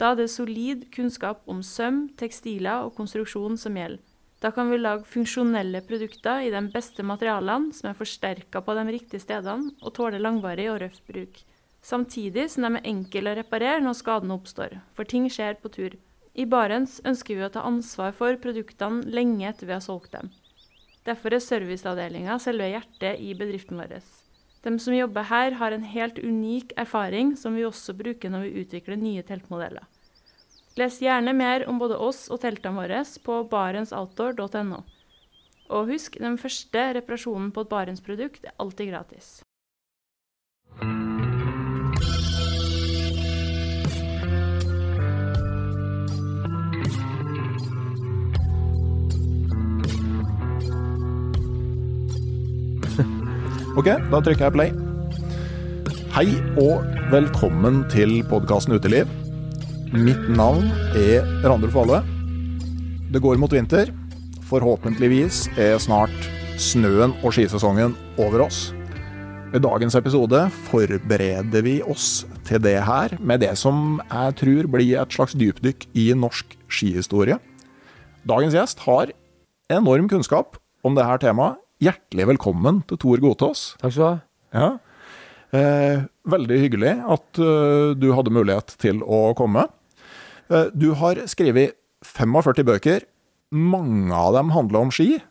Da er det solid kunnskap om søm, tekstiler og konstruksjon som gjelder. Da kan vi lage funksjonelle produkter i de beste materialene, som er forsterka på de riktige stedene og tåler langvarig og røff bruk. Samtidig som de er enkle å reparere når skadene oppstår, for ting skjer på tur. I Barents ønsker vi å ta ansvar for produktene lenge etter vi har solgt dem. Derfor er serviceavdelinga selve hjertet i bedriften vår. De som jobber her, har en helt unik erfaring som vi også bruker når vi utvikler nye teltmodeller. Les gjerne mer om både oss og teltene våre på barentsoutdoor.no. Og husk, den første reparasjonen på et Barents-produkt er alltid gratis. Ok, da trykker jeg play. Hei og velkommen til podkasten Uteliv. Mitt navn er Randulf Valle. Det går mot vinter. Forhåpentligvis er snart snøen og skisesongen over oss. I dagens episode forbereder vi oss til det her med det som jeg tror blir et slags dypdykk i norsk skihistorie. Dagens gjest har enorm kunnskap om dette temaet Hjertelig velkommen til Tor Godtås. Takk skal du ha. Ja. Eh, veldig hyggelig at uh, du hadde mulighet til å komme. Eh, du har skrevet 45 bøker. Mange av dem handler om ski.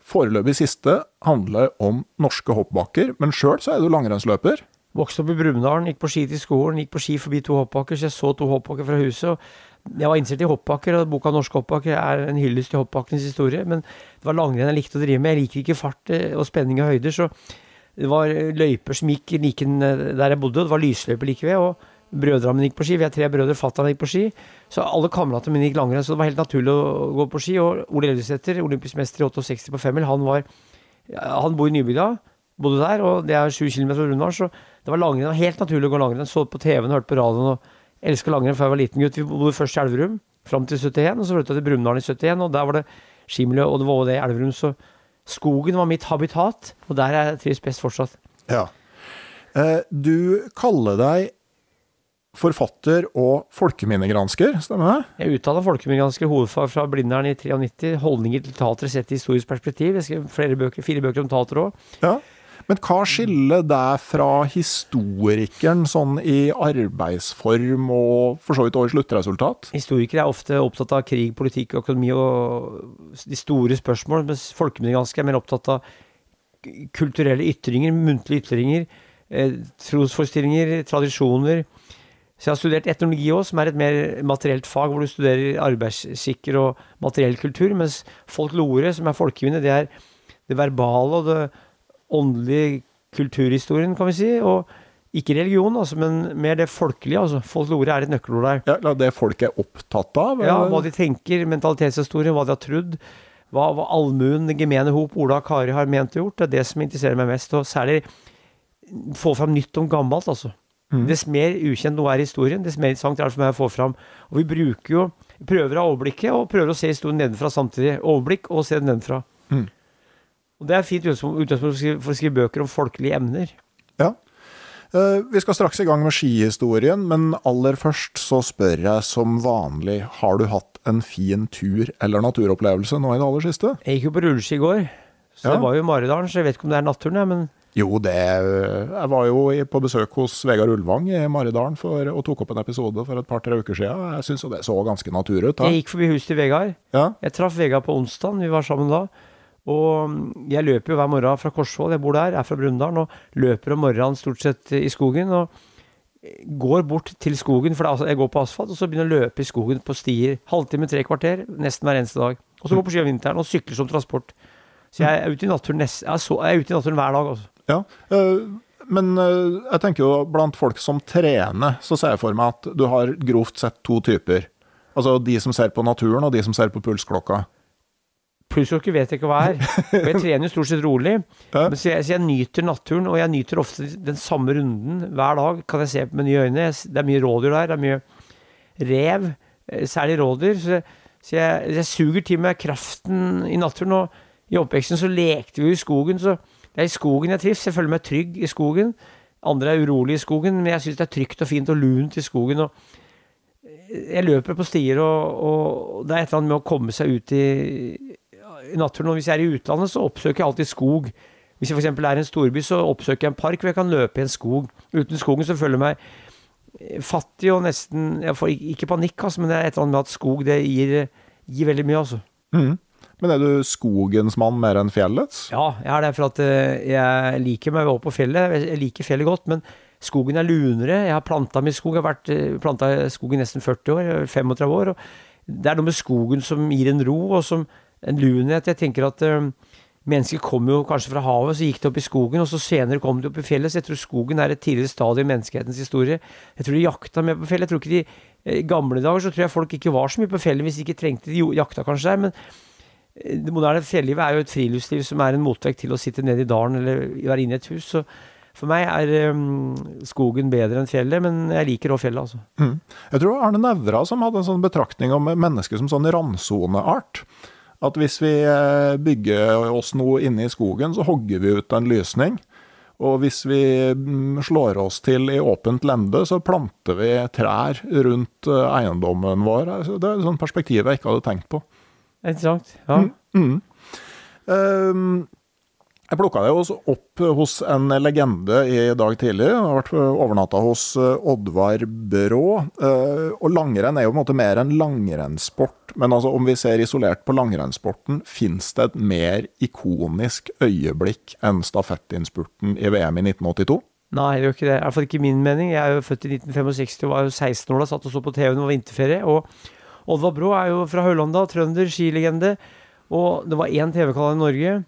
Foreløpig siste handler om norske hoppbakker, men sjøl så er du langrennsløper. Vokste opp i Brumunddal, gikk på ski til skolen, gikk på ski forbi to hoppbakker, så jeg så to hoppbakker fra huset. og jeg var interessert i hoppbakker, og boka 'Norske hoppbakker' er en hyllest til hoppbakkenes historie. Men det var langrenn jeg likte å drive med. Jeg liker ikke fart eh, og spenning og høyder, så det var løyper som gikk like der jeg bodde, og det var lysløyper like ved. og Brødrene mine gikk på ski. Vi er tre brødre. Fatter'n gikk på ski. Så alle kameratene mine gikk langrenn, så det var helt naturlig å gå på ski. Og Ole Elvesæter, olympisk mester i 68 på femmil, han var Han bor i Nybygda, bodde der, og det er sju kilometer fra Rundvall, så det var langrenn. Helt naturlig å gå langrenn. Så på TV-en hørte på radioen. Elska langrenn før jeg var liten gutt. Vi bodde først i Elverum fram til 71, og så flytta til Brumunddal i 71, og der var det skimiljø, og det var også det i Elverum. Så skogen var mitt habitat, og der er jeg trives best fortsatt. Ja. Eh, du kaller deg forfatter og folkeminnegransker, stemmer det? Jeg uttaler utdanna folkeminnegransker, hovedfag fra Blindern i 93. Holdninger til teater sett i historisk perspektiv. Jeg skrev flere bøker, fire bøker om teater òg. Ja. Men hva skiller deg fra historikeren sånn i arbeidsform og for så vidt også i sluttresultat? Historikere er ofte opptatt av krig, politikk, økonomi og de store spørsmål, mens folkeminnegranskere er mer opptatt av kulturelle ytringer, muntlige ytringer, eh, trosforestillinger, tradisjoner. Så jeg har studert etnologi òg, som er et mer materielt fag, hvor du studerer arbeidsskikker og materiell kultur, mens folklore, som er folkeminne, det er det verbale og det åndelige kulturhistorien, kan vi si. Og ikke religion, altså, men mer det folkelige. altså. Folklore er et nøkkelord der. Ja, Det folk er opptatt av? Ja, hva de tenker, mentalitetshistorie, hva de har trodd. Hva, hva allmuen, gemene hop, Ola og Kari har ment og gjort. Det er det som interesserer meg mest. Og særlig få fram nytt om gammelt, altså. Mm. Dess mer ukjent noe er i historien, dess mer interessant er det for meg å få fram. Og vi bruker jo prøver av overblikket, og prøver å se historien nedenfra samtidig. Overblikk og se den nedenfra. Mm. Og Det er fint utgangspunkt for å skrive bøker om folkelige emner. Ja. Uh, vi skal straks i gang med skihistorien, men aller først så spør jeg som vanlig, har du hatt en fin tur eller naturopplevelse nå i det aller siste? Jeg gikk jo på rulleski i går, så ja. det var jo Maridalen, så jeg vet ikke om det er naturen, men jo, det Jeg var jo på besøk hos Vegard Ulvang i Maridalen for, og tok opp en episode for et par-tre uker siden. Jeg syns jo det så ganske natur ut. Jeg gikk forbi huset til Vegard. Ja. Jeg traff Vegard på onsdag, vi var sammen da. Og jeg løper jo hver morgen fra Korsvoll, jeg bor der, jeg er fra Brumunddal, og løper om morgenen stort sett i skogen. og går bort til skogen, for altså, jeg går på asfalt, og så begynner jeg å løpe i skogen på stier. Halvtime, tre kvarter, nesten hver eneste dag. Og så går på ski om vinteren og sykler som transport. Så jeg er ute i naturen, nest, jeg er ute i naturen hver dag. Altså. Ja, øh, men øh, jeg tenker jo blant folk som trener, så ser jeg for meg at du har grovt sett to typer. Altså de som ser på naturen, og de som ser på pulsklokka. Pulsklokke vet jeg ikke hva er. Og jeg trener jo stort sett rolig. Så, jeg, så jeg nyter naturen, og jeg nyter ofte den samme runden hver dag. Kan jeg se med nye øyne. Det er mye rådyr der. Det er mye rev, eh, særlig rådyr. Så, så jeg, jeg suger til meg kraften i naturen. Og i oppveksten så lekte vi i skogen, så det er i skogen jeg trives. Jeg føler meg trygg i skogen. Andre er urolige i skogen, men jeg syns det er trygt og fint og lunt i skogen. og jeg løper på stier, og, og det er et eller annet med å komme seg ut i, i naturen. Og hvis jeg er i utlandet, så oppsøker jeg alltid skog. Hvis jeg f.eks. er i en storby, så oppsøker jeg en park hvor jeg kan løpe i en skog. Uten skogen så føler jeg meg eh, fattig og nesten Jeg får ikke- panikk, altså, men det er et eller annet med at skog det gir, gir veldig mye, altså. Mm. Men er du skogens mann mer enn fjellets? Ja, jeg er det for at eh, jeg liker meg opp på fjellet. Jeg liker fjellet godt, men skogen er lunere. Jeg har planta mye skog. Jeg har vært eh, planta skog i nesten 40 år, er 35 år. Det er noe med skogen som gir en ro, og som en lunhet. Jeg tenker at Mennesket mennesker kom jo kanskje fra havet, så gikk det opp i skogen, og så senere kom det opp i fjellet. Så jeg tror skogen er et tidligere stadium i menneskehetens historie. Jeg tror de jakta mer på fjellet. Jeg tror ikke de eh, I gamle dager så tror jeg folk ikke var så mye på fjellet hvis de ikke trengte de jakta kanskje der, men eh, det moderne fjellivet er jo et friluftsliv som er en motvekt til å sitte nede i dalen eller være inne i et hus. Så for meg er um, skogen bedre enn fjellet, men jeg liker òg fjellet, altså. Mm. Jeg tror Arne Nævra som hadde en sånn betraktning om mennesket som sånn randsoneart. At hvis vi eh, bygger oss noe inne i skogen, så hogger vi ut en lysning. Og hvis vi mm, slår oss til i åpent lende, så planter vi trær rundt eh, eiendommen vår. Altså, Det er et sånt perspektiv jeg ikke hadde tenkt på. Interessant. Ja. Mm. Ehm, jeg plukka det også opp hos en legende i dag tidlig. Jeg har vært overnatta hos eh, Oddvar Brå. Eh, og langrenn er jo på en måte mer enn langrennssport. Men altså, om vi ser isolert på langrennssporten, fins det et mer ikonisk øyeblikk enn stafettinnspurten i VM i 1982? Nei, det er jo ikke det. I hvert fall ikke min mening. Jeg er jo født i 1965 og var jo 16 år da, satt og så på TV når det var vinterferie. Og Oddvar Brå er jo fra Høylanda, trønder, skilegende. Og det var én TV-kanal i Norge.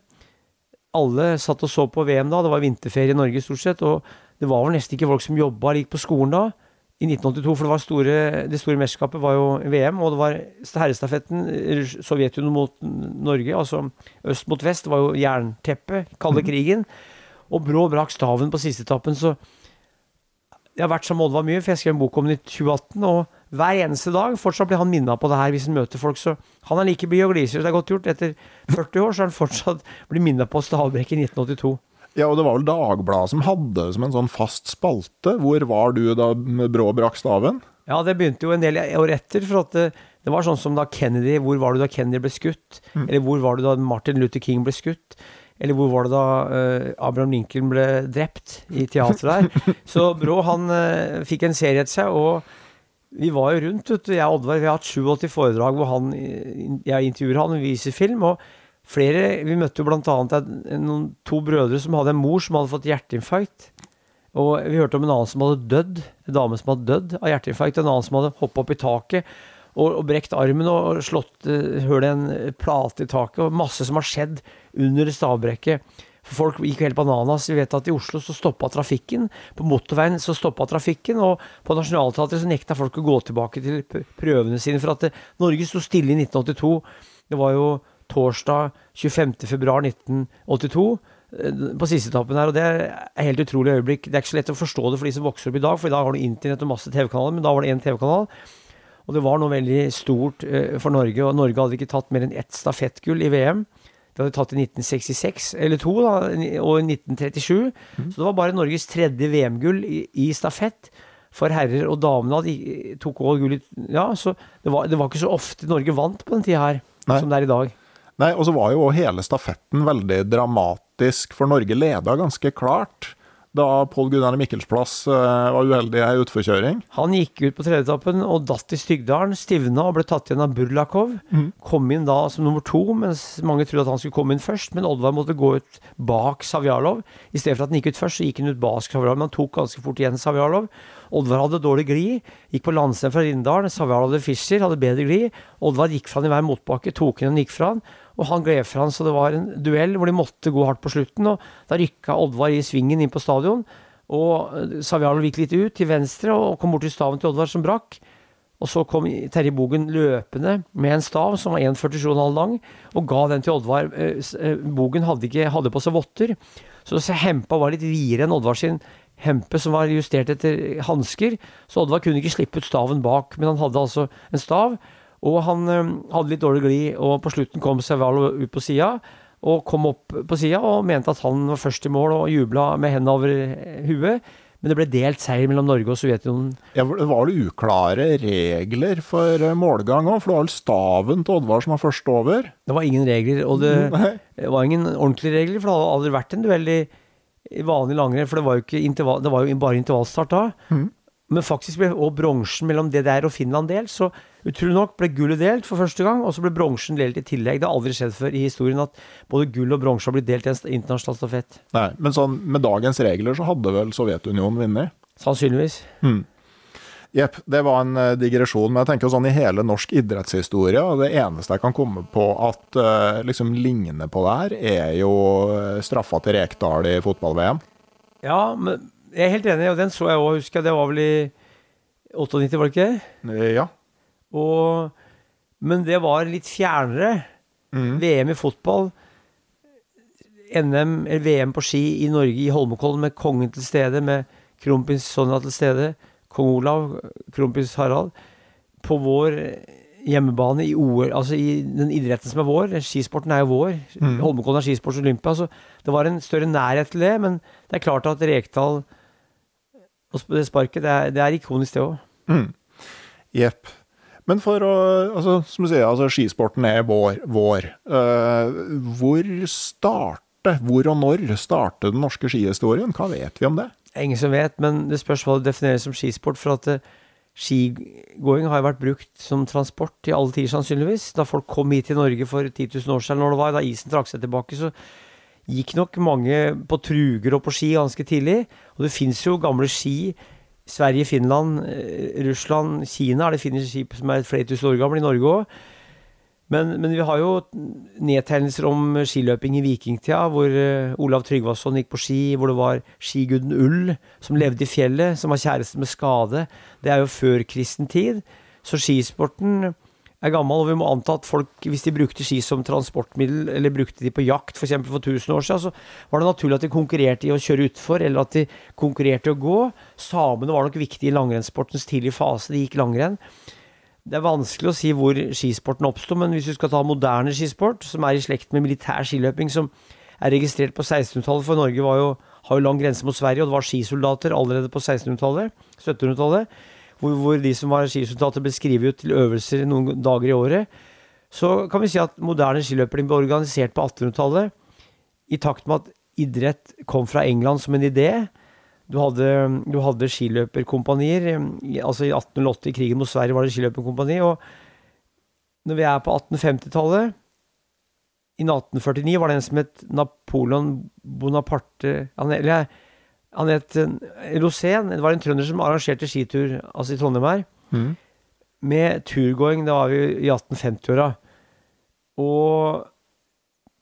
Alle satt og så på VM da, det var vinterferie i Norge stort sett. Og det var vel nesten ikke folk som jobba eller gikk på skolen da. I 1982, for det, var store, det store mesterskapet var jo VM, og det var herrestafetten eh, Sovjetunionen mot Norge, altså øst mot vest. Det var jo jernteppet, kalde krigen. Og Brå brakk staven på siste etappen, så jeg har vært sammen med Oddvar mye, for jeg skrev en bok om den i 2018. Og hver eneste dag fortsatt blir han minna på det her hvis han møter folk. Så han er like blid og gliser, det er godt gjort. Etter 40 år så er han fortsatt blitt minna på stavbrekk i 1982. Ja, og det var vel Dagbladet som hadde det som en sånn fast spalte. Hvor var du da Brå brakk staven? Ja, det begynte jo en del år etter. For at det, det var sånn som da Kennedy Hvor var du da Kennedy ble skutt? Eller hvor var du da Martin Luther King ble skutt? Eller hvor var det da uh, Abraham Lincoln ble drept i teatret der? Så Brå han uh, fikk en serie etter seg, og vi var jo rundt, vet du. Jeg og Oddvar vi har hatt 87 foredrag hvor han, eh, jeg intervjuer han og vi viser film. og flere, Vi møtte jo annet to brødre som hadde en mor som hadde fått hjerteinfarkt. Og vi hørte om en annen som hadde dødd, en dame som hadde dødd av hjerteinfarkt, en annen som hadde hoppa opp i taket og, og brekt armen og slått uh, høl i en plate i taket, og masse som har skjedd under stavbrekket. For folk gikk helt bananas. Vi vet at i Oslo så stoppa trafikken. På motorveien så stoppa trafikken, og på Nationaltheatret så nekta folk å gå tilbake til prøvene sine. For at det, Norge sto stille i 1982. Det var jo torsdag 25.2.1982 eh, på siste etappen her, og det er et helt utrolig øyeblikk. Det er ikke så lett å forstå det for de som vokser opp i dag, for i dag har du internett og masse TV-kanaler, men da var det én TV-kanal. Og det var noe veldig stort eh, for Norge, og Norge hadde ikke tatt mer enn ett stafettgull i VM. Det hadde tatt i 1966, eller to, da, og i 1937. Så det var bare Norges tredje VM-gull i, i stafett. For herrer og damene hadde, tok også gull i Ja, så det var, det var ikke så ofte Norge vant på den tida her, Nei. Som det er i dag. Nei, og så var jo hele stafetten veldig dramatisk, for Norge leda ganske klart da Pål Gunnar Mikkelsplass eh, var uheldig i ei utforkjøring. Han gikk ut på tredjeetappen og datt i Stygdalen, stivna og ble tatt igjen av Burlakov. Kom inn da som nummer to, mens mange trodde at han skulle komme inn først. Men Oddvar måtte gå ut bak Savjalov. I stedet for at han gikk ut først, så gikk han ut bak Savjalov, men han tok ganske fort igjen Savjalov. Oddvar hadde dårlig glid, gikk på landstein fra Rindalen. Savjalov hadde Fischer, hadde bedre glid. Oddvar gikk fra han i hver motbakke, tok inn og gikk fra han. Og han gled fra han, så det var en duell hvor de måtte gå hardt på slutten. Og da rykka Oddvar i svingen inn på stadion. Og eh, Savjalov gikk litt ut til venstre og kom bort til staven til Oddvar som brakk. Og så kom Terje Bogen løpende med en stav som var 1,47,5 lang, og ga den til Oddvar. Eh, eh, Bogen hadde, ikke, hadde på seg votter, så hempa var litt videre enn Oddvar sin hempe, som var justert etter hansker. Så Oddvar kunne ikke slippe ut staven bak, men han hadde altså en stav. Og han eh, hadde litt dårlig glid, og på slutten kom Cervalo ut på sida. Og kom opp på sida og mente at han var først i mål, og jubla med hendene over huet. Men det ble delt seier mellom Norge og Sovjetunionen. Ja, var var det uklare regler for eh, målgang òg? For det var vel staven til Oddvar som var først over? Det var ingen regler, og det, det var ingen ordentlige regler, for det hadde aldri vært en duell i, i vanlig langrenn, for det var jo, ikke det var jo bare intervallstart da. Mhm. Men faktisk ble også bronsen mellom DDR og Finland delt, så utrolig nok ble gullet delt for første gang, og så ble bronsen delt i tillegg. Det har aldri skjedd før i historien at både gull og bronse har blitt delt i en internasjonal stafett. Nei, men sånn, med dagens regler så hadde vel Sovjetunionen vunnet? Sannsynligvis. Jepp, det var en eh, digresjon, men jeg tenker sånn i hele norsk idrettshistorie, og det eneste jeg kan komme på at uh, liksom ligner på det her, er jo eh, straffa til Rekdal i fotball-VM. Ja, men jeg er helt enig, og den så jeg òg, husker jeg. Det var vel i 98, var det ikke det? Eh, Ja. Og, men det var litt fjernere. Mm. VM i fotball. NM, eller VM på ski i Norge, i Holmenkollen, med kongen til stede, med kronprins Sonja til stede, kong Olav, kronprins Harald. På vår hjemmebane i OL, altså i den idretten som er vår. Skisporten er jo vår. Mm. Holmenkollen er skisports Olympia. Så det var en større nærhet til det, men det er klart at Rekdal og det sparket, det er, det er ikonisk, det òg. Mm. Men for å altså, Som du sier, altså, skisporten er vår. vår. Uh, hvor starte, hvor og når startet den norske skihistorien? Hva vet vi om det? Ingen som vet, men det spørs hva du definerer som skisport. For at uh, skigåing har vært brukt som transport i alle tider, sannsynligvis. Da folk kom hit til Norge for 10 000 år siden, når det var, da isen trakk seg tilbake, så gikk nok mange på truger og på ski ganske tidlig. Og det fins jo gamle ski. Sverige, Finland, eh, Russland, Kina er det finnes skip som er flere tusen år gamle, i Norge òg. Men, men vi har jo nedtegnelser om skiløping i vikingtida, hvor eh, Olav Tryggvason gikk på ski, hvor det var skiguden Ull som levde i fjellet, som var kjæreste med skade. Det er jo før kristen tid. Så skisporten er gammel, og vi må anta at folk, hvis de brukte ski som transportmiddel, eller brukte de på jakt f.eks. For, for 1000 år siden, så var det naturlig at de konkurrerte i å kjøre utfor, eller at de konkurrerte i å gå. Samene var nok viktige i langrennssportens tidlige fase, de gikk langrenn. Det er vanskelig å si hvor skisporten oppsto, men hvis vi skal ta moderne skisport, som er i slekt med militær skiløping, som er registrert på 1600-tallet, for Norge jo, har jo lang grense mot Sverige, og det var skisoldater allerede på 1600-tallet, 1700-tallet, hvor, hvor de som var skisultater ble skrevet ut til øvelser noen dager i året. Så kan vi si at moderne skiløping ble organisert på 1800-tallet, i takt med at idrett kom fra England som en idé. Du hadde, du hadde skiløperkompanier. Altså I 1808, i krigen mot Sverige, var det skiløperkompani. Og når vi er på 1850-tallet I 1849 var det en som het Napoleon Bonaparte eller, han het eh, Rosén. Det var en trønder som arrangerte skitur altså i Trondheim her. Mm. Med turgåing. Det var vi i 1850-åra. Og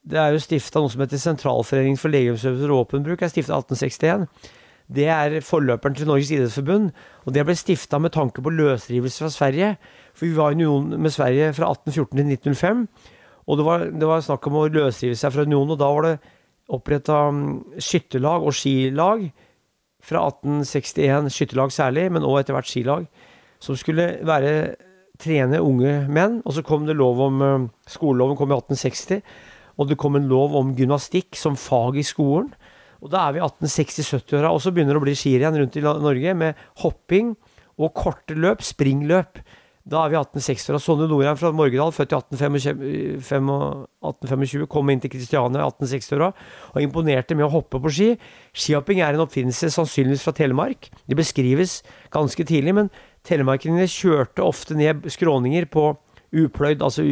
det er jo stifta noe som heter Sentralforeningen for legemsøvelse og våpenbruk. er stifta 1861. Det er forløperen til Norges idrettsforbund, og det ble stifta med tanke på løsrivelse fra Sverige. For vi var i union med Sverige fra 1814 til 1905, og det var, det var snakk om å løsrive seg fra unionen, og da var det oppretta skytterlag og skilag fra 1861, skytterlag særlig, men òg etter hvert skilag, som skulle være trene unge menn. Og så kom det lov om eh, Skoleloven kom i 1860, og det kom en lov om gymnastikk som fag i skolen. Og da er vi i 1860-70-åra, og så begynner det å bli skirenn rundt i Norge med hopping og korte løp, springløp. Da er vi i 1860-åra. Sonne Nordheim fra Morgedal, født i 1825, 1825, kom inn til Kristiania i 1860-åra og imponerte med å hoppe på ski. Skihopping er en oppfinnelse sannsynligvis fra Telemark. Det beskrives ganske tidlig, men telemarkingene kjørte ofte ned skråninger på upløyd, altså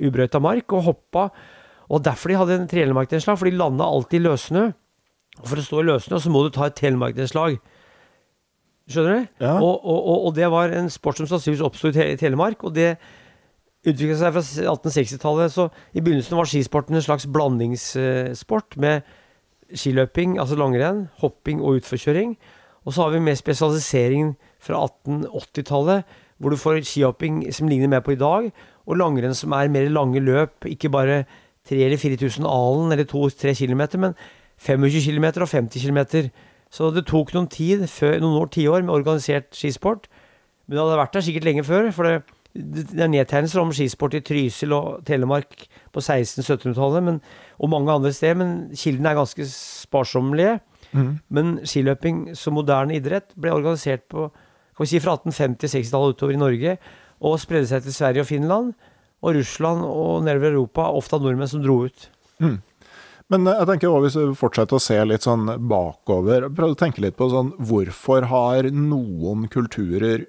ubrøyta mark, og hoppa. Og derfor de hadde en telemarknedslag, for de landa alltid i løssnø. Og for å stå i løssnø, så må du ta et telemarknedslag. Skjønner du? Ja. Og, og, og, og det var en sport som sannsynligvis oppsto i Te- Telemark, og det utvikla seg fra 1860-tallet. Så i begynnelsen var skisporten en slags blandingssport med skiløping, altså langrenn, hopping og utforkjøring. Og så har vi mer spesialisering fra 1880-tallet, hvor du får skihopping som ligner mer på i dag, og langrenn som er mer lange løp, ikke bare 3000 eller 4000 alen eller 2-3 km, men 25 km og 50 km. Så det tok noen tid, før, noen år, tiår, med organisert skisport. Men det hadde vært der sikkert lenge før. for det det er nedtegnelser om skisport i Trysil og Telemark på 1600-1700-tallet, og mange andre steder, men kildene er ganske sparsommelige. Mm. Men skiløping som moderne idrett ble organisert på kan vi si fra 1850-60-tallet utover i Norge, og spredde seg til Sverige og Finland, og Russland og nedover Europa, ofte av nordmenn som dro ut. Mm. Men eh, jeg tenker også, hvis vi fortsetter å se litt sånn bakover, prøv å tenke litt på sånn Hvorfor har noen kulturer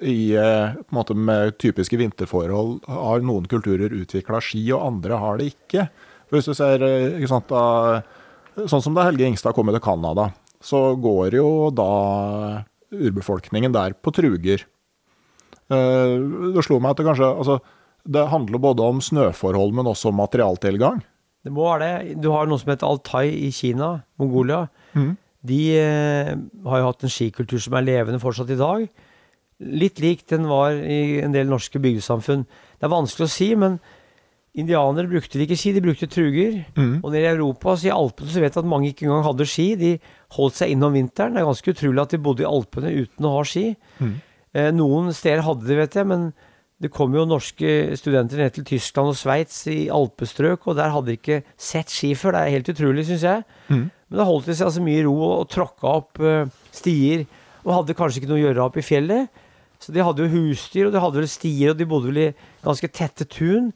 i, eh, på en måte med typiske vinterforhold, har noen kulturer utvikla ski, og andre har det ikke? For hvis du ser, eh, ikke sant, da, Sånn som da Helge Ingstad kom til Canada, så går jo da urbefolkningen der på truger. Det slo meg at det kanskje altså, det handler både om snøforhold, men også om materialtilgang. Det må være det. Du har noe som heter Altai i Kina, Mongolia. Mm. De eh, har jo hatt en skikultur som er levende fortsatt i dag. Litt lik den var i en del norske bygdesamfunn. Det er vanskelig å si, men indianere brukte ikke ski, de brukte truger. Mm. Og nede i Europa, så i Alpene, så vet jeg at mange ikke engang hadde ski. De holdt seg inne om vinteren. Det er ganske utrolig at de bodde i Alpene uten å ha ski. Mm. Eh, noen steder hadde de, vet jeg, men det kom jo norske studenter ned til Tyskland og Sveits i alpestrøk, og der hadde de ikke sett ski før. Det er helt utrolig, syns jeg. Mm. Men da holdt de seg altså mye i ro og, tråkka opp uh, stier, og hadde kanskje ikke noe å gjøre opp i fjellet. Så de hadde jo husdyr, og de hadde vel stier, og de bodde vel i ganske tette tun.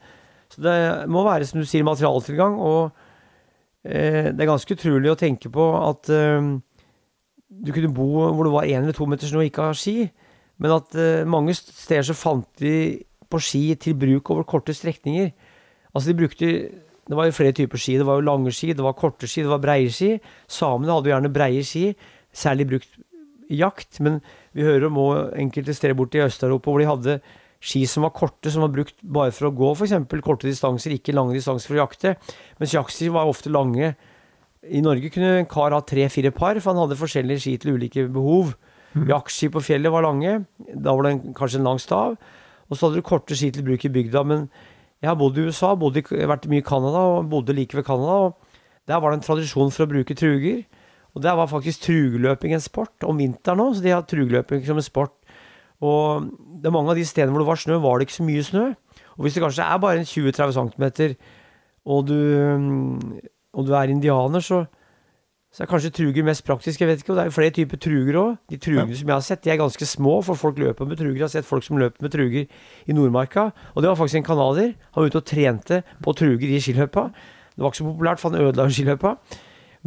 Så det må være, som du sier, materialtilgang, og uh, det er ganske utrolig å tenke på at uh, du kunne bo hvor det var én eller to meter snø og ikke ha ski. Men at uh, mange steder så fant de på ski til bruk over korte strekninger. Altså de brukte Det var jo flere typer ski. Det var jo lange ski, det var korte ski, det var breie ski. Samene hadde jo gjerne breie ski, særlig brukt i jakt. Men vi hører om enkelte steder borte i Øst-Europa hvor de hadde ski som var korte, som var brukt bare for å gå f.eks. korte distanser, ikke lange distanser for å jakte. Mens jaktski var ofte lange. I Norge kunne en kar ha tre-fire par, for han hadde forskjellige ski til ulike behov. Jaktski på fjellet var lange. Da var det en, kanskje en lang stav. Og så hadde du korte ski til bruk i bygda. Men jeg har bodd i USA, bodde, vært mye i Canada og bodde like ved Canada. Der var det en tradisjon for å bruke truger. Og der var faktisk trugeløping en sport om vinteren òg, så de har trugeløping som en sport. Og det er mange av de stedene hvor det var snø, var det ikke så mye snø. Og hvis det kanskje er bare en 20-30 cm, og og du er indianer, så så er kanskje truger mest praktisk. jeg vet ikke, og Det er jo flere typer truger òg. De trugene ja. som jeg har sett, de er ganske små, for folk løper med truger. Jeg har sett folk som løper med truger i Nordmarka. Og det var faktisk en canadier. Han var ute og trente på truger i skiløypa. Det var ikke så populært, for han ødela skiløypa.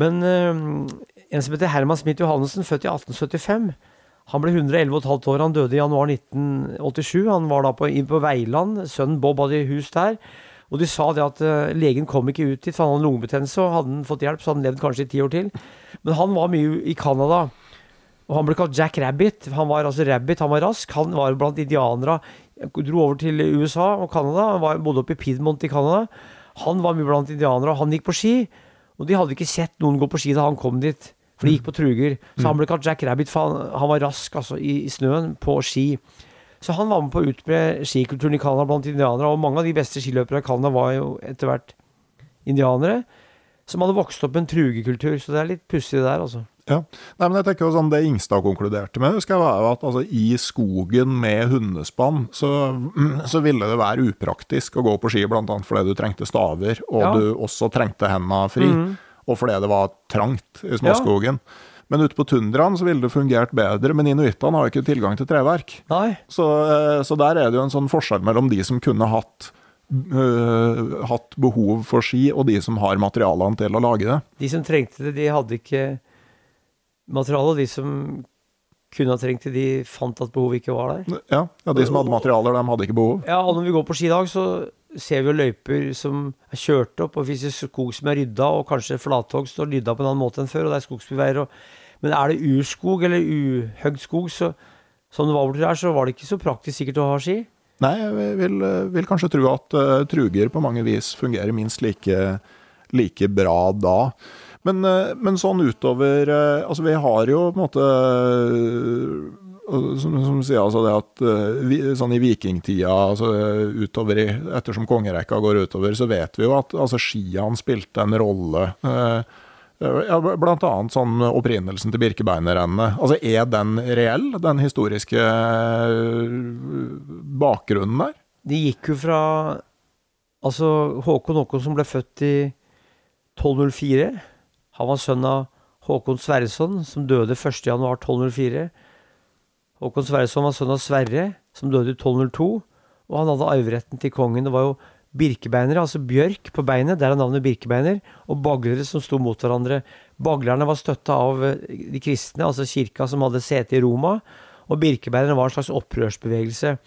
Men øh, en som heter Herman Smith Johannessen, født i 1875 han ble 111,5 år. Han døde i januar 1987. Han var da på, på Veiland. Sønnen Bob hadde hus der. Og de sa det at uh, legen kom ikke ut dit, for han hadde lungebetennelse, og hadde han fått hjelp, så hadde han levd kanskje i ti år til. Men han var mye i Canada. Og han ble kalt Jack Rabbit. Han var altså rabbit, han var rask. Han var blant indianere. Dro over til USA og Canada. Han var, bodde oppe i Piedmont i Canada. Han var mye blant indianere, og han gikk på ski. Og de hadde ikke sett noen gå på ski da han kom dit, for de gikk på truger. Så han ble kalt Jack Rabbit, for han, han var rask altså, i, i snøen på ski. Så han var med på å utbre skikulturen i Canada blant indianere. Og mange av de beste skiløpere i Canada var jo etter hvert indianere som hadde vokst opp med en trugekultur. Så det er litt pussig det der, altså. Ja. Nei, men jeg tenker jo sånn, Det Ingstad konkluderte med, skal være at altså, i skogen med hundespann, så, så, ville det være upraktisk å gå på ski, bl.a. fordi du trengte staver, og ja. du også trengte henda fri. Mm. Og fordi det var trangt i småskogen. Ja. Men ute på tundraen så ville det fungert bedre. Men inuittene har ikke tilgang til treverk. Så, eh, så, der er det jo en sånn forskjell mellom de som kunne hatt, uh, hatt behov for ski, og de som har materialene til å lage det. De som trengte det, de hadde ikke materiale. Og de som kunne ha trengt det, de fant at behovet ikke var der. Ja, ja de som hadde materialer, de hadde ikke behov. Ja, og når vi går på ski i dag, så ser vi jo løyper som er kjørt opp, og hvis det er skog som er rydda, og kanskje flathogst og rydda på en annen måte enn før, og det er skogsbilveier og men er det urskog eller uhøgd skog, så, som det var borti der, så var det ikke så praktisk sikkert å ha ski. Nei, jeg vil, vil kanskje tro at uh, truger på mange vis fungerer minst like, like bra da. Men, uh, men, sånn utover uh, Altså, vi har jo på en måte som, som sier altså det at sånn i vikingtida, altså utover i, ettersom kongerekka går utover, så vet vi jo at altså, skiene spilte en rolle. Uh, ja, blant annet sånn opprinnelsen til Birkebeinerrennet. Altså, er den reell, den historiske bakgrunnen der? De gikk jo fra Altså, Håkon Håkon som ble født i 1204. Han var sønn av Håkon Sverreson, som døde 1.1.1204. Håkon Sverreson var sønn av Sverre, som døde i 1202. Og han hadde arveretten til kongen. Det var jo birkebeinere, altså bjørk på beinet, der er navnet birkebeiner, og baglere som sto mot hverandre. Baglerne var støtta av eh, de kristne, altså kirka som hadde sete i Roma, og birkebeinerne var en slags opprørsbevegelse.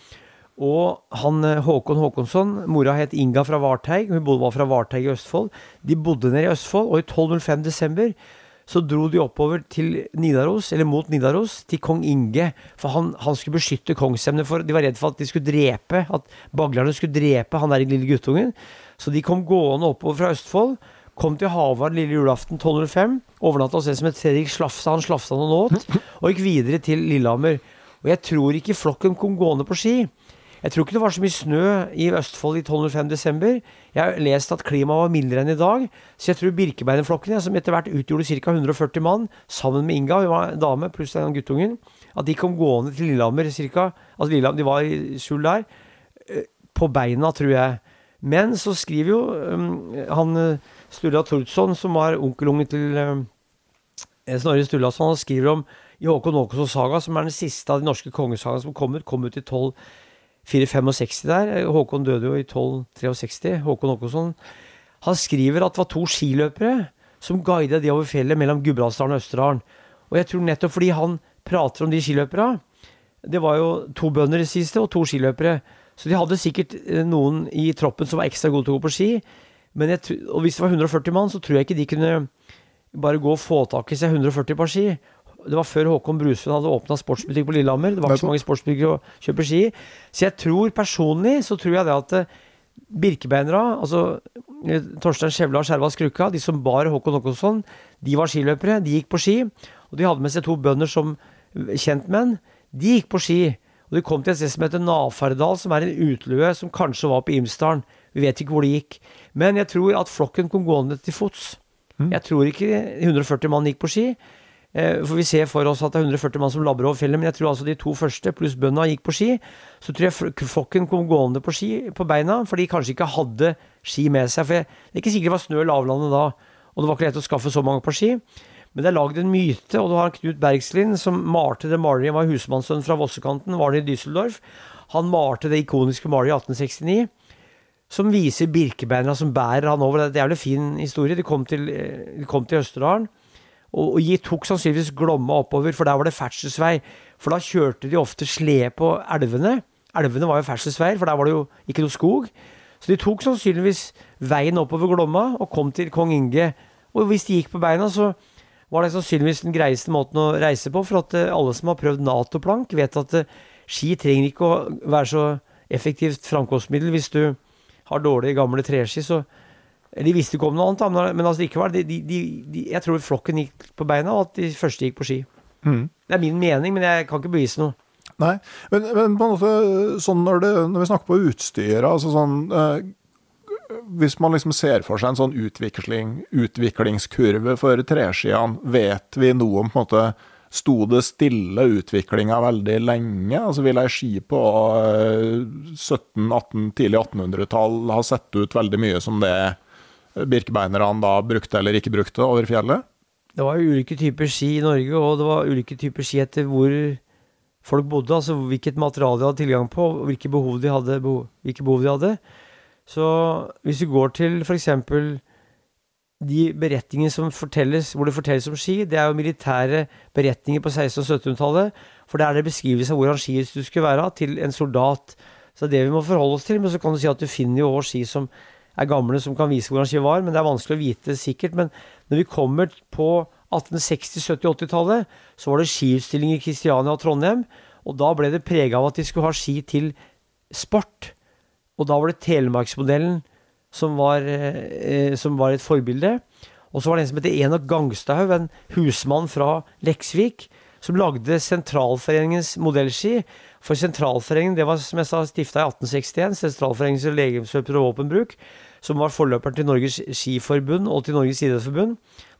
Og han eh, Håkon Håkonsson, mora het Inga fra Varteig, hun var fra Varteig i Østfold. De bodde nede i Østfold, og i 1205 desember så dro de oppover til Nidaros, eller mot Nidaros, til kong Inge. For han, han skulle beskytte kongsemnet, for de var redd for at de skulle drepe, at baglerne skulle drepe han der lille guttungen. Så de kom gående oppover fra Østfold. Kom til Havard lille julaften 1205. Overnatta hos en som het Fredrik Slafsa. Han slafsa noen åt. Og gikk videre til Lillehammer. Og jeg tror ikke flokken kom gående på ski. Jeg tror ikke det var så mye snø i Østfold i 1205 desember. Jeg har lest at klimaet var mildere enn i dag, så jeg tror Birkebeinerflokken, som etter hvert utgjorde ca. 140 mann, sammen med Inga, hun var en dame, pluss den guttungen, at de kom gående til Lillehammer ca. Altså Lillehammer, de var i skjul der. Eh, på beina, tror jeg. Men så skriver jo um, han eh, Sturla Tordsson, som var onkelungen til um, Snorre Sturlason, han skriver om i Håkon Håkonsson saga, som er den siste av de norske kongesagaene som kom ut, kom ut i 12 465 der. Håkon døde jo i 1263. Håkon Håkonsson. Han skriver at det var to skiløpere som guida de over fjellet mellom Gudbrandsdalen og Østerdalen. Og jeg tror nettopp fordi han prater om de skiløperne Det var jo to bønder, i siste, og to skiløpere. Så de hadde sikkert eh, noen i troppen som var ekstra gode til å gå på ski. Men jeg, og hvis det var 140 mann, så tror jeg ikke de kunne bare gå og få tak i seg 140 par ski. Det var før Håkon Brusund hadde åpna sportsbutikk på Lillehammer. Det var ikke så mange sportsbutikker å kjøpe ski. Så jeg tror personlig så tror jeg det at Birkebeinere, Birkebeinera, altså eh, Torstein Skjevla og Skjerva Skrukka, de som bar Håkon Håkonsson, de var skiløpere. De gikk på ski. Og de hadde med seg to bønder som kjentmenn. De gikk på ski. Og de kom til et sted som heter Nafardal, som er en utløe, som kanskje var på Imsdalen. Vi vet ikke hvor de gikk. Men jeg tror at flokken kom gående til fots. Mm. Jeg tror ikke 140 mann gikk på ski. Eh, for vi ser for oss at det er 140 mann som labber over fjellet, men jeg tror altså de to første pluss bøndene gikk på ski. Så tror jeg flokken kom gående på ski på beina, for de kanskje ikke hadde ski med seg. For det er ikke sikkert det var snø i lavlandet da, og det var ikke lett å skaffe så mange på ski. Men det er lagd en myte, og du har Knut Bergslien, som malte det maleriet, var husmannssønn fra Vossekanten, var det i Düsseldorf. Han malte det ikoniske maleriet i 1869 som viser birkebeina som bærer han over. Det er en jævlig fin historie. De kom til, eh, de kom til Østerdalen. Og, og tok sannsynligvis Glomma oppover, for der var det ferdselsvei. For da kjørte de ofte slede på elvene. Elvene var jo ferdselsveier, for der var det jo ikke noe skog. Så de tok sannsynligvis veien oppover Glomma og kom til kong Inge. Og hvis de gikk på beina, så var det sannsynligvis den greieste måten å reise på. For at eh, alle som har prøvd Nato-plank, vet at eh, ski trenger ikke å være så effektivt framkomstmiddel hvis du har dårlige, gamle treski. Så de visste ikke om noe annet, men altså likevel. De, de, de, jeg tror flokken gikk på beina, og at de første gikk på ski. Mm. Det er min mening, men jeg kan ikke bevise noe. Nei, men, men på en måte sånn når, det, når vi snakker på utstyret altså sånn eh, Hvis man liksom ser for seg en sånn utvikling, utviklingskurve for treskiene, vet vi noe om på en måte Sto det stille utviklinga veldig lenge? Altså Vil ei ski på 17-, 18-, tidlig 1800-tall ha sett ut veldig mye som det birkebeinerne da brukte eller ikke brukte over fjellet? Det var ulike typer ski i Norge, og det var ulike typer ski etter hvor folk bodde. Altså hvilket materiale de hadde tilgang på, og hvilke behov de hadde. Hvilke behov de hadde. Så hvis vi går til f.eks. de beretningene som fortelles, hvor det fortelles om ski, det er jo militære beretninger på 1600- og 1700-tallet. For der er det beskrivelse av hvordan du skulle være til en soldat. Så det er det vi må forholde oss til. Men så kan du si at du finner jo også ski som er gamle som kan vise hvordan ski var, men det er vanskelig å vite sikkert. Men når vi kommer på 1860-, 70-, 80-tallet, så var det skiutstilling i Kristiania og Trondheim. Og da ble det prega av at de skulle ha ski til sport. Og da var det Telemarksmodellen som var, eh, som var et forbilde. Og så var det en som heter Enok Gangstadhaug, en husmann fra Leksvik, som lagde Sentralforeningens modellski. For Sentralforeningen det var som jeg sa, stifta i 1861, Sentralforeningens legemsvøper og våpenbruk, som var forløperen til Norges Skiforbund og til Norges idrettsforbund.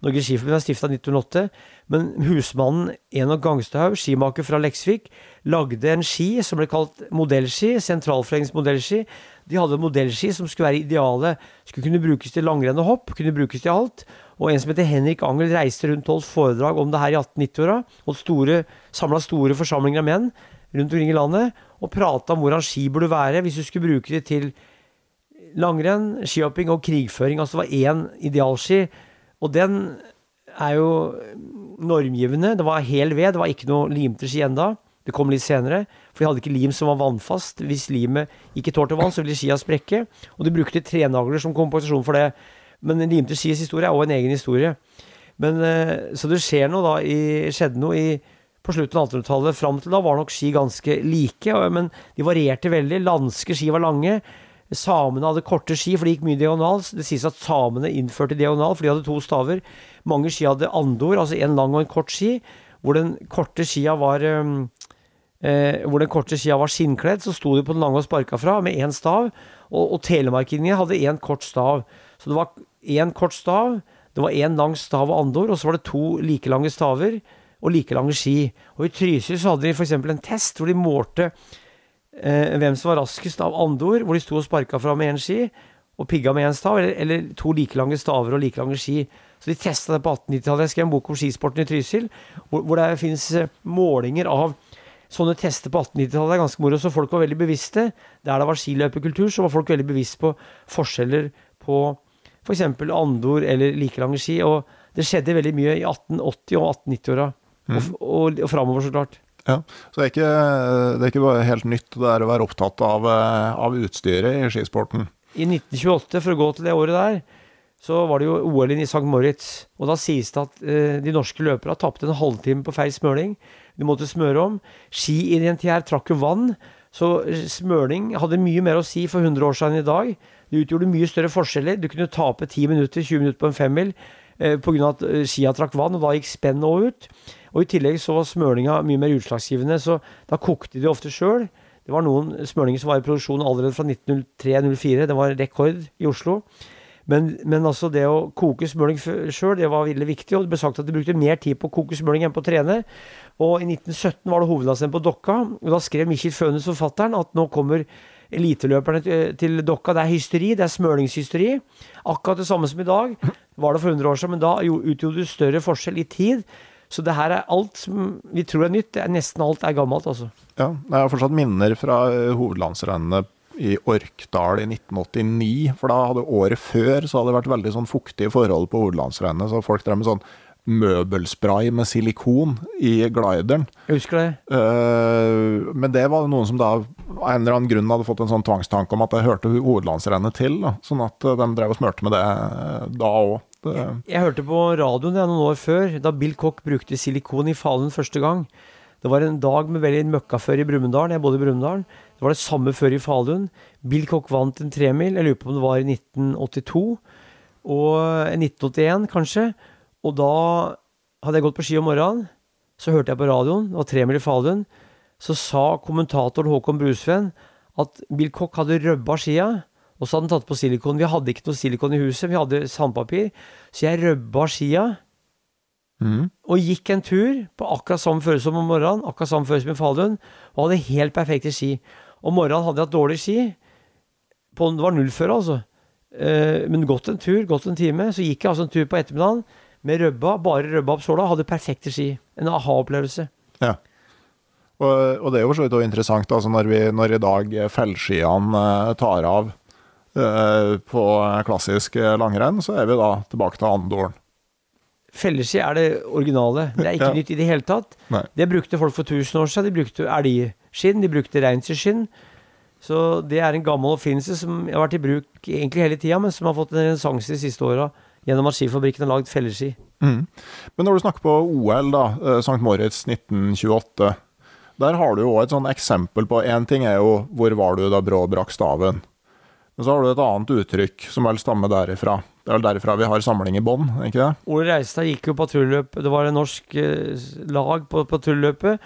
Norges Skiforbund er stifta i 1908, men husmannen Enok Gangstadhaug, skimaker fra Leksvik, lagde en ski som ble kalt modellski, Sentralforeningens modellski. De hadde en modellski som skulle være idealet. Skulle kunne brukes til langrenn og hopp, kunne brukes til alt. Og en som heter Henrik Angel reiste rundt og holdt foredrag om det her i 1890-åra. Og samla store forsamlinger av menn rundt omkring i landet og prata om hvordan ski burde være hvis du skulle bruke det til langrenn, skihopping og krigføring. Altså det var én idealski, og den er jo normgivende. Det var hel ved, det var ikke noe limte ski enda. Det kom litt senere, for de hadde ikke lim som var vannfast. Hvis limet ikke tålte vann, så ville skia sprekke. Og de brukte trenagler som kompensasjon for det. Men limte skis historie er også en egen historie. Men, eh, så det skjer noe da i, skjedde noe i, på slutten av 1800-tallet. Fram til da var nok ski ganske like, men de varierte veldig. Landske ski var lange. Samene hadde korte ski, for de gikk mye diagonal. Det sies at samene innførte diagonal, for de hadde to staver. Mange ski hadde andor, altså en lang og en kort ski, hvor den korte skia var um, eh, var skinnkledd, så sto de på den lange og sparka fra med én stav. Og, og telemarkingen hadde én kort stav. Så det var én kort stav, det var én lang stav og andor, og så var det to like lange staver og like lange ski. Og i Trysil så hadde de f.eks. en test hvor de målte eh, hvem som var raskest av andor, hvor de sto og sparka fra med én ski og pigga med én stav, eller, eller, to like lange staver og like lange ski. Så de testa det på 1890-tallet. Jeg skrev en bok om skisporten i Trysil, hvor, hvor det finnes eh, målinger av sånne tester på 1890-tallet er ganske moro, så folk var veldig bevisste. Der det var skiløperkultur, så var folk veldig bevisst på forskjeller på f.eks. For andor eller like lange ski. Og det skjedde veldig mye i 1880- og 1890-åra, mm. og, og, og framover, så klart. Ja, Så det er, ikke, det er ikke helt nytt det er å være opptatt av, eh, av utstyret i skisporten? I 1928, for å gå til det året der, så var det jo OL i St. Moritz. Og da sies det at eh, de norske løperne tapte en halvtime på feil smøring. De måtte smøre om. Skiidentiær trakk jo vann, så smøring hadde mye mer å si for 100 år siden i dag. Det utgjorde mye større forskjeller. Du kunne tape 10 minutter, 20 minutter på en femmil eh, pga. at eh, skia trakk vann, og da gikk spennet òg ut. Og i tillegg så var smøringa mye mer utslagsgivende, så da kokte de ofte sjøl. Det var noen smøringer som var i produksjon allerede fra 1903-04. Det var rekord i Oslo. Men, men, altså det å koke smøring sjøl, det var veldig viktig. Og det ble sagt at de brukte mer tid på å koke smøring enn på å trene. Og i 1917 var det hovedlandsrenn på Dokka. Og da skrev Mikkjel Fønes, forfatteren, at nå kommer eliteløperne til Dokka. Det er hysteri, det er smølingshysteri. Akkurat det samme som i dag. Var det for 100 år siden, men da utgjorde det større forskjell i tid. Så det her er alt som vi tror er nytt. Det er nesten alt er gammelt, altså. Ja, jeg har fortsatt minner fra hovedlandsrennene i Orkdal i 1989. For da hadde året før så hadde det vært veldig sånn fuktige forhold på hovedlandsrennet. Så folk drev med sånn møbelspray med silikon i glideren. Jeg husker det. Uh, men det var noen som da av en eller annen grunn hadde fått en sånn tvangstanke om at det hørte hovedlandsrennet til. Da. Sånn at uh, de drev og smurte med det da òg. Jeg, jeg, hørte på radioen det noen år før, da Bill Koch brukte silikon i Falun første gang. Det var en dag med veldig møkkaføre i Brumunddal. Jeg bodde i Brumunddal. Det var det samme før i Falun. Bill Koch vant en tremil. Jeg lurer på om det var i 1982. Og 1981, kanskje. Og da hadde jeg gått på ski om morgenen. Så hørte jeg på radioen, det var tremil i Falun. Så sa kommentatoren Håkon Brusveen at Bill Koch hadde røbba skia. Og så hadde han tatt på silikon. Vi hadde ikke noe silikon i huset, vi hadde sandpapir. Så jeg røbba skia. Mm. Og gikk en tur på akkurat samme følelse som om morgenen, akkurat samme følelse som i Falun, og hadde helt perfekte ski. Om morgenen hadde jeg hatt dårlig ski. På, det var nullføre, altså. Eh, men gått en tur, gått en time. Så gikk jeg altså en tur på ettermiddagen med røbba, bare røbba opp såla. Hadde perfekte ski. En aha-opplevelse. Ja. Og, og, det er jo for så vidt interessant altså når, vi, når i dag fellskiene eh, tar av eh, på klassisk langrenn, så er vi da tilbake til Andoren. Felleski er det originale. Det er ikke ja. nytt i det hele tatt. Nei. Det brukte folk for 1000 år siden. De brukte elgskinn, de brukte reinsdyrskinn. Så det er en gammel oppfinnelse som har vært i bruk egentlig hele tida, men som har fått en renessanse de siste åra gjennom at skifabrikken har lagd felleski. Mm. Men når du snakker på OL, da, eh, St. Moritz 1928. Der har du jo òg et sånn eksempel på Én ting er jo 'hvor var du da Brå brakk staven'? Men så har du et annet uttrykk som vel stammer derifra. Det er vel derifra vi har samling i bånn, ikke det? Ole Reistad gikk jo patruljøløp. Det var en norsk eh, lag på patruljøløpet.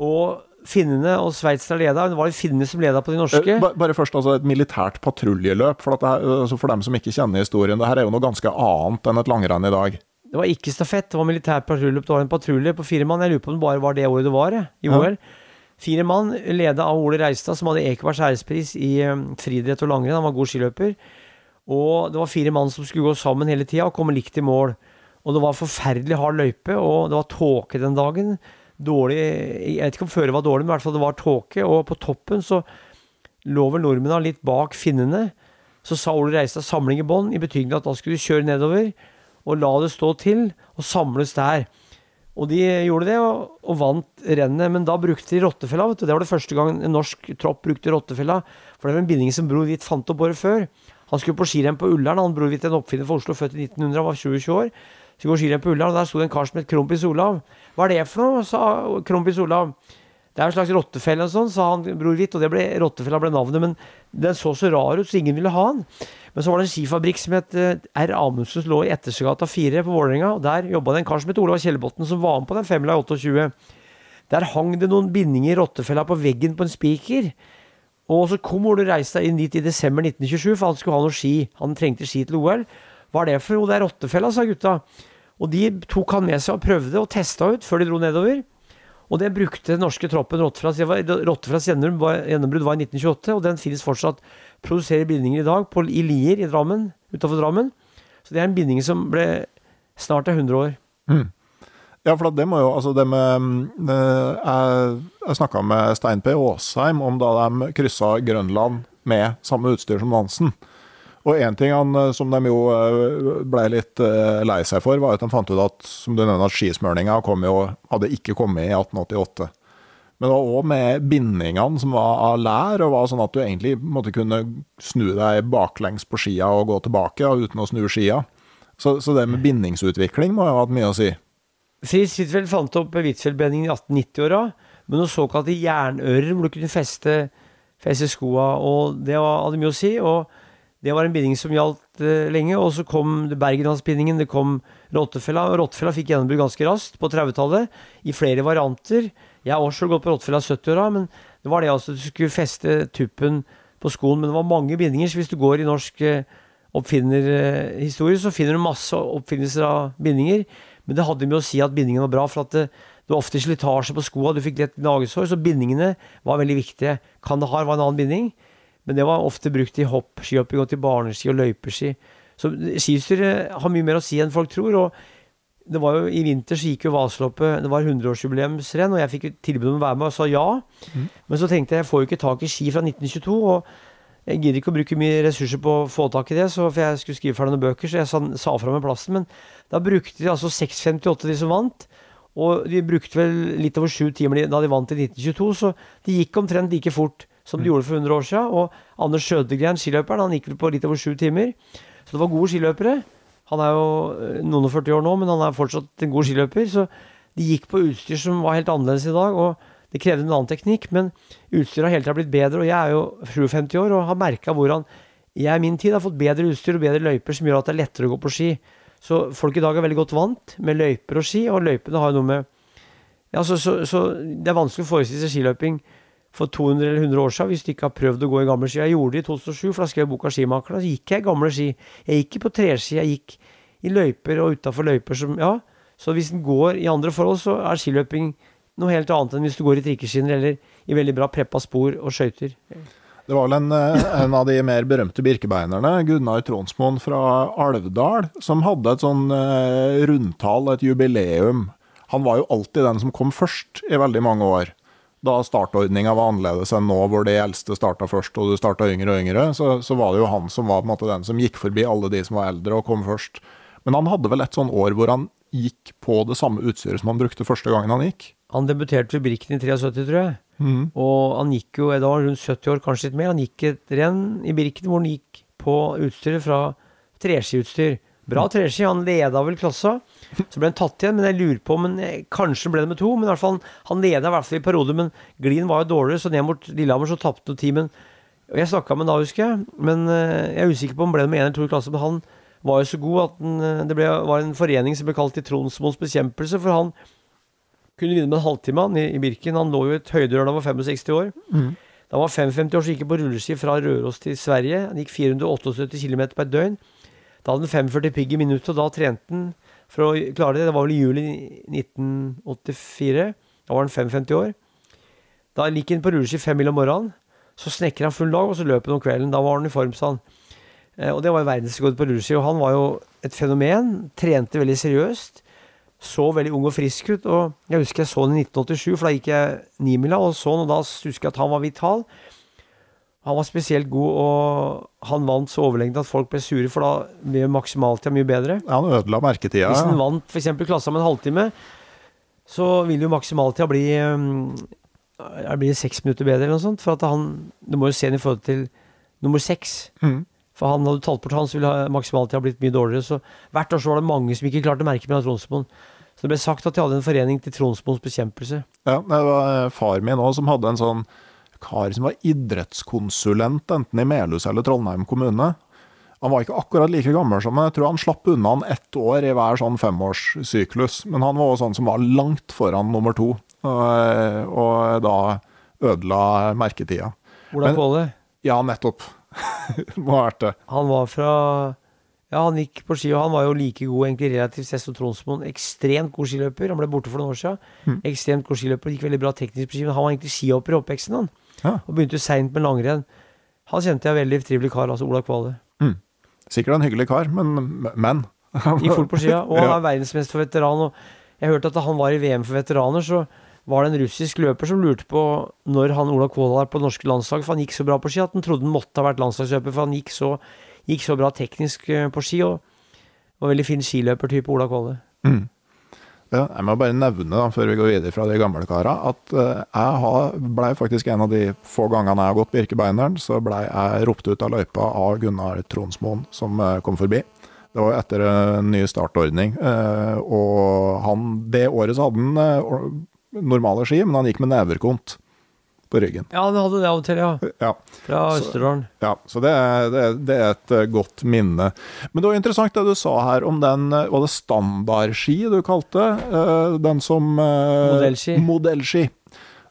Og finnene og Sveits leda. Det var jo finnene som leda på de norske. Eh, Bare først altså et militært patruljeløp. For, altså for dem som ikke kjenner historien, det her er jo noe ganske annet enn et langrenn i dag. Det var ikke stafett, det var militært patruljeløp. Det var en patrulje på fire mann. Jeg lurer på om det bare var det året det var, i i Ja. Fire mann, leda av Ole Reistad, som hadde Ekebergs ærespris i um, friidrett og langrenn. Han var god skiløper. Og det var fire mann som skulle gå sammen hele tida og komme likt i mål. Og det var forferdelig hard løype, og det var tåke den dagen. Dårlig Jeg vet ikke om føret var dårlig, men i hvert fall det var tåke. Og på toppen så lå vel nordmennene litt bak finnene. Så sa Ole Reistad samling i bånn, i betydning at da skulle du kjøre nedover og la det stå til og samles der. Og de gjorde det, og, og vant rennet. Men da brukte de rottefella. vet du. Det var det første gang en norsk tropp brukte rottefella. For det var en binding som Bror Hvitt fant opp året før. Han skulle på skirenn på Ullern. Han Bror Hvitt, en oppfinner fra Oslo, født i 1900, var 20 år. Skulle gå skirenn på Ullern, og der sto det en kar som het Krompis Olav. Hva er det for noe? sa Krompis Olav. Det er en slags rottefelle og sånn, sa han Bror Hvitt, og det ble, rottefella ble navnet. Men den så så rar ut, så ingen ville ha den. Men så var det en skifabrikk som het eh, R. Amundsen, som lå i Ettersegata 4 på Vålerenga. Og der jobba det en kar som het Olav Kjellbotn, som var med på den femmila i 28. Der hang det noen bindinger i rottefella på veggen på en spiker. Og så kom Ole Reistad inn dit i desember 1927, for han skulle ha noe ski. Han trengte ski til OL. Hva er det for noe? Det er rottefella, sa gutta. Og de tok han med seg og prøvde og testa ut før de dro nedover. Og det brukte den norske troppen Rottefras gjennombrudd var, i 1928, og den finnes fortsatt. Produserer bindinger i dag på, i Lier i Drammen, utenfor Drammen. Så det er en binding som ble snart er 100 år. Ja, for det må jo Altså, det med eh, Jeg, jeg snakka med Stein P. Aasheim om da de kryssa Grønland med samme utstyr som Nansen. Og én ting han, eh, som de jo eh, ble litt eh, lei seg for, var at de fant ut at som du nevner, at skismøringa jo, hadde ikke kommet i 1888. Men det var òg med bindingene som var av lær, og var sånn at du egentlig måtte kunne snu deg baklengs på skia og gå tilbake og uten å snu skia. Så, så det med bindingsutvikling må jo ha hatt mye å si. Fritz Huitfeldt fant opp Huitfeldtbendingen i 1890-åra, med noen såkalte jernører hvor du kunne feste, feste skoa, og det hadde mye å si. og det var en binding som gjaldt eh, lenge, og så kom Bergenlandsbindingen, det kom rottefella. og Rottefella fikk gjennombrudd ganske raskt på 30-tallet, i flere varianter. Jeg har også gått på rottefella 70-åra, men det var det altså du skulle feste tuppen på skoen. Men det var mange bindinger, så hvis du går i norsk eh, oppfinnerhistorie, så finner du masse oppfinnelser av bindinger. Men det hadde med å si at bindingen var bra, for at det, det var ofte slitasje på skoa, du fikk lett gnagesår, så bindingene var veldig viktige. Kandahar var en annen binding. Men det var ofte brukt i hopp, skihopping og til barneski og løypeski. Så skiutstyret har mye mer å si enn folk tror. og det var jo I vinter så gikk jo Vasaloppet, det var 100-årsjubileumsrenn, og jeg fikk tilbud om å være med og sa ja. Men så tenkte jeg jeg får jo ikke tak i ski fra 1922, og jeg gidder ikke å bruke mye ressurser på å få tak i det, så, for jeg skulle skrive ferdig noen bøker, så jeg sa, sa fra med plassen. Men da brukte de altså 6,58 de som vant. Og de brukte vel litt over sju timer da de vant i 1922, så det gikk omtrent like fort som de gjorde for 100 år siden. Og Anders Sjødegren, skiløperen, han gikk vel på litt over sju timer. Så det var gode skiløpere. Han er jo eh, noen og 40 år nå, men han er fortsatt en god skiløper. Så de gikk på utstyr som var helt annerledes i dag, og det krevde en annen teknikk. Men utstyret har hele tida blitt bedre, og jeg er jo 57 år og har merka hvordan jeg i min tid har fått bedre utstyr og bedre løyper som gjør at det er lettere å gå på ski. Så folk i dag er veldig godt vant med løyper og ski, og løypene har jo noe med ja, så, så, så det er vanskelig å forestille seg skiløping for 200 eller 100 år siden hvis du ikke har prøvd å gå i gamle ski. Jeg gjorde det i 2007, for da skrev jeg boka 'Skimakerne'. Da gikk jeg i gamle ski. Jeg gikk ikke på treski, jeg gikk i løyper og utafor løyper som Ja. Så hvis en går i andre forhold, så er skiløping noe helt annet enn hvis du går i trikkeskinner eller i veldig bra preppa spor og skøyter. Det var vel en, eh, en av de mer berømte birkebeinerne, Gunnar Tronsmoen fra Alvdal, som hadde et sånn eh, rundtall, et jubileum. Han var jo alltid den som kom først i veldig mange år. Da startordninga var annerledes enn nå, hvor de eldste starta først, og du starta yngre og yngre, så, så var det jo han som var på en måte den som gikk forbi alle de som var eldre og kom først. Men han hadde vel et sånn år hvor han gikk på det samme utstyret som han brukte første gangen han gikk. Han debuterte ved Brikken i 73, tror jeg. Og han gikk jo, da var rundt 70 år, kanskje litt mer. Han gikk et renn i Birken hvor han gikk på utstyret fra treskiutstyr. Bra treski, han leda vel klassa. Så ble han tatt igjen, men jeg lurer på men Kanskje ble det med to, men i hvert fall han leda i hvert fall i perioder. Men glien var jo dårligere, så ned mot Lillehammer så tapte ti. Og jeg snakka med ham da, husker jeg. Men eh, jeg er usikker på om ble det med én eller to i klasse. Men han var jo så god at den, eh, det ble, var en forening som ble kalt til Tronsmoens bekjempelse, for han kunne vinne med en halvtime han, i, Birken. Han lå jo i et høydehjørne da han var 65 år. Mm. Da han var 55 år, så gikk han på rulleski fra Røros til Sverige. Han gikk 478 km på et døgn. Da hadde han 45 pigg i minuttet, og da trente han for å klare det. Det var vel i juli 1984. Da var han 55 år. Da gikk han på rulleski fem mil om morgenen. Så snekker han full dag, og så løp han om kvelden. Da var han i form, sa han. Eh, og det var verdensrekord på rulleski. Og han var jo et fenomen. Trente veldig seriøst. Så veldig ung og frisk ut. Og jeg husker jeg så han i 1987, for da gikk jeg nimila og så han, og da husker jeg at han var vital. Han var spesielt god, og han vant så overlegent at folk ble sure, for da ble maksimaltida mye bedre. Ja, han ødela merketida. Hvis han vant f.eks. klassa med en halvtime, så vil jo maksimaltida bli um, blir seks minutter bedre eller noe sånt. For at han Du må jo se den i forhold til nummer seks. Mm. For han hadde talt bort han, så ville maksimaltida blitt mye dårligere. Så hvert år så var det mange som ikke klarte å merke med Tronsmoen. Så det ble sagt at de hadde en forening til Tronsmoens bekjempelse. Ja, det var eh, far min òg som hadde en sånn kar som var idrettskonsulent, enten i Melhus eller Trollheim kommune. Han var ikke akkurat like gammel som meg, jeg tror han slapp unna han ett år i hver sånn femårssyklus. Men han var også sånn som var langt foran nummer to, og, og da ødela merketida. Ola Kvåle, Ja, nettopp. Må ha vært det. han var fra Ja, han gikk på ski, og han var jo like god egentlig relativt sett som Tronsmoen. Ekstremt god skiløper. Han ble borte for noen år siden. Mm. Ekstremt god skiløper. Gikk veldig bra teknisk på ski, men han var egentlig skihopper i oppveksten, han. Ja. Og begynte seint med langrenn. Han kjente jeg veldig trivelig kar, altså Ola Kvale. Sikkert en hyggelig kar, men, men. Gikk fort på skia, og han er verdensmester for veteran. Og jeg hørte at da han var i VM for veteraner, så var det en russisk løper som lurte på når han Ola Kvale var på det norske landslag, for han gikk så bra på ski at han trodde han måtte ha vært landslagsløper, for han gikk så, gikk så bra teknisk eh, på ski, og var veldig fin skiløpertype, Ola Kvale. Mm. Jeg må bare nevne, da, før vi går videre fra de gamle kara, at eh, jeg ble faktisk en av de få gangene jeg har gått Birkebeineren, så blei jeg ropt ut av løypa av Gunnar Tronsmoen, som eh, kom forbi. Det var etter en ny startordning, eh, og han, det året så hadde han eh, normale ski, men han gikk med neverkont på ryggen. Ja, den hadde det av og til, ja. Ja, Fra Østerdalen. ja, så det, er- det, er- det er et eh, godt minne. Men det var interessant det du sa her om den eh, Var det standardski du kalte eh, den som Modellski. Modellski.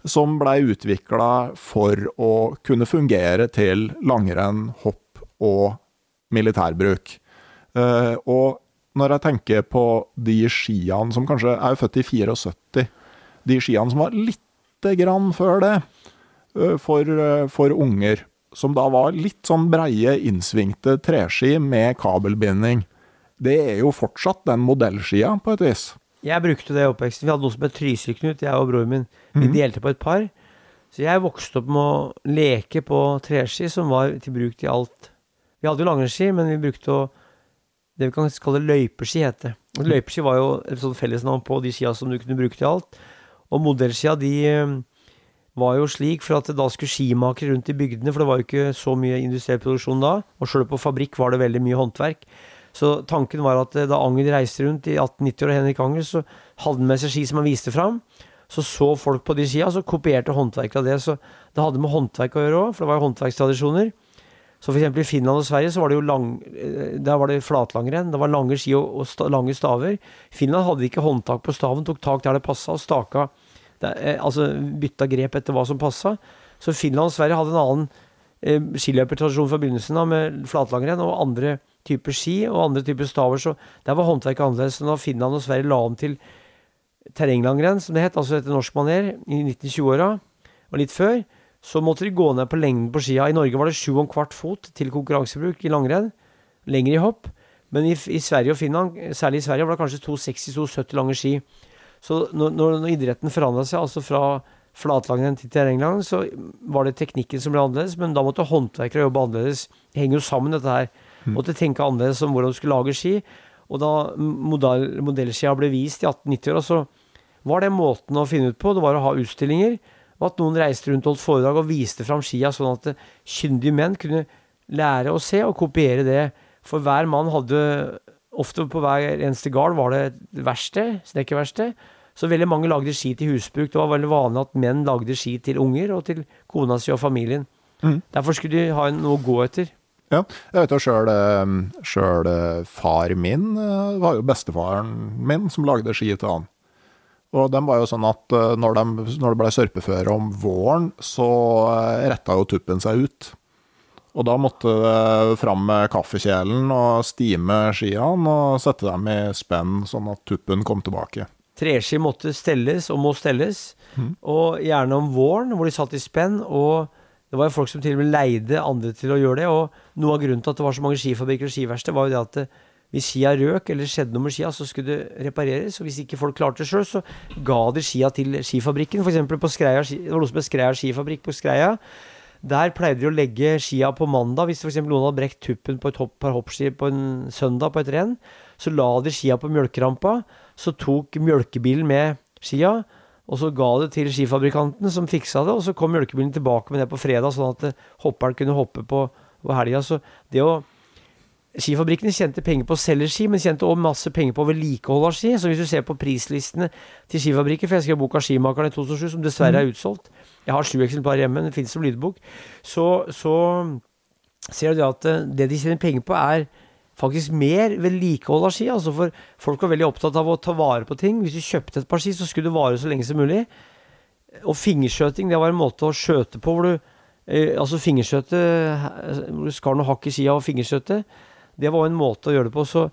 Som blei utvikla for å kunne fungere til langrenn, hopp og militærbruk. Og når jeg tenker på de skiene som kanskje er født i 74, de skiene som var lite grann før det, for, eh, for unger, som da var litt sånn breie, innsvingte treski med kabelbinding, det er jo fortsatt den modellskia, på et vis. Jeg brukte det i oppveksten. Vi hadde noe som het Trysil-Knut, jeg og broren min. Vi mm. delte på et par. Så jeg vokste opp med å leke på treski, som var til bruk til alt. Vi hadde jo langrennsski, men vi brukte å Det vi kan kalle løypeski, het det. Og Løypeski var jo et sånt fellesnavn på de skia som du kunne bruke til alt. Og modellskia, de eh, var jo slik for at da skulle skimakere rundt i bygdene, for det var jo ikke så mye industriell produksjon da, og sjøl på fabrikk var det veldig mye håndverk. Så tanken var at eh, da Angel reiste rundt i 1890 og Henrik Angel, så hadde han med seg ski som han viste fram. Så så folk på de skia, så kopierte håndverket av det. Så det hadde med håndverk å gjøre òg, for det var jo håndverkstradisjoner. Så eksempel i Finland og Sverige så var det jo lang, eh, der var det flatlangrenn. Det var lange ski og, og sta, lange staver. Finland hadde ikke håndtak på staven, tok tak der det passa, og staka det, eh, Altså bytta grep etter hva som passa. Så Finland og Sverige hadde en annen eh, skiløpertradisjon fra begynnelsen av, med flatlangrenn og andre typer ski og andre typer staver. Så der var håndverket annerledes. Så da Finland og Sverige la om til terrenglangrenn, som det het, altså etter norsk maner, i 1920-åra og litt før, så måtte de gå ned på lengden på skia. I Norge var det sju og en kvart fot til konkurransebruk i langrenn. Lenger i hopp. Men i, i Sverige og Finland, særlig i Sverige, var det kanskje 260-270 lange ski. Så når, når, når idretten forandra seg, altså fra flatlangrenn til terrengland, så var det teknikken som ble annerledes, men da måtte håndverkere jobbe annerledes. Det henger jo sammen, dette her. Måtte tenke annerledes om hvordan du skulle lage ski. Og da modell, modellskia ble vist i 1890-åra, så var det måten å finne ut på. Det var å ha utstillinger, og at noen reiste rundt og holdt foredrag og viste fram skia, sånn at kyndige menn kunne lære å se og kopiere det. For hver mann hadde Ofte på hver eneste gard var det et verksted, snekkerverksted. Så veldig mange lagde ski til husbruk. Det var veldig vanlig at menn lagde ski til unger og til kona si og familien. Mm. Derfor skulle de ha noe å gå etter. Ja, jeg vet jo sjøl Sjøl far min eh, var jo bestefaren min som lagde ski til han. Og de var jo sånn at eh, når, de, når det ble sørpeføre om våren, så eh, retta jo tuppen seg ut. Og da måtte det fram med kaffekjelen og stime skiene og sette dem i spenn, sånn at tuppen kom tilbake. Treski måtte stelles og må stelles, mm. og gjerne om våren, hvor de satt i spenn. og det var jo folk som til og med leide andre til å gjøre det. Og noe av grunnen til at det var så mange skifabrikker og skiverksted, var jo det at det, hvis skia røk eller skjedde noe med skia, så skulle det repareres. Og hvis ikke folk klarte det sjøl, så ga de skia til skifabrikken. F.eks. på Skreia, det var noe som het Skreia skifabrikk på Skreia. Der pleide de å legge skia på mandag. Hvis f.eks. noen hadde brekt tuppen på et hopp, par hoppski på en søndag på et renn, så la de skia på mjølkerampa. Så tok mjølkebilen med skia og så ga det til skifabrikanten, som fiksa det, og så kom mjølkebilen tilbake med det på fredag, sånn at eh, hopperen kunne hoppe på, på helga. Så det å Skifabrikkene tjente penger på å selge ski, men tjente også masse penger på vedlikehold av ski. Så hvis du ser på prislistene til skifabrikker, for jeg skrev boka 'Skimakeren' i 2007, som dessverre er mm. utsolgt Jeg har sju eksemplarer hjemme, den finnes som lydbok. Så, så ser du at eh, det de tjener penger på, er faktisk mer vedlikehold av ski. Altså for folk var veldig opptatt av å ta vare på ting. Hvis du kjøpte et par ski, så skulle det vare så lenge som mulig. Og fingerskjøting, det var en måte å skjøte på hvor du eh, Altså fingerskjøte Hvor du skar noe hakk i skia og fingerskjøte. Det var en måte å gjøre det på. Så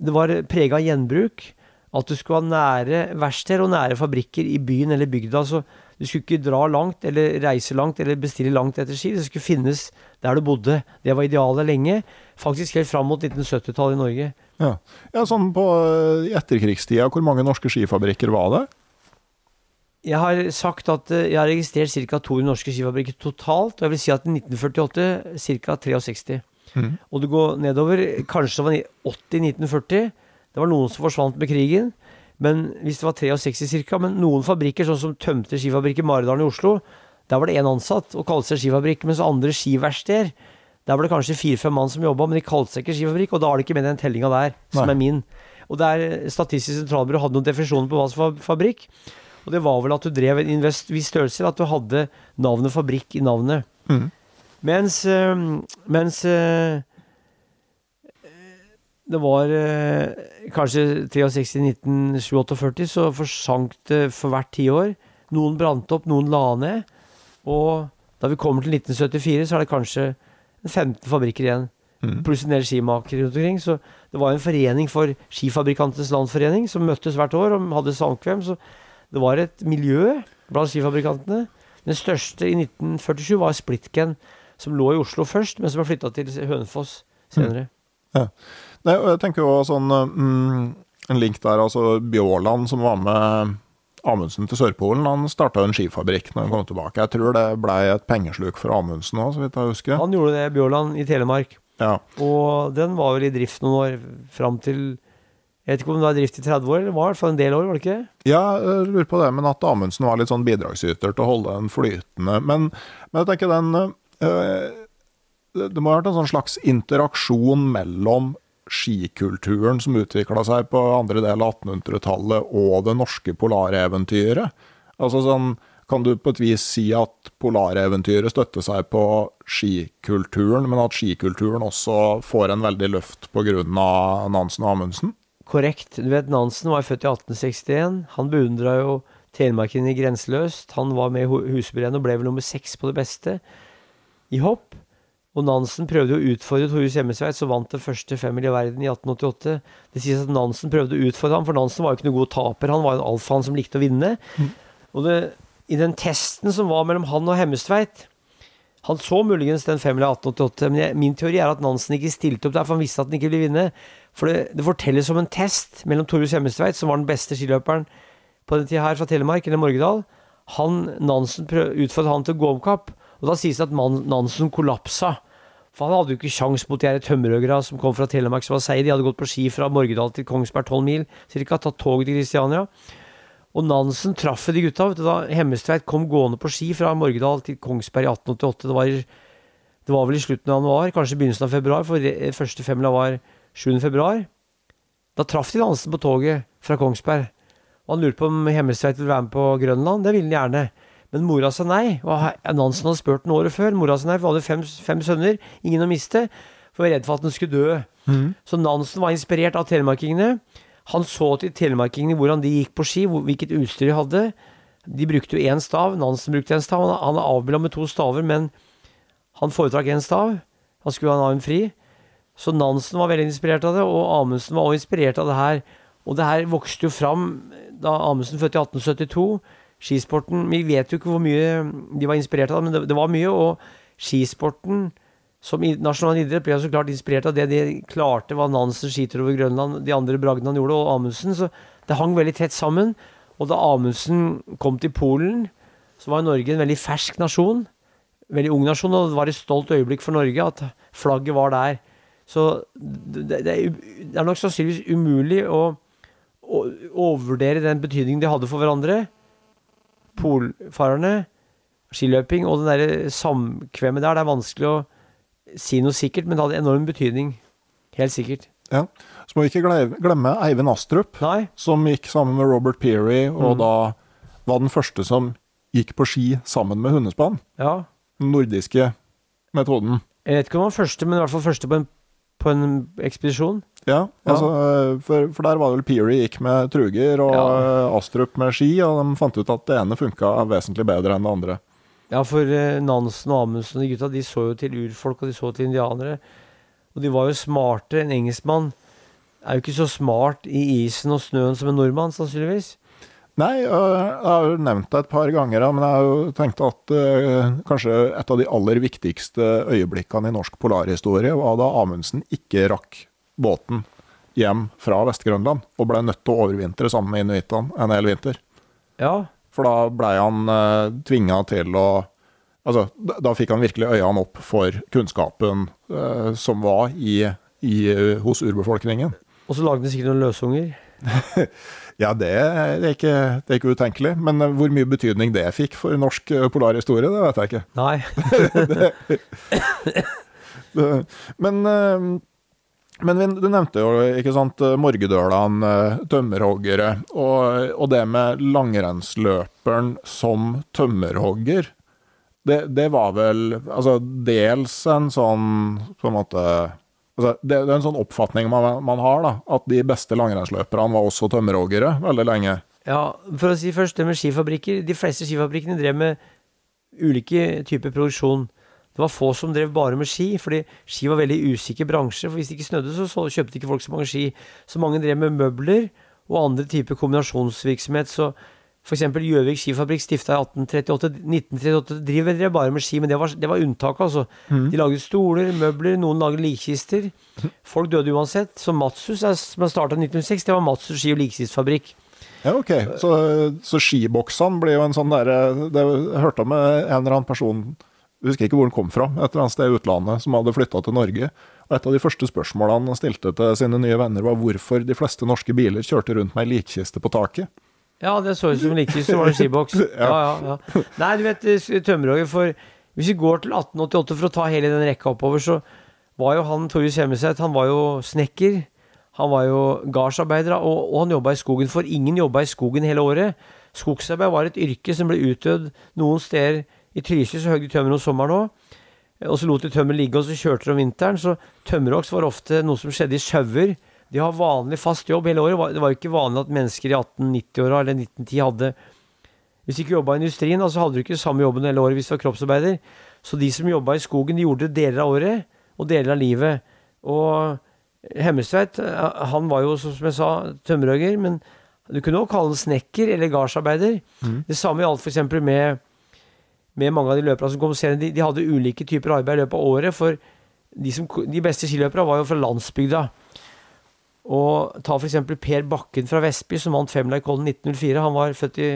det var prega av gjenbruk. At du skulle ha nære verksteder og nære fabrikker i byen eller bygda. Så du skulle ikke dra langt eller reise langt eller bestille langt etter ski. Det skulle finnes der du bodde. Det var idealet lenge. Faktisk helt fram mot 1970-tallet i Norge. Ja. ja, sånn på etterkrigstida, hvor mange norske skifabrikker var det? Jeg har sagt at eh, jeg har registrert ca. 200 norske skifabrikker totalt. Og jeg vil si at i 1948 ca. 63. Mm. Og du går nedover, kanskje det var 80-1940. Det var noen som forsvant med krigen. Men hvis det var 63 ca. Men noen fabrikker, sånn som tømte skifabrikk i Maridalen i Oslo, der var det én ansatt og kalte seg skifabrikk. Mens andre skiverksteder, der var det kanskje fire-fem mann som jobba, men de kalte seg ikke skifabrikk. Og da er det ikke med den tellinga der, som Nei. er min. Og der Statistisk sentralbyrå hadde noen definisjoner på hva som var fabrikk. Og det var vel at du drev en viss størrelse, at du hadde navnet fabrikk i navnet. Mm. Mens, mens det var eh, kanskje 63, 19, 47, så forsank det for hvert tiår. Noen brant opp, noen la ned. Og da vi kommer til 1974, så er det kanskje 15 fabrikker igjen. Mm. Pluss en del skimakere rundt omkring. Så det var en forening for Skifabrikantenes Landsforening som møttes hvert år og hadde samkvem. Så det var et miljø blant skifabrikantene. Den største i 1947 var Splitken, som lå i Oslo først, men som ble flytta til Hønefoss senere. Mm. Ja. Nei, og jeg tenker jo sånn mm, En link der, altså Bjåland som var med Amundsen til Sørpolen, han starta en skifabrikk når han kom tilbake. Jeg tror det ble et pengesluk for Amundsen òg, så vidt jeg husker. Han gjorde det, Bjåland, i Telemark. Ja. Og den var vel i drift noen år fram til jeg vet ikke om det var drift i 30 år, eller var det for en del år, var det ikke Ja, jeg lurer på det, men at Amundsen var litt sånn bidragsyter til å holde den flytende. Men, men jeg tenker den øh, Det må ha vært en sånn slags interaksjon mellom skikulturen som utvikla seg på andre del av 1800-tallet, og det norske polareventyret. Altså sånn, Kan du på et vis si at polareventyret støtter seg på skikulturen, men at skikulturen også får en veldig løft pga. Nansen og Amundsen? Korrekt. Du vet, Nansen var født i 1861. Han beundra jo Telemarken i Grenseløst. Han var med i Husebrennet og ble vel nummer seks på det beste i hopp. Og Nansen prøvde å utfordre Torjus Hjemmesveit, som vant det første femmil i verden i 1888. Det sies at Nansen prøvde å utfordre ham, for Nansen var jo ikke noen god taper. Han var en alfahann som likte å vinne. Mm. Og det, i den testen som var mellom han og Hemmestveit Han så muligens den femmila i 1888, men jeg, min teori er at Nansen ikke stilte opp der, for han visste at han ikke ville vinne. For det, det fortelles om en test mellom Torjus Hemmesveit, som var den beste skiløperen på den tida her fra Telemark, eller Morgedal. Han, Nansen utfordret han til å gå om kapp. Og da sies det at Nansen kollapsa. For han hadde jo ikke sjans mot de tømmerhøgra som kom fra Telemark som var seige. De hadde gått på ski fra Morgedal til Kongsberg, tolv mil cirka, tatt toget til Kristiania. Og Nansen traff de gutta vet du, da Hemmestveit kom gående på ski fra Morgedal til Kongsberg i 1888. Det var, det var vel i slutten av januar, kanskje begynnelsen av februar, for første femmila var 7. februar. Da traff de Nansen på toget fra Kongsberg. Og han lurte på om Hemmestveit ville være med på Grønland. Det ville han gjerne. Men mora sa nei. Og Nansen hadde spurt den året før. Mora sa nei, for hun hadde fem, fem sønner, ingen å miste. For jeg var redd for at den skulle dø. Mm. Så Nansen var inspirert av telemarkingene. Han så til telemarkingene hvordan de gikk på ski, hvilket utstyr de hadde. De brukte jo én stav. Nansen brukte én stav. Han, han er avbilda med to staver, men han foretrakk én stav. Han skulle ha en arm fri. Så Nansen var veldig inspirert av det, og Amundsen var også inspirert av det her. Og det her vokste jo fram da Amundsen fødte i 1872. Skisporten Vi vet jo ikke hvor mye de var inspirert av, men det, var mye. Og skisporten som nasjonal idrett ble så klart inspirert av det de klarte, hva Nansen skitur over Grønland, de andre bragdene han gjorde, og Amundsen. Så det hang veldig tett sammen. Og da Amundsen kom til Polen, så var Norge en veldig fersk nasjon. Veldig ung nasjon, og det var et stolt øyeblikk for Norge at flagget var der. Så det, det, er nok sannsynligvis umulig å, å overvurdere den betydningen de hadde for hverandre. Polfarerne, skiløping og det derre samkvemmet der. Det er vanskelig å si noe sikkert, men det hadde enorm betydning. Helt sikkert. Ja. Så må vi ikke glemme Eivind Astrup, Nei. som gikk sammen med Robert Peary, og Mm. da var den første som gikk på ski sammen med hundespann. Ja. Den nordiske metoden. Jeg vet ikke om han var første, men i hvert fall første på en, på en ekspedisjon. Ja, Ja. altså, for, for der var det vel Peary gikk med truger, og Ja. Astrup med ski, og de fant ut at det ene funka vesentlig bedre enn det andre. Ja, for eh, Nansen og Amundsen og de gutta, de så jo til urfolk, og de så til indianere. Og de var jo smartere. En engelskmann er jo ikke så smart i isen og snøen som en nordmann, sannsynligvis. Nei, øh, jeg har jo nevnt det et par ganger, men jeg har jo tenkt at øh, kanskje et av de aller viktigste øyeblikkene i norsk polarhistorie var da Amundsen ikke rakk båten hjem fra Vest-Grønland, og ble nødt til å overvintre sammen med inuittene en hel vinter. Ja. For da blei han uh, tvinga til å Altså, da, fikk han virkelig øynene opp for kunnskapen øh, som var i, i, hos urbefolkningen. Og så lagde de sikkert noen løsunger. Ja, det er, ikke, det er ikke utenkelig. Men eh, hvor mye betydning det fikk for norsk eh, polarhistorie, det vet jeg ikke. Nei. Det- Men, eh, men du nevnte jo ikke sant, morgedølene, tømmerhoggere, og, og det med langrennsløperen som tømmerhogger. Det, det var vel altså, dels en sånn på en måte altså, det, det er en sånn oppfatning man, man har, da, at de beste langrennsløperne var også tømmerhoggere veldig lenge. Ja, for å si først det med skifabrikker. De fleste skifabrikkene drev med ulike typer produksjon. Det var få som drev bare med ski, fordi ski var veldig usikker bransje. For hvis det ikke snødde, så, så kjøpte ikke folk så mange ski. Så mange drev med møbler og andre typer kombinasjonsvirksomhet. Så f.eks. Gjøvik skifabrikk stifta i 1838. 1938 driver dere bare med ski, men det var, det var unntaket, altså. De laget stoler, møbler, noen laget likkister. Folk døde uansett. Så Matsus, er- som starta i 1906, det var Matsus ski- og likkistfabrikk. Ja, ok. Så, så skiboksene blir jo en sånn derre det- hørte Jeg med en eller annen person jeg husker ikke hvor han kom fra, et eller annet sted i utlandet, som hadde flytta til Norge. Og Et av de første spørsmålene han stilte til sine nye venner, var hvorfor de fleste norske biler kjørte rundt med ei likkiste på taket. Ja, det så ut som en så var det en skiboks. Ja, ja, ja. Nei, du vet, Tømmerhogger, for hvis vi går til 1888 for å ta hele den rekka oppover, så var jo han Torjus Hjemmeseth, han var jo snekker. Han var jo gardsarbeider, og, og han jobba i skogen, for ingen jobba i skogen hele året. Skogsarbeid var et yrke som ble utdødd noen steder. I Trysil så høgde de tømmer om sommeren òg. Og så lot de tømmer ligge, og så kjørte de om vinteren. Så tømmerhogst var ofte noe som skjedde i sjauer. De har vanlig fast jobb hele året. Det var jo ikke vanlig at mennesker i 1890-åra eller 1910 hadde Hvis de ikke jobba i industrien, så hadde du ikke samme jobben hele året hvis du var kroppsarbeider. Så de som jobba i skogen, de gjorde det deler av året og deler av livet. Og Hemmestveit, eh, han var jo, som jeg sa, tømmerhogger, men du kunne også kalle han snekker eller gardsarbeider. Det samme gjaldt f.eks. med med mange av de løperne som kom senere, de, de hadde ulike typer arbeid i løpet av året. For de, som, de beste skiløperne var jo fra landsbygda. Og ta f.eks. Per Bakken fra Vestby, som vant Femla i Kollen 1904. Han var født i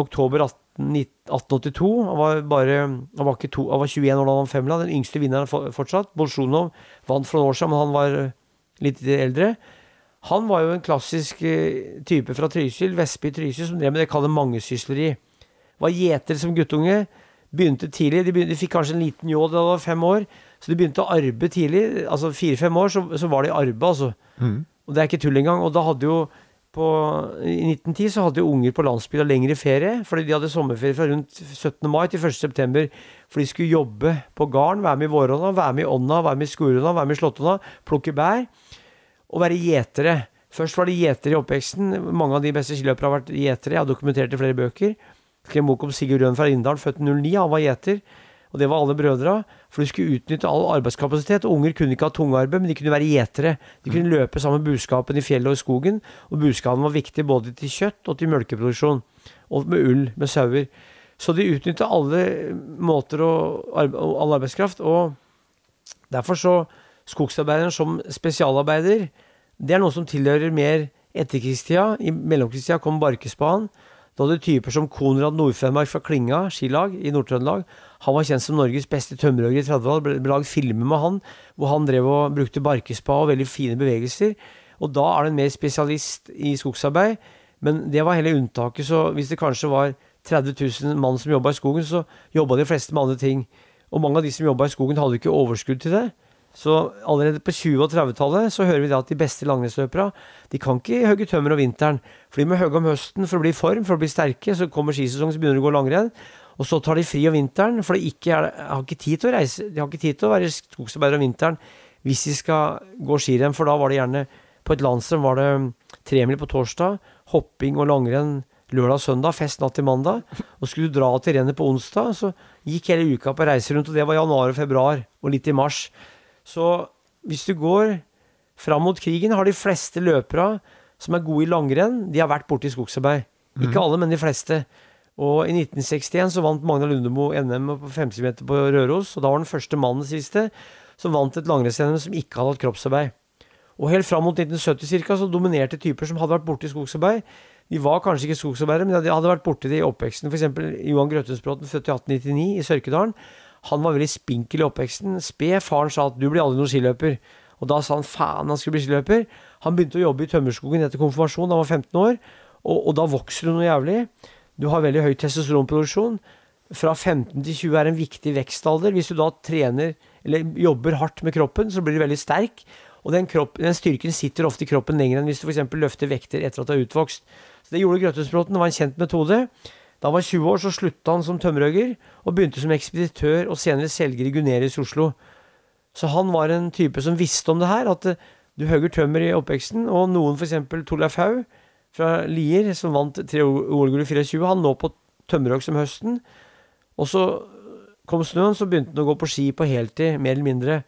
oktober 18, 1882. Han var, bare, han var, to, han var 21 år da han vant Femla. Den yngste vinneren fortsatt. Bolsjunov vant for noen år siden, men han var litt eldre. Han var jo en klassisk eh, type fra Trysil, Vestby-Trysil, som drev med det jeg kaller mangesysleri var gjeter som guttunge. Begynte tidlig. De, begynte, de fikk kanskje en liten ljå da de var fem år. Så de begynte å arbe tidlig. Altså fire-fem år, så, så var de i arbeid, altså. Og det er ikke tull engang. Og da hadde jo på, I 1910 så hadde jo unger på landsbygda lengre ferie, fordi de hadde sommerferie fra rundt 17. mai til 1. september. For de skulle jobbe på garn, være med i våronna, være med i ånda, være med i skorånda, være med i slåttonna, plukke bær og være gjetere. Først var det gjetere i oppveksten. Mange av de beste skiløpere har vært gjetere. Jeg har dokumentert i flere bøker. Skrev bok om Sigurd Rønn fra Rindalen, født 09. Han var gjeter. Og det var alle brødra. For de skulle utnytte all arbeidskapasitet. Og unger kunne ikke ha tungarbeid, men de kunne være gjetere. De kunne løpe sammen med buskapen i fjellet og i skogen. Og buskapen var viktig både til kjøtt og til melkeproduksjon. Og med ull, med sauer. Så de utnytta alle måter og, og all arbeidskraft. Og derfor så Skogsarbeideren som spesialarbeider, det er noe som tilhører mer etterkrigstida. I mellomkrigstida kom barkespaden. Da hadde typer som Konrad Nordfjellmark fra Klinga skilag i Nord-Trøndelag han var kjent som Norges beste tømmerhogger i 30-tallet. Det ble laget filmer med han hvor han drev og brukte barkespa og veldig fine bevegelser. Og da er han mer spesialist i skogsarbeid. Men det var hele unntaket, så hvis det kanskje var 30 000 mann som jobba i skogen, så jobba de fleste med andre ting. Og mange av de som jobba i skogen, hadde ikke overskudd til det. Så allerede på 20- og 30-tallet så hører vi da at de beste langrennsløperne de kan ikke hogge tømmer om vinteren. For de må hogge om høsten for å bli i form, for å bli sterke. Så kommer skisesongen, så begynner de å gå langrenn. Og så tar de fri om vinteren, for de ikke er, har ikke tid til å reise. De har ikke tid til å være skogsarbeider om vinteren hvis de skal gå skirenn, for da var det gjerne på et landsrenn var det tremil på torsdag, hopping og langrenn lørdag og søndag, fest natt til mandag. Og skulle du dra til rennet på onsdag, så gikk hele uka på reise rundt, og det var januar og februar, og litt i mars. Så hvis du går fram mot krigen, har de fleste løpere som er gode i langrenn, de har vært borte i skogsarbeid. Ikke alle, men de fleste. Og i 1961 så vant Magna Lundemo NM på 50 meter på Røros, og da var den første mannen siste som vant et langrenns-NM som ikke hadde hatt kroppsarbeid. Og helt fram mot 1970 ca. så dominerte typer som hadde vært borte i skogsarbeid. De var kanskje ikke skogsarbeidere, men de hadde vært borte i oppveksten. F.eks. Johan Grøttensbråten, født i 1899 i Sørkedalen. Han var veldig spinkel i oppveksten. Sped. Faren sa at 'du blir aldri noen skiløper'. Og da sa han faen han skulle bli skiløper. Han begynte å jobbe i tømmerskogen etter konfirmasjon da han var 15 år, og, og da vokser du noe jævlig. Du har veldig høy testosteronproduksjon. Fra 15 til 20 er en viktig vekstalder. Hvis du da trener eller jobber hardt med kroppen, så blir du veldig sterk. Og den, kropp, den styrken sitter ofte i kroppen lenger enn hvis du f.eks. løfter vekter etter at du har utvokst. Så Det gjorde Grøttesbråten. Det var en kjent metode. Da han var 20 år, så slutta han som tømmerhogger og begynte som ekspeditør og senere selger i Gunerius Oslo. Så han var en type som visste om det her, at du hogger tømmer i oppveksten, og noen, f.eks. Torleif Haug, fra Lier, som vant tre OL-gull i 24. Han lå på tømmerhogst om høsten. Og så kom snøen, så begynte han å gå på ski på heltid, mer eller mindre.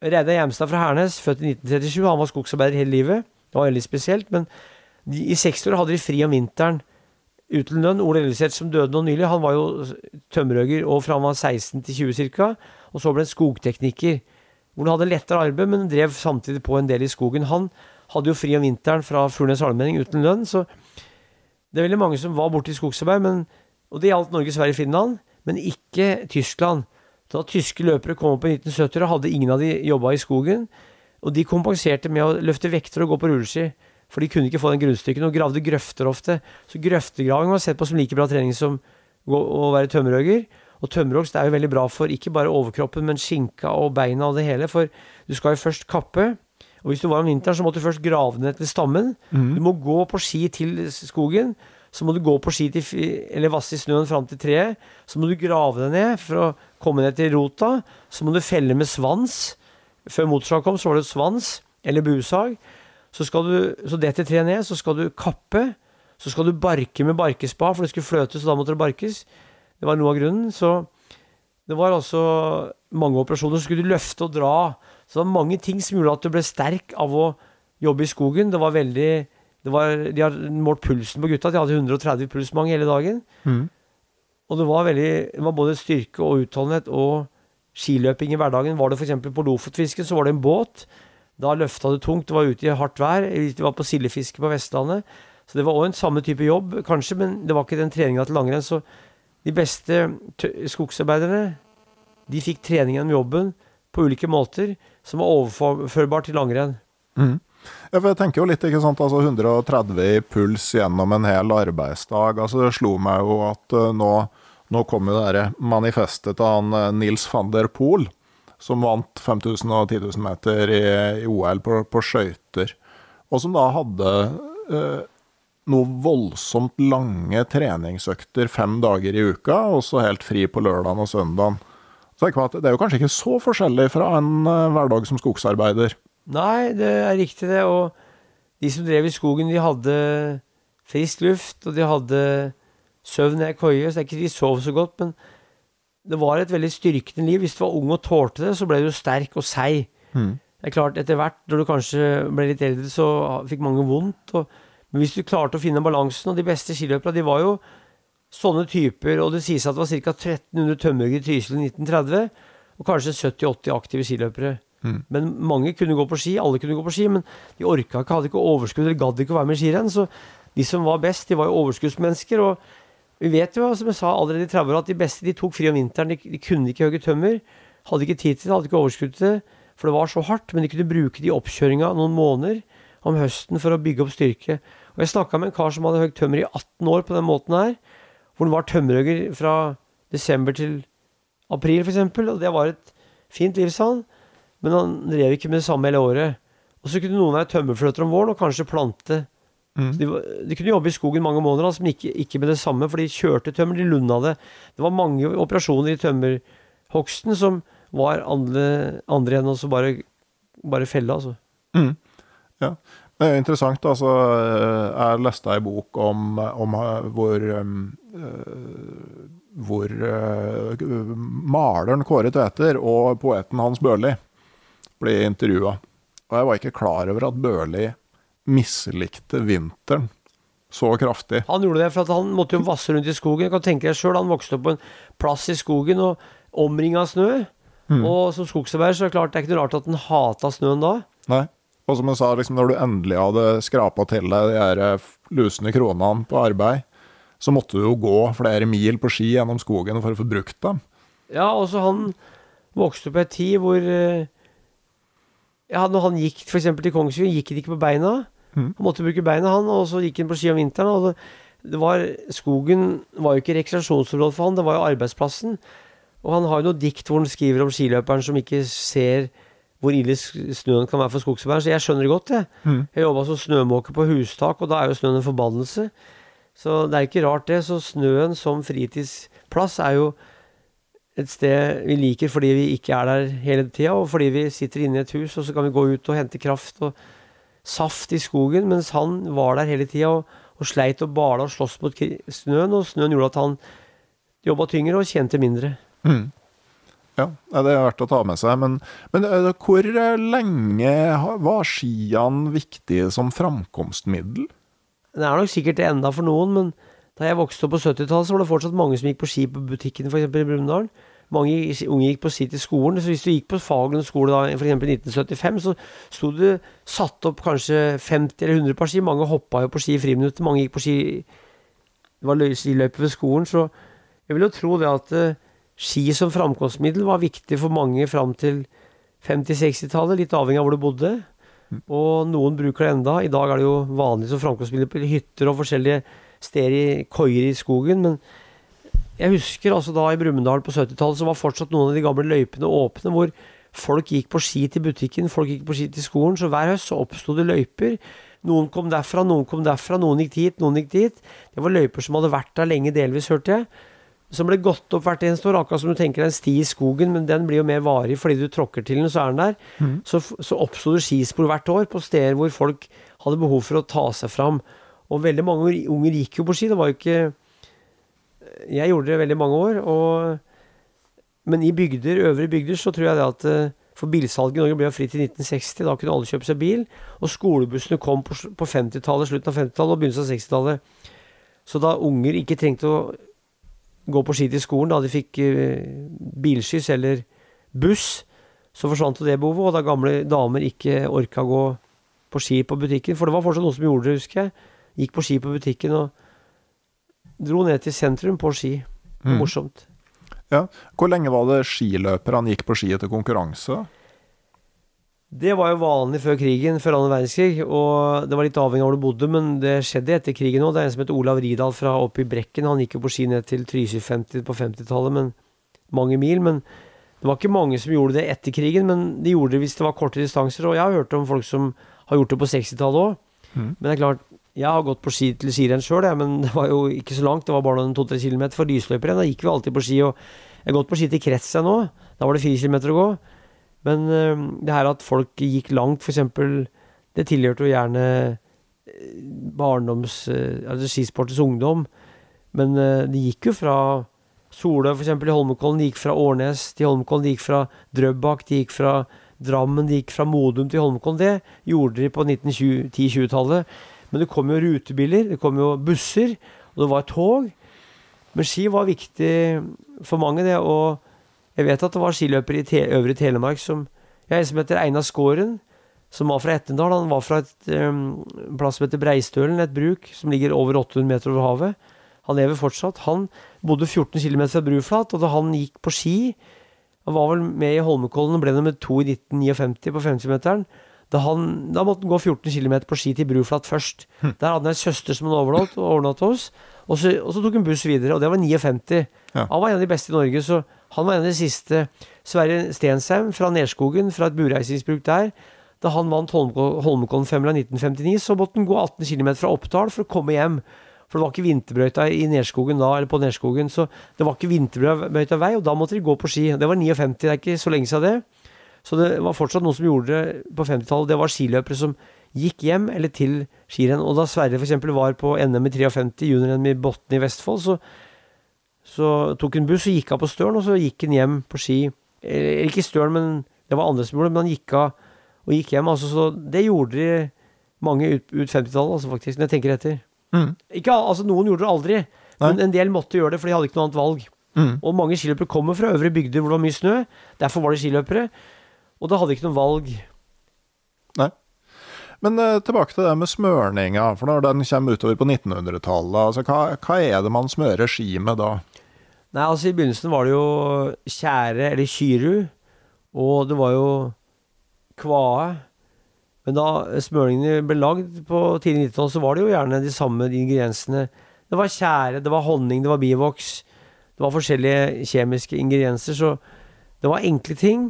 Reidar Hjermstad fra Hernes, født i 1937, han var skogsarbeider hele livet. Det var veldig spesielt. Men de, i 60 år hadde de fri om vinteren uten lønn. Ole Elleseth, som døde nå nylig, han var jo tømmerhogger og fra han var 16 til 20 ca. Og så ble han skogtekniker, hvor han hadde lettere arbeid, men drev samtidig på en del i skogen. Han hadde jo fri om vinteren fra Furnes allmenning uten lønn, så det er veldig mange som var borte i skogsarbeid, men, og det gjaldt Norge, Sverige, Finland, men ikke Tyskland. Da tyske løpere kom opp i 1970, hadde ingen av de jobba i skogen, og de kompenserte med å løfte vekter og gå på rulleski. For de kunne ikke få den grunnstykken, og gravde grøfter ofte. Så grøftegraving var sett på som like bra trening som å være tømmerhogger. Og tømmerhogst er jo veldig bra for ikke bare overkroppen, men skinka og beina og det hele. For du skal jo først kappe, og hvis du var om vinteren, så måtte du først grave ned til stammen. Mm. Du må gå på ski til skogen. Så må du gå på ski til, eller vasse i snøen fram til treet. Så må du grave deg ned for å komme ned til rota. Så må du felle med svans. Før motorsag kom, så var det svans eller buesag. Så, skal du, så detter treet ned, så skal du kappe. Så skal du barke med barkespa, for det skulle fløtes, og da måtte det barkes. Det var noe av grunnen. Så det var altså mange operasjoner. Så skulle du løfte og dra så det var mange ting som gjorde at du ble sterk av å jobbe i skogen. Det var veldig det var, De har målt pulsen på gutta. De hadde 130 puls mange hele dagen. Mm. Og det var, veldig, det var både styrke og utholdenhet og skiløping i hverdagen. Var det f.eks. på Lofotfisken, så var det en båt. Da løfta det tungt. Det var ute i hardt vær. Det var på sildefiske på Vestlandet. Så det var òg en samme type jobb, kanskje, men det var ikke den treninga til langrenn. Så de beste skogsarbeiderne, de fikk trening gjennom jobben på ulike måter som er overførbar til langrenn. Mm. Jeg tenker jo litt, ikke sant, altså 130 i puls gjennom en hel arbeidsdag. altså Det slo meg jo at uh, nå, nå kom jo det manifestet til han uh, Nils van der Poel, som vant 5000 og 10 000 meter i, i OL på, på skøyter. Og som da hadde eh, noe voldsomt lange treningsøkter fem dager i uka, og så helt fri på lørdagen og søndagen. Så tenker man at Det er jo kanskje ikke så forskjellig fra en eh, hverdag som skogsarbeider. Nei, det er riktig det. Og de som drev i skogen, de hadde frisk luft, og de hadde søvn i koie. Så det er ikke de sov så godt, men det var et veldig styrkende liv. Hvis du var ung og tålte det, så ble du sterk og seig. Mm. Det er klart, etter hvert, når du kanskje ble litt eldre, så fikk mange vondt. Og, men hvis du klarte å finne balansen, og de beste skiløperne, de var jo sånne typer, og det sies at det var ca. 1300 tømmerhuggere i Trysil i 1930, og kanskje 70-80 aktive skiløpere. Mm. Men mange kunne gå på ski, alle kunne gå på ski, men de orka ikke, hadde ikke overskudd eller gadd ikke å være med i skirenn. Så de som var best, de var jo overskuddsmennesker. og vi vet jo, som jeg sa allerede i 30 at de beste de tok fri om vinteren. De, de kunne ikke hogge tømmer. Hadde ikke tid til det, hadde ikke overskudd til det. For det var så hardt. Men de kunne bruke de i oppkjøringa noen måneder om høsten for å bygge opp styrke. Og jeg snakka med en kar som hadde hogd tømmer i 18 år på den måten her. Hvor han var tømmerhugger fra desember til april, f.eks. Og det var et fint liv, sa han. Men han drev ikke med det samme hele året. Og så kunne noen være tømmerfløter om våren og kanskje plante Mm. de, de kunne jobbe i skogen mange måneder, altså, men ikke, ikke med det samme, for de kjørte tømmer, de lunda det. Det var mange operasjoner i tømmerhogsten som var andre, andre enn å så bare, bare felle, altså. Mm. Ja. Det er interessant. Altså, jeg leste ei bok om, om eh, hvor um, eh, hvor eh, maleren Kåre Tveter og poeten Hans Børli ble intervjua. Og jeg var ikke klar over at Børli mislikte vinteren så kraftig. Han gjorde det for at han måtte jo vasse rundt i skogen. Jeg kan tenke deg selv, Han vokste opp på en plass i skogen og omringa snø. Mm. Og som skogsarbeider så er det klart det er ikke noe rart at han hata snøen da. Nei. Og som jeg sa, liksom, når du endelig hadde skrapa til deg de her lusende kronene på arbeid, så måtte du jo gå flere mil på ski gjennom skogen for å få brukt dem. Ja, også han vokste opp i en tid hvor eh, Ja, når han gikk f.eks. til Kongsvinger, gikk han ikke på beina. Mm. Han måtte bruke beina, han, og så gikk han på ski om vinteren. Og det, det var, skogen var jo ikke rekreasjonsområde for han, det var jo arbeidsplassen. Og han har jo noe dikt hvor han skriver om skiløperen som ikke ser hvor ille snøen kan være for skogsarbeideren, så jeg skjønner det godt, jeg. Mm. Jeg jobba som snømåker på hustak, og da er jo snøen en forbannelse. Så det er ikke rart, det. Så snøen som fritidsplass er jo et sted vi liker fordi vi ikke er der hele tida, og fordi vi sitter inne i et hus, og så kan vi gå ut og hente kraft og saft i skogen, mens han var der hele tida og, og sleit og bala og sloss mot snøen, og snøen gjorde at han jobba tyngre og tjente mindre. Mm. Ja, det er verdt å ta med seg. Men, men eh, hvor lenge var skiene viktige som framkomstmiddel? Det er nok sikkert det enda for noen, men da jeg vokste opp på 70-tallet, så var det fortsatt mange som gikk på ski på butikken, f.eks. i Brumunddal. Mange unge gikk på ski til skolen. Så hvis du gikk på Faglund skole da, f.eks. i 1975, så sto du satt opp kanskje 50 eller 100 par ski. Mange hoppa jo på ski i friminuttet. Mange gikk på ski Det var lø- ved skolen, så jeg vil jo tro det at eh, ski som framkomstmiddel var viktig for mange fram til 50-60-tallet, litt avhengig av hvor du bodde. Og noen bruker det enda. I dag er det jo vanlig som framkomstmiddel på hytter og forskjellige steder i koier i skogen. Men jeg husker altså da i Brumunddal på 70-tallet så var fortsatt noen av de gamle løypene åpne, hvor folk gikk på ski til butikken, folk gikk på ski til skolen. Så hver høst så oppsto det løyper. Noen kom derfra, noen kom derfra, noen gikk dit, noen gikk dit. Det var løyper som hadde vært der lenge, delvis, hørte jeg. Som ble gått opp hvert eneste år, akkurat som du tenker en sti i skogen, men den blir jo mer varig fordi du tråkker til den, så er den der. Så, f- så oppsto det skispor hvert år på steder hvor folk hadde behov for å ta seg fram. Og veldig mange unger gikk jo på ski. Det var jo ikke Jeg gjorde det veldig mange år. Og, men i bygder, øvre bygder så tror jeg det at eh, For bilsalget i Norge ble jo fritt i 1960. Da kunne alle kjøpe seg bil. Og skolebussene kom på, på 50-tallet, slutten av 50-tallet og begynnelsen av 60-tallet. Så da unger ikke trengte å gå på ski til skolen, da de fikk eh, bilskyss eller buss, så forsvant jo det behovet. Og da gamle damer ikke orka gå på ski på butikken. For det var fortsatt noen som gjorde det, husker jeg. Gikk på ski på butikken og dro ned til sentrum på ski. Mm. Morsomt. Ja. Hvor lenge var det skiløperne gikk på ski etter konkurranse? Det var jo vanlig før krigen, før annen verdenskrig, og det var litt avhengig av hvor du bodde, men det skjedde etter krigen òg. Det er en som heter Olav Ridal fra oppe i Brekken. Han gikk jo på ski ned til Trysil 50 på 50-tallet, men mange mil. Men det var ikke mange som gjorde det etter krigen, men de gjorde det hvis det var korte distanser. Og jeg har hørt om folk som har gjort det på 60-tallet òg. Mm. Men det er klart, Jeg har gått på ski til skirenn sjøl, men det var jo ikke så langt. Det var bare noen to-tre kilometer for lysløpere. Da gikk vi alltid på ski. og Jeg har gått på ski til Kretset nå. Da var det fire kilometer å gå. Men øh, det her at folk gikk langt, f.eks. Det tilhørte jo gjerne øh, barndoms... Øh, altså skisportens ungdom. Men det gikk jo fra Solø f.eks. i Holmenkollen. De gikk fra Årnes til Holmenkollen. De gikk fra Drøbak. De gikk fra Drammen. De gikk fra Modum til Holmenkollen. Det gjorde de på 1910-20-tallet. Men det kom jo rutebiler, det kom jo busser, og det var tog. Men ski var viktig for mange, det. Og jeg vet at det var skiløpere i te Øvre Telemark som er en som heter Einar Skåren, som var fra Etnedal. Han var fra et um, plass som heter Breistølen, et bruk som ligger over 800 meter over havet. Han lever fortsatt. Han bodde 14 km fra Bruflat, og da han gikk på ski Han var vel med i Holmenkollen og ble nummer to i 1959 på 50-meteren. Da, han, da, måtte han gå 14 km på ski til Bruflat først. Hm. Der hadde han en søster som han overnatt hos. Og så, og så, tok han buss videre, og det var 59. Ja. Han var en av de beste i Norge, så han var en av de siste. Sverre Stensheim fra Nerskogen, fra et bureisingsbruk der. Da han vant Holmenkollen-femmila i 1959, så måtte han gå 18 km fra Oppdal for å komme hjem. For det var ikke vinterbrøyta i Nerskogen da, eller på Nerskogen, så det var ikke vinterbrøyta vei, og da måtte de gå på ski. Det var 59, det er ikke så lenge siden det. Så det var fortsatt noen som gjorde det på 50-tallet. Det var skiløpere som gikk hjem eller til skirenn. Og da Sverre f.eks. var på NM i 53, junior-NM i Botn i Vestfold, så, så tok hun buss og gikk av på Støren, og så gikk hun hjem på ski. Eller ikke Støren, men det var andre som gjorde det, men han gikk av og gikk hjem. Altså, så det gjorde de mange ut, ut 50-tallet, altså, faktisk, når jeg tenker etter. Mm. Ikke, altså, noen gjorde det aldri, Nei. men en del måtte gjøre det, for de hadde ikke noe annet valg. Mm. Og mange skiløpere kommer fra øvre bygder hvor det var mye snø. Derfor var de skiløpere. Og da hadde de ikke noe valg. Nei. Men uh, tilbake til det med smørninga. For når den kommer utover på 1900-tallet, altså, hva, hva, er det man smører ski med da? Nei, altså I begynnelsen var det jo tjære, eller kyru. Og det var jo kvae. Men da smøringene ble lagd på tidlig 90-tall, så var det jo gjerne de samme ingrediensene. Det var tjære, det var honning, det var bivoks. Det var forskjellige kjemiske ingredienser, så det var enkle ting.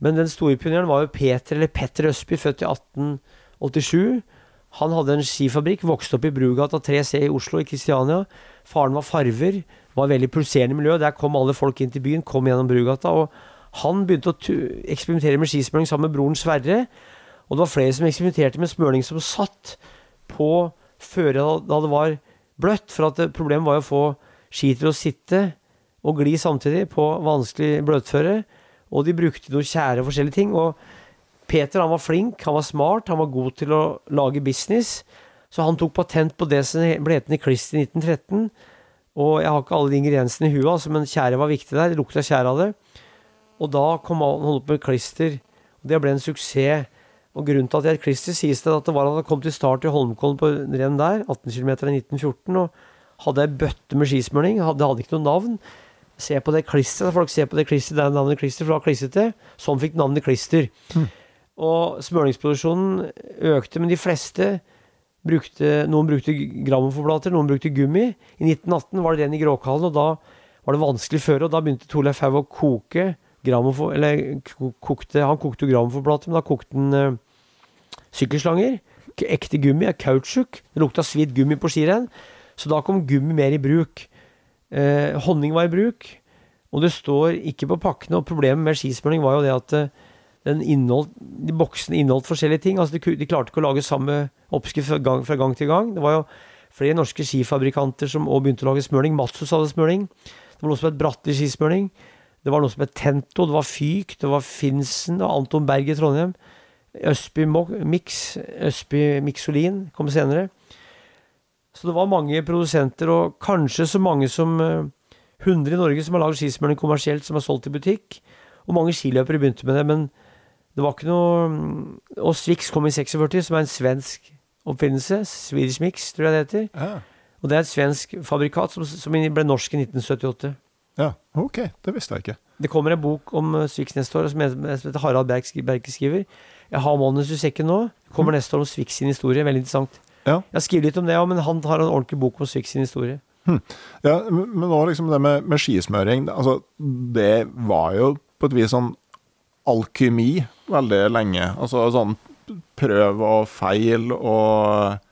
Men den store pioneren var jo Peter, eller Petter Østby, født i 1887. Han hadde en skifabrikk, vokste opp i Brugata 3C i Oslo, i Kristiania. Faren var farver, var veldig pulserende miljø. Der kom alle folk inn til byen, kom gjennom Brugata. Og han begynte å eksperimentere med skismøring sammen med broren Sverre. Og det var flere som eksperimenterte med smøring som satt på føret da det var bløtt. For at problemet var å få ski til å sitte og gli samtidig på vanskelig bløtføre. Og de brukte noe kjære forskjellige ting. Og Peter han var flink, han var smart, han var god til å lage business. Så han tok patent på det som ble hetende Klist i 1913. Og jeg har ikke alle de ingrediensene i huet, altså, men tjære var viktig der. Det lukta tjære av det. Og da kom han holdt på med klister. Og det ble en suksess. Og grunnen til at jeg het klister, sies det at det var at han kom til start i Holmenkollen på renn der, 18 km i 1914, og hadde ei bøtte med skismøring. Det hadde ikke noe navn. Se på det klisteret. Folk ser på det klisteret, det er navnet klister, for det var klistrete. Sånn fikk navnet klister. Mm. Og smøringsproduksjonen økte, men de fleste brukte Noen brukte grammofonplater, noen brukte gummi. I 1918 var det den i Gråkallen, og da var det vanskelig føre, og da begynte Torleif Haug å koke grammofon... Eller kokte Han kokte grammofonplater, men da kokte han uh, sykkelslanger. Ekte gummi er kautsjuk. Det lukta svidd gummi på skirenn. Så da kom gummi mer i bruk. Eh, honning var i bruk, og det står ikke på pakkene. Og problemet med skismøring var jo det at eh, den innholdt, de boksene inneholdt forskjellige ting. altså De, de klarte ikke å lage samme oppskrift fra gang, fra gang, til gang. Det var jo flere norske skifabrikanter som òg begynte å lage smøring. Matsus hadde smøring. Det var noe som het Bratteli skismøring. Det var noe som het Tento, det var Fyk, det var Finsen og Anton Berg i Trondheim. Østby Mix, Østby Mixolin kom senere. Så det var mange produsenter, og kanskje så mange som 100 eh, i Norge som har lagd skismøring kommersielt, som har solgt i butikk. Og mange skiløpere begynte med det, men det var ikke noe mm, Og Swix kom i 46, som er en svensk oppfinnelse. Swedish Mix, tror jeg det heter. Ja. Og det er et svensk fabrikat som, som ble norsk i 1978. Ja, ok. Det visste jeg ikke. Det kommer en bok om uh, Swix neste år, som heter Harald Berke skriver. Jeg har manus i sekken nå. Kommer mm. neste år om Swix sin historie. Veldig interessant. Ja. Jeg har skrevet litt om det òg, men han har en ordentlig bok om Swix sin historie. Hm. Ja, men nå liksom det med, med skismøring, altså, det var jo på et vis sånn alkymi veldig lenge. Altså sånn prøv og feil og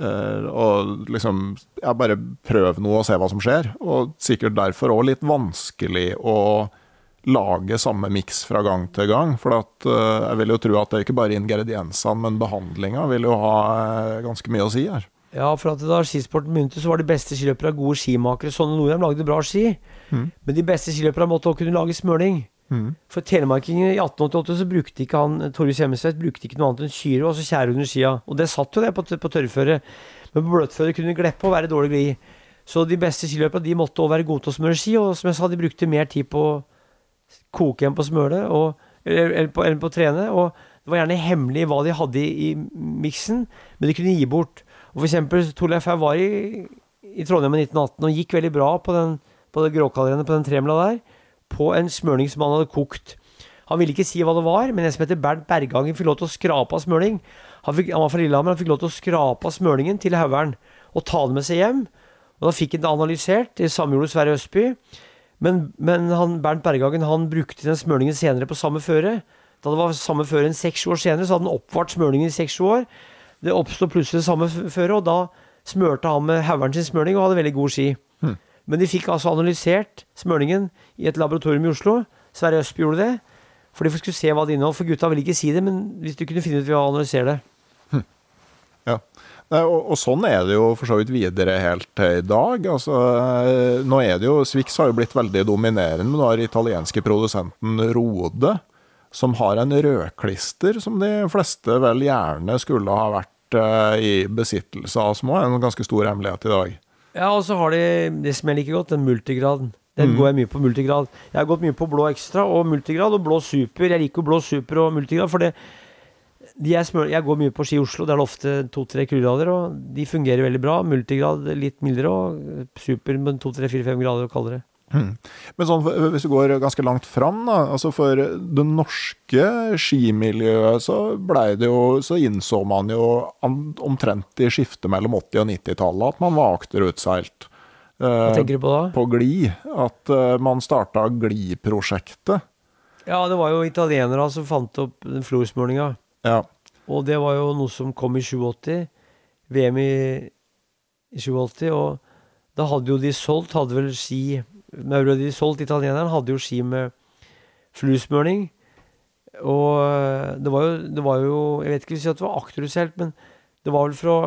Eh, og liksom ja, bare prøv noe og se hva som skjer. Og sikkert derfor òg litt vanskelig å lage samme miks fra gang til gang. For at, eh, jeg vil jo tro at det er ikke bare ingrediensene, men behandlinga vil jo ha eh, ganske mye å si her. Ja, for at da skisporten begynte, så var de beste skiløpere gode skimakere. Sånne Nordheim lagde bra ski. Mm. Men de beste skiløperne måtte også kunne lage smøring. Mm. For telemarkingen i 1888 så brukte ikke han Torjus Hjemmesvedt brukte ikke noe annet enn syre og så tjære under skia. Og det satt jo det på, på tørrføre. Men på bløtføre kunne det glippe og være dårlig glid. Så de beste skiløperne de måtte også være gode til å smøre ski. Og som jeg sa, de brukte mer tid på å koke enn på smøre, og, eller, eller, på, på å trene. Og det var gjerne hemmelig hva de hadde i, i miksen, men de kunne gi bort. Og for eksempel Torleif Haug var i, i Trondheim i 1918 og gikk veldig bra på, den, på det på den tremla der, på en smørning som han hadde kokt. Han ville ikke si hva det var, men en som heter Bernt Bergangen fikk lov til å skrape av smørning. Han, fikk, han var fra Lillehammer, han fikk lov til å skrape av smørningen til Haugern og ta den med seg hjem. Og da fikk han det analysert. Det samme gjorde Sverre Østby. Men, men han, Bernt Berghagen han brukte den smørningen senere på samme føre. Da det var samme føre enn seks år senere, så hadde han oppvart smørningen i seks år. Det oppsto plutselig samme føre, og da smørte han med Haugern sin smørning og hadde veldig god ski. Men de fikk altså analysert smøringen i et laboratorium i Oslo. Sverre Østby gjorde det. For de skulle se hva det inneholdt. For gutta ville ikke si det, men hvis du kunne finne ut ved å analysere det. Nei, og, og sånn er det jo for så vidt videre helt til i dag. Altså, eh, nå er det jo, Swix har jo blitt veldig dominerende, men du har italienske produsenten Rode, som har en rødklister som de fleste vel gjerne skulle ha vært eh, i besittelse av, som også er en ganske stor hemmelighet i dag. Ja, og så har de det som jeg liker godt, den multigraden. Den Mm. går jeg mye på multigrad. Jeg har gått mye på blå ekstra og multigrad og blå super. Jeg liker jo blå super og multigrad, for det de er smør, Jeg går mye på ski i Oslo, det er det ofte to-tre kuldegrader, og de fungerer veldig bra. Multigrad litt mildere, og super med to, tre, fire, fem grader og kaldere. Men sånn, hvis du går ganske langt fram, da, altså for det norske skimiljøet, så, blei det jo, så innså man jo omtrent i skiftet mellom 80- og 90-tallet at man var akterutseilt. Hva Eh, tenker du på da? på Gli. At eh, man starta Gli-prosjektet. Ja, det var jo italienere som fant opp den florsmålinga. Ja. Og det var jo noe som kom i 87. VM i, i 87. Og da hadde jo de solgt, hadde vel ski Mauro di solgt, italieneren, hadde jo ski med fluesmøring. Og øh, det var jo, det var jo Jeg vet ikke hvis det var akterutseilt, men det var vel for å,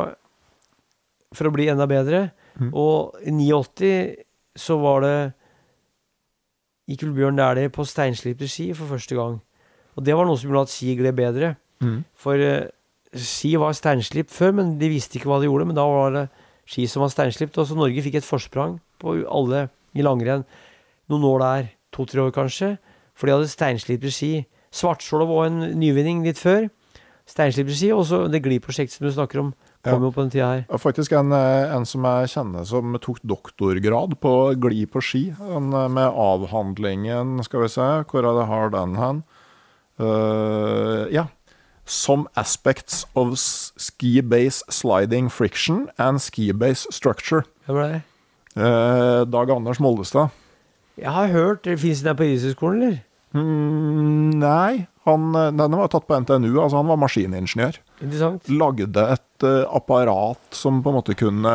for å bli enda bedre. Mm. Og i 89 så var det Gikk vel Bjørn Dæhlie på steinslipte ski for første gang. Og det var noe som gjorde at ski gled bedre. For uh, ski var steinslipt før, men de visste ikke hva de gjorde. Men da var det ski som var steinslipt. Og så Norge fikk et forsprang på alle i langrenn noen år der. To-tre år, kanskje. For de hadde steinslipte ski. Svartskjold var en nyvinning litt før. Steinslipte ski. Og så det Gli-prosjektet som du snakker om, kom Ja. jo på den tida her. Er faktisk en, eh, en som jeg kjenner som tok doktorgrad på Gli på ski. En, eh, med avhandlingen, skal vi se, hvor det har den hen? Uh, ja. Some aspects of ski base sliding friction and ski base structure. Det var det? Eh, Dag Anders Mollestad. Jeg har hørt Fins den på Idrettshøgskolen, eller? Mm, nei, han, eh, denne var tatt på NTNU. altså Han var maskiningeniør. Interessant. lagde et uh, apparat som på en måte kunne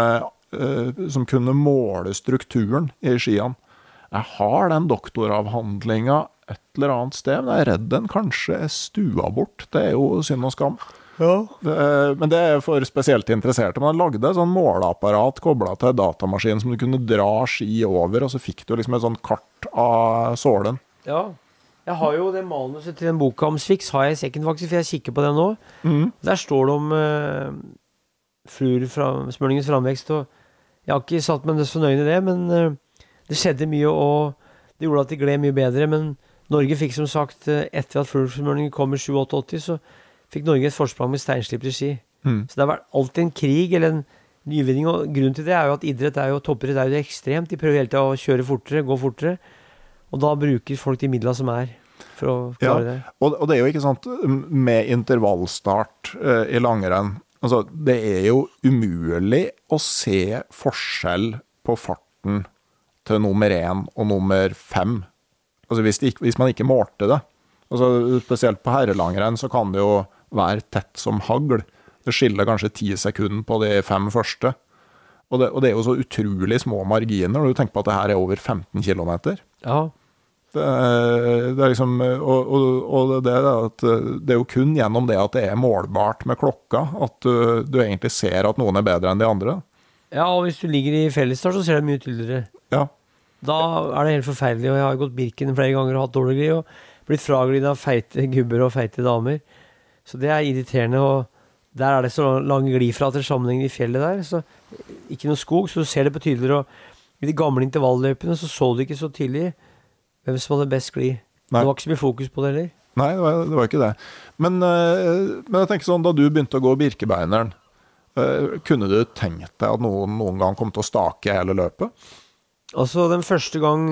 uh, Som kunne måle strukturen i skiene. Jeg har den doktoravhandlinga et eller annet sted, men jeg er redd den kanskje er stua bort. Det er jo synd og skam. Det, er- men det er for spesielt interesserte. Man lagde et sånn måleapparat kobla til datamaskin som du kunne dra ski over, og så fikk du liksom et sånn kart av sålen. Ja. Jeg har jo det manuset til den boka om Swix, har jeg i sekken faktisk, for jeg kikker på den nå. Der står det om uh, fluorsmørningens framvekst, og jeg har ikke satt meg så nøye i det, men uh, det skjedde mye, og det gjorde at de gled mye bedre. Men Norge fikk som sagt, eh, etter at fluorsmøringen kom i 87-88, så fikk Norge et forsprang med steinslipte ski. Mm. Så det har vært alltid en krig eller en nyvinning, og grunnen til det er jo at idrett er jo, toppidrett er jo ekstremt. De prøver hele tida å kjøre fortere, gå fortere, og da bruker folk de midlene som er, for å klare det. Og, og det er jo ikke sant med intervallstart uh, i langrenn Altså, det er jo umulig å se forskjell på farten til nummer én og nummer fem. Altså, hvis, det hvis man ikke målte det. Altså, spesielt på herrelangrenn så kan det jo være tett som hagl. Det skiller kanskje ti sekunder på de fem første. Og det, og det er jo så utrolig små marginer når du tenker på at det her er over 15 km. Ja. Det, er- det er liksom Og, og, og det, er at det er jo kun gjennom det at det er målbart med klokka, at du, du egentlig ser at noen er bedre enn de andre. ja, og hvis du ligger i fellesstart, så ser det mye tydeligere. Ja. Da er det helt forferdelig, og jeg har gått Birken flere ganger og hatt dårlig glid, og blitt fraglidd av feite gubber og feite damer. Så det er irriterende, og der er det så lange gliflater sammenhengende i fjellet der, så ikke noe skog, så du ser det på tydeligere, og i de gamle intervalløypene så så du ikke så tidlig hvem som hadde best gli. Nei. Det var ikke så mye fokus på det heller. Nei, det var, det var ikke det. Men, eh, men jeg tenker sånn, da du begynte å gå Birkebeineren, eh, kunne du tenkt deg at noen noen gang kom til å stake hele løpet? Altså, den første gang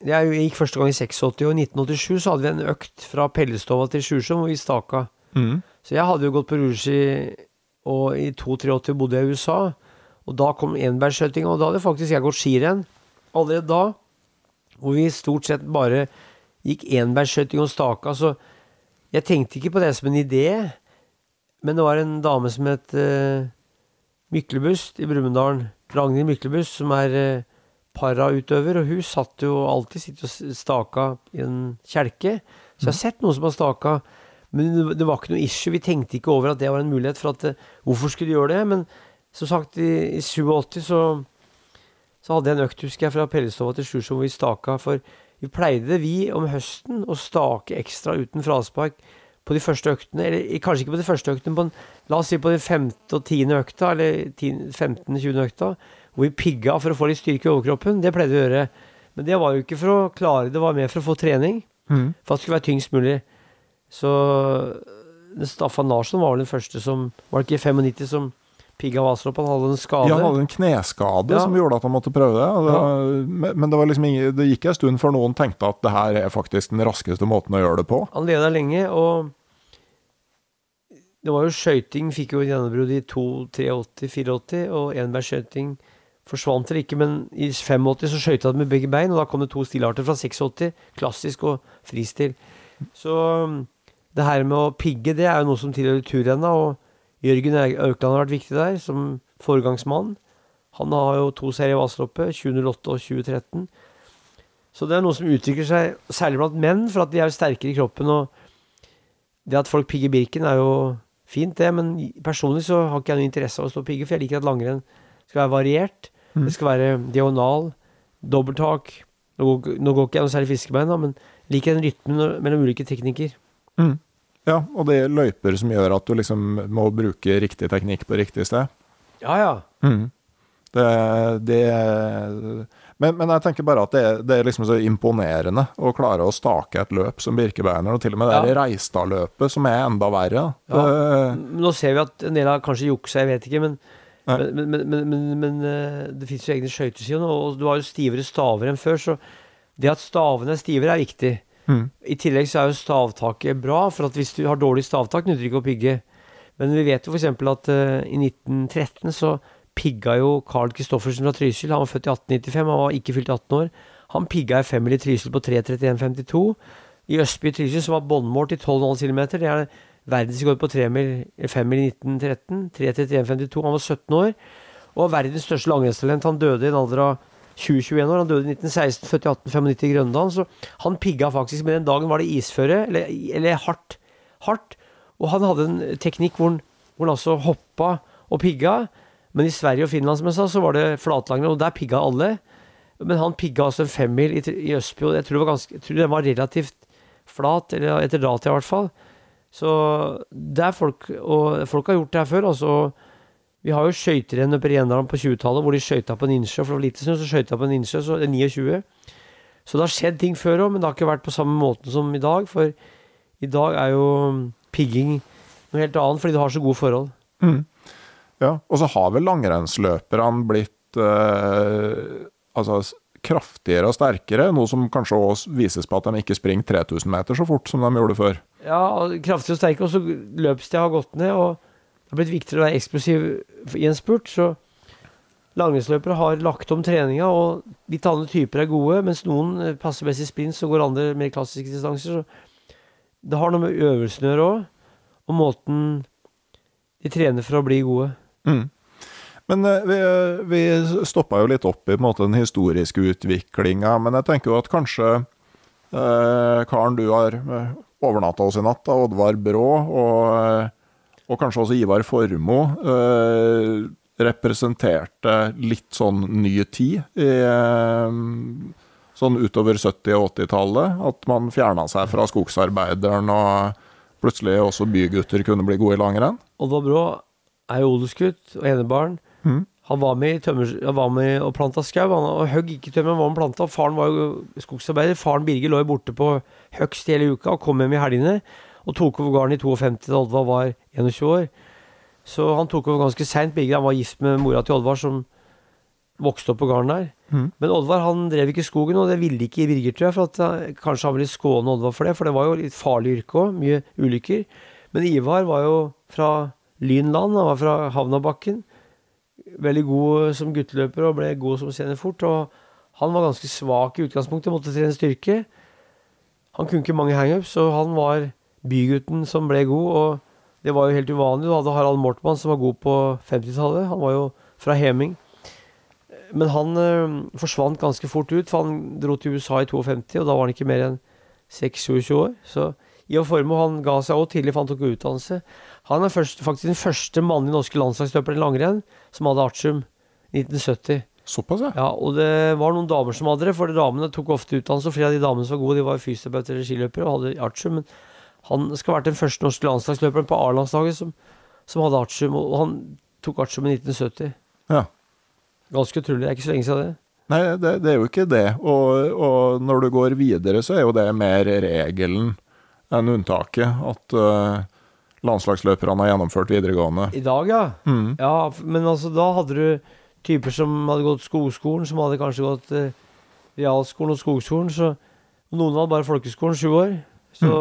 Jeg gikk første gang i 86, og i 1987 så hadde vi en økt fra Pellestova til Sjusjøen hvor vi staka. Så jeg hadde jo gått på Rushi, og i 2-83 bodde jeg i USA. Og da kom enbærskjøtinga, og da hadde faktisk jeg gått skirenn allerede da. Hvor vi stort sett bare gikk enbærskjøting og staka. Så jeg tenkte ikke på det som en idé. Men det var en dame som het uh, Myklebust i Brumunddal. Ragnhild Myklebust, som er uh, parautøver. Og hun satt jo alltid sitt og staka i en kjelke. Så jeg har sett noen som har staka. Men det- var ikke noe issue. Vi tenkte ikke over at det var en mulighet. For at, eh, hvorfor skulle de gjøre det? Men som sagt, i, i 87 så, så hadde jeg en økt, husker jeg, fra Pellestova til Sjusjom hvor vi staka. For vi pleide, vi, om høsten å stake ekstra uten fraspark på de første øktene. Eller kanskje ikke på de første øktene, men la oss si på den femte og tiende økta, eller 15.-20. økta, hvor vi pigga for å få litt styrke i overkroppen. Det pleide vi å gjøre. Men det var jo ikke for å klare det, var mer for å få trening. For at det skulle være tyngst mulig. Så Staffan Larsson var vel den første som Var det ikke i 95 som pigga Vaselopp? Han hadde en skade. Ja, han hadde en kneskade Ja. som gjorde at han måtte prøve det. det Ja. Men det, var liksom ingen, det gikk en stund før noen tenkte at det her er faktisk den raskeste måten å gjøre det på. Han leda lenge, og det var jo skøyting fikk jo gjennombrudd i 2, 83, 84, og enbærskøyting forsvant eller ikke, men i 85 så skøyta han med begge bein, og da kom det to stilarter fra 86, klassisk og fristil. Så det her med å pigge, det er jo noe som tilhører turrenna, og Jørgen Aukland har vært viktig der, som foregangsmann. Han har jo to serier i Vaseloppet, 2008 og 2013. Så det er noe som utvikler seg, særlig blant menn, for at de er jo sterkere i kroppen. Og det at folk pigger Birken, er jo fint, det. Men personlig så har ikke jeg noe interesse av å stå og pigge, for jeg liker at langrenn skal være variert. Det skal være diagonal, dobbelttak. Nå går, nå går ikke jeg noe særlig fiskebein, da, men liker den rytmen mellom ulike teknikker. Ja, og det er løyper som gjør at du liksom må bruke riktig teknikk på riktig sted. Ja, ja. Det, det men, men jeg tenker bare at det, det er liksom så imponerende å klare å stake et løp som Birkebeiner, og til og med det Ja. Reistad-løpet, som er enda verre. Ja. Det, Nå ser vi at en del har kanskje juksa, jeg vet ikke, men men, men, men, eh, det fins jo egne skøyteskier nå, og du har jo stivere staver enn før, så det at stavene er stivere, er viktig. Mm. I tillegg så er jo stavtaket bra, for at hvis du har dårlig stavtak, nytter det ikke å pigge. Men vi vet jo f.eks. at uh, i 1913 så pigga jo Carl Kristoffersen fra Trysil. Han var født i 1895, han var ikke fylt 18 år. Han pigga i femmil i Trysil på 3.31,52. I Østby i Trysil, som var båndmål til 12,5 km, det er verdensrekord på tremil, femmil i 1913. 3.31,52. Han var 17 år. Og verdens største langrennstalent. Han døde i en alder av 20-21 år. Han døde i 1916, født i 1895 i Grønland. Så han pigga faktisk, men den dagen var det isføre, eller, eller hardt. Hardt. Og han hadde en teknikk hvor han, hvor han altså hoppa og pigga. Men i Sverige og Finland, som jeg sa, så var det flatlangrenn, og der pigga alle. Men han pigga altså en femmil i, i Østby, og jeg tror, ganske, jeg tror den var relativt flat, eller etter data i hvert fall. Så det er folk Og folk har gjort det her før. altså Vi har jo skøyterenn oppe i Rendalen på 20-tallet hvor de skøyta på en innsjø. For det var lite snø, så skøyta på en innsjø, så det er 29. Så det har skjedd ting før òg, men det har ikke vært på samme måten som i dag. For i dag er jo pigging noe helt annet, fordi du har så gode forhold. Ja, og så har vel langrennsløperne blitt eh, altså kraftigere og sterkere, noe som kanskje også vises på at de ikke springer 3000 meter så fort som de gjorde før. Ja, kraftig og sterke, og så løpstida har gått ned, og det har blitt viktigere å være eksplosiv i en spurt, så langrennsløpere har lagt om treninga, og litt andre typer er gode, mens noen eh, passer best i sprint, så går andre mer klassiske distanser, så det har noe med øvelsen å gjøre òg, og måten de trener for å bli gode. Mm. Men eh, vi, vi stoppa jo litt opp i på en måte, den historiske utviklinga, men jeg tenker jo at kanskje eh, karen du har eh, overnatta hos i natt, Oddvar Brå, og, eh, og kanskje også Ivar Formoe, eh, representerte litt sånn ny tid i eh, sånn utover 70- og 80-tallet. At man fjerna seg fra skogsarbeideren, og plutselig også bygutter kunne bli gode i langrenn. Oddvar Brå er jo odelsgutt og enebarn. Mm. Han var med, i tømmer, han var med og planta skau. Han høgg ikke tømmer, han var med og planta. Faren var jo skogsarbeider. Faren Birger lå jo borte på høgst hele uka og kom hjem i helgene. Og tok over gården i 52 da Oddvar var 21 år. Så han tok over ganske seint. Han var gift med mora til Oddvar, som vokste opp på gården der. Mm. Men Oddvar han drev ikke skogen, og det ville ikke Birger, tror jeg. For at, eh, kanskje han ville skåne Oddvar for det, for det var jo litt farlig yrke òg. Mye ulykker. Men Ivar var jo fra Lynland, han var fra Havnabakken. Veldig god som gutteløper og ble god som seniorfort. Og han var ganske svak i utgangspunktet, måtte trene styrke. Han kunne ikke mange hangups, og han var bygutten som ble god. Og det var jo helt uvanlig. Du hadde Harald Mortmann som var god på 50-tallet. Han var jo fra Heming. Men han øh, forsvant ganske fort ut, for han dro til USA i 52, og da var han ikke mer enn 26 år. Så Ivar Formoe han ga seg også tidlig, for han tok utdannelse. Han er først, faktisk den første mannlige norske landslagsløperen i langrenn som hadde artium 1970. Såpass, ja. Ja, og det var noen damer som hadde det, for damene tok ofte utdannelse. og Flere av de damene som var gode, de var fysioterapeuter eller skiløpere og hadde artium. Men han skal ha vært den første norske landslagsløperen på A-landslaget som, som hadde artium, og han tok artium i 1970. Ja. Ganske utrolig. Det er ikke så lenge siden det. Nei, det, det er jo ikke det. Og, og når du går videre, så er jo det mer regelen enn unntaket. At uh, landslagsløperne har gjennomført videregående. I dag, ja. Mm. Ja, men altså da hadde du typer som hadde gått skogskolen, som hadde kanskje gått uh, realskolen og skogskolen, så noen hadde bare folkeskolen sju år. Så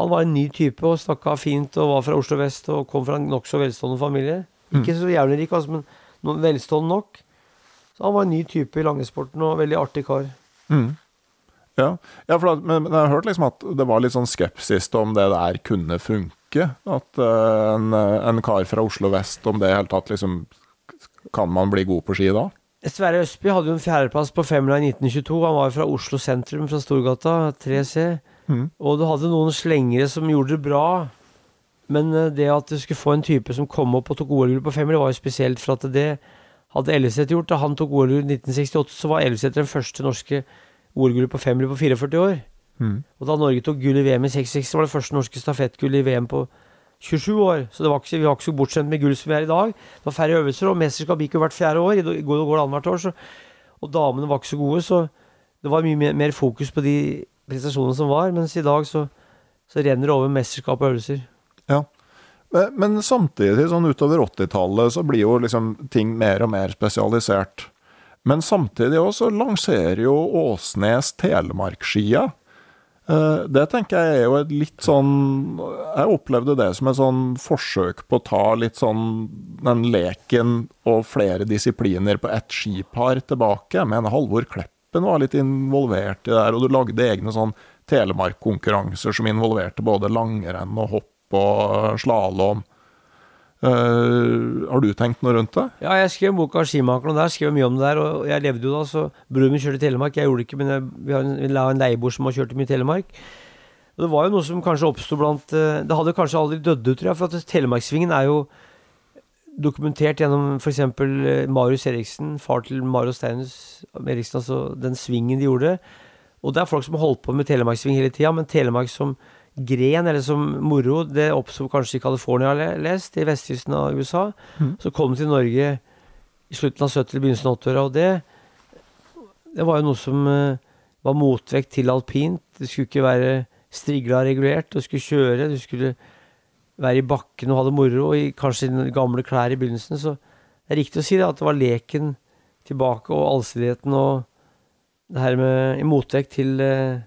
han var en ny type og snakka fint og var fra Oslo vest og kom fra en nokså velstående familie. Ikke så jævlig rik, altså, men velstående nok. Så han var en ny type i langesporten og veldig artig kar. Mm. Ja, ja for men, men jeg har hørt liksom at det var litt sånn skepsis om det der kunne funke. At uh, en, en kar fra Oslo vest, om det i hele tatt liksom Kan man bli god på ski da? Sverre Østby hadde jo en fjerdeplass på femmila i 1922. Han var jo fra Oslo sentrum, fra Storgata, 3C. Mhm. Og du hadde noen slengere som gjorde det bra. Men eh, det at du skulle få en type som kom opp og tok OL-gull på femmer, var jo spesielt, for at det hadde Elleseth gjort. Da han tok OL-gull i 1968, så var Elleseth den første norske OL-gullet på femmer på 44 år. Mm. Og da Norge tok gull i VM i 66, var det første norske stafettgull i VM på 27 år. Så det var ikke, vi var ikke så bortskjemt med gull som vi er i dag. Det var færre øvelser, og mesterskap gikk jo hvert fjerde år. I går går det annethvert år. Så, og damene var ikke så gode, så det var mye mer fokus på de prestasjonene som var. Mens i dag så, så renner det over mesterskap og øvelser. Men, men samtidig, sånn utover 80-tallet, så blir jo liksom ting mer og mer spesialisert. Men samtidig også lanserer jo Åsnes Telemarkskia. Eh, Det tenker jeg er jo et litt sånn Jeg opplevde det som et sånn forsøk på å ta litt sånn den leken og flere disipliner på ett skipar tilbake. Jeg mener Halvor Kleppen var litt involvert i det der, og du lagde egne sånn telemarkkonkurranser som involverte både langrenn og hopp og slalåm. har du tenkt noe rundt det? Ja, jeg skrev boka 'Skimakeren', og der skrev jeg mye om det der. Og jeg levde jo da, så broren min kjørte i Telemark. Jeg gjorde det ikke, men jeg, vi har en, la en leieboer som har kjørt mye i Telemark. Og det var jo noe som kanskje oppsto blant eh, Det hadde kanskje aldri dødd ut, tror jeg, for at Telemarksvingen er jo dokumentert gjennom f.eks. Marius Eriksen, far til Marius Steinus Eriksen, altså den svingen de gjorde. Og det er folk som har holdt på med telemarkssving hele tida, men Telemark som gren, eller som moro, det oppsto kanskje i California, har jeg lest, i vestkysten av USA. Mm. Så kom det til Norge i slutten av 70- begynnelsen av 80-åra, og det, det var jo noe som eh, var motvekt til alpint. Det skulle ikke være strigla regulert, du skulle kjøre, du skulle være i bakken og ha det moro, og kanskje i gamle klær i begynnelsen. Så det er riktig å si det, at det var leken tilbake, og allsidigheten og det her med i motvekt til eh,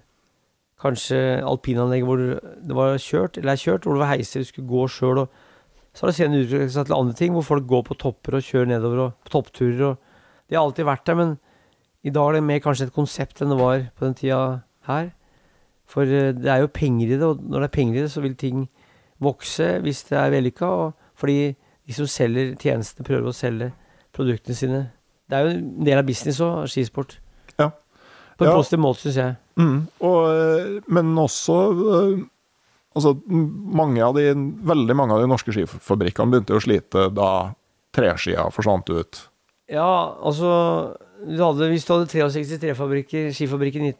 kanskje alpinanlegget hvor det var kjørt, eller er kjørt, hvor det var heiser du skulle gå sjøl. Og så har det senere utviklet seg til andre ting, hvor folk går på topper og kjører nedover og på toppturer. Og det har alltid vært der, men i dag er det mer kanskje et konsept enn det var på den tida her. For eh, det er jo penger i det, og når det er penger i det, så vil ting vokse hvis det er vellykka. Fordi de som selger tjenestene, prøver å selge produktene sine. Det er jo en del av business òg, skisport. Ja. På en Ja. positiv måte, syns jeg. Mm. Og, eh, men også eh, altså, mange av de, Veldig mange av de norske skifabrikkene begynte å slite da treskia forsvant ut. Ja, altså du hadde, Hvis du hadde 63 trefabrikker, skifabrikker i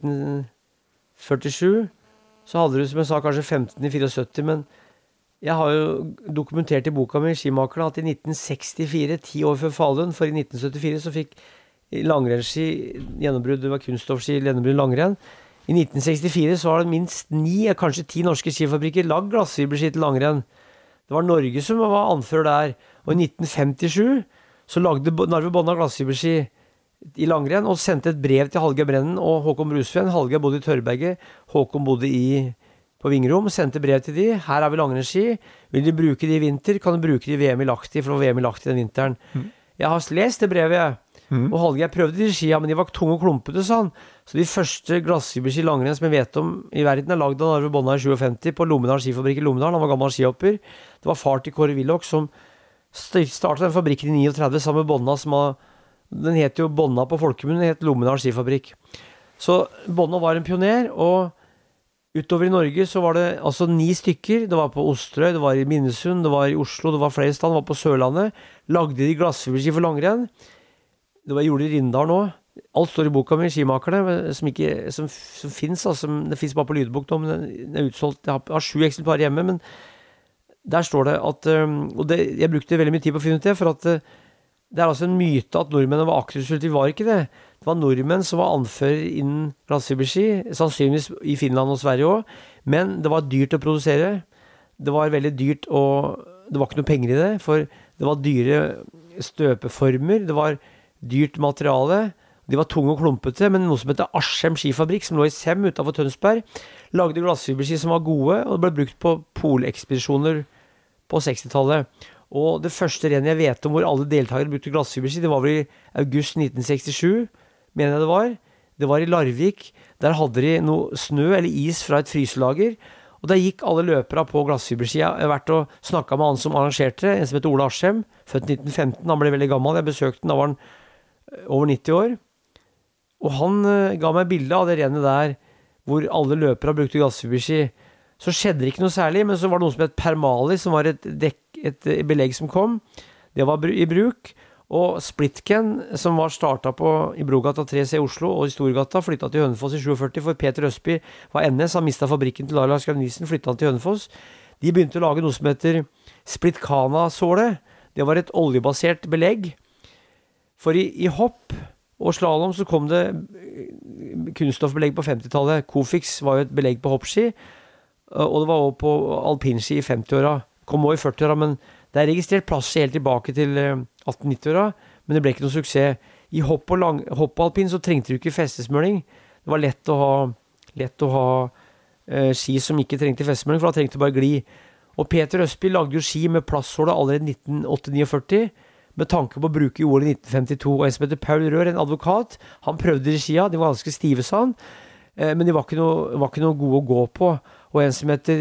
1947, så hadde du som jeg sa kanskje 15 i 74. Men jeg har jo dokumentert i boka mi Skimakerne at i 1964, ti år før Falun, for i 1974 så fikk langrennsski gjennombrudd. Det var kunststoffski gjennombrudd langrenn. I 1964 så var det minst ni, kanskje ti norske skifabrikker lagd glassfiberski til langrenn. Det var Norge som var anfører der. Og i 1957 så lagde Narve Bonna glassfiberski i langrenn og sendte et brev til Hallgeir Brennen og Håkon Brusveen. Hallgeir bodde i Tørberget, Håkon bodde i, på Vingrom. Sendte brev til de. Her har vi langrennsski. Vil de bruke de i vinter, kan de bruke de i VM i Lahti, for det var VM i Lahti den vinteren. Jeg har lest det brevet, jeg. Og Hallgeir prøvde de skia, men de var tunge og klumpete, sa han. Så de første glassfiberski langrenn som jeg vet om i verden, er lagd av Narve Bonna i 57 på Lommedal skifabrikk i Lommedal. Han var gammel skihopper. Det var far til Kåre Willoch som starta den fabrikken i 39 sammen med Bonna, som har Den het jo Bonna på folkemunne, het Lommedal skifabrikk. Så Bonna var en pioner, og utover i Norge så var det altså ni stykker. Det var på Osterøy, det var i Minnesund, det var i Oslo, det var flere steder, det var på Sørlandet. Lagde de glassfiberski for langrenn. Det var, gjorde de i Rindal nå. Alt står i boka mi, Skimakerne, som, ikke, som, som fins. Altså, det fins bare på lydbok nå, men den er utsolgt. Jeg har, jeg har sju eksemplarer hjemme, men der står det at Og det, jeg brukte veldig mye tid på å finne ut det, for at øh, det er altså en myte at nordmennene var akterutstilte. Vi var ikke det. Det var nordmenn som var anfører innen glassfiberski, sannsynligvis i Finland og Sverige òg, men det var dyrt å produsere. Det var veldig dyrt å Det var ikke noe penger i det, for det var dyre støpeformer, det var dyrt materiale. De var tunge og klumpete, men noe som heter Askjem skifabrikk, som lå i Sem utafor Tønsberg, lagde glassfiberski som var gode, og det ble brukt på polekspedisjoner på 60-tallet. Og det første rennet jeg vet om hvor alle deltakere brukte glassfiberski, det var vel i august 1967, mener jeg det var. Det var i Larvik. Der hadde de noe snø eller is fra et fryselager. Og der gikk alle løperne på glassfibersida. Jeg har vært og snakka med han som arrangerte en som heter Ole Aschem. født 1915. Han ble veldig gammel. Jeg besøkte han da var han eh, over 90 år. Og han eh, ga meg bilde av det rennet der hvor alle løpere brukte glassfiberski. Så skjedde det ikke noe særlig, men så var det noe som het Permali, som var et, dekk, et belegg som kom. Det var i bruk. Og Splitken, som var starta i Brogata 3C i Oslo og i Storgata, flytta til Hønefoss i 47, for Peter Østby var NS. Han mista fabrikken til Laila Skravnisen, flytta han til Hønefoss. De begynte å lage noe som heter Splitkana-såle. Det var et oljebasert belegg. For i, i hopp og slalåm så kom det eh, kunststoffbelegg på 50-tallet. Cofix var jo et belegg på hoppski, eh, og det var også på alpinski i 50-åra. Kom også i 40-åra, men det er registrert plass helt tilbake til eh, 1890-åra, men det ble ikke noe suksess. I hopp og, lang, hopp alpin så trengte du ikke festesmøring. Det var lett å ha, lett å ha eh, ski som ikke trengte festesmøring, for da trengte du bare gli. Og Peter Østby lagde jo ski med plastsåle allerede i 1948 med tanke på å bruke i OL i 1952. Og en som heter Paul Rør, en advokat, han prøvde de skia. De var ganske stive, sa han. Eh, Men de var ikke, noe, var ikke noe gode å gå på. Og en som heter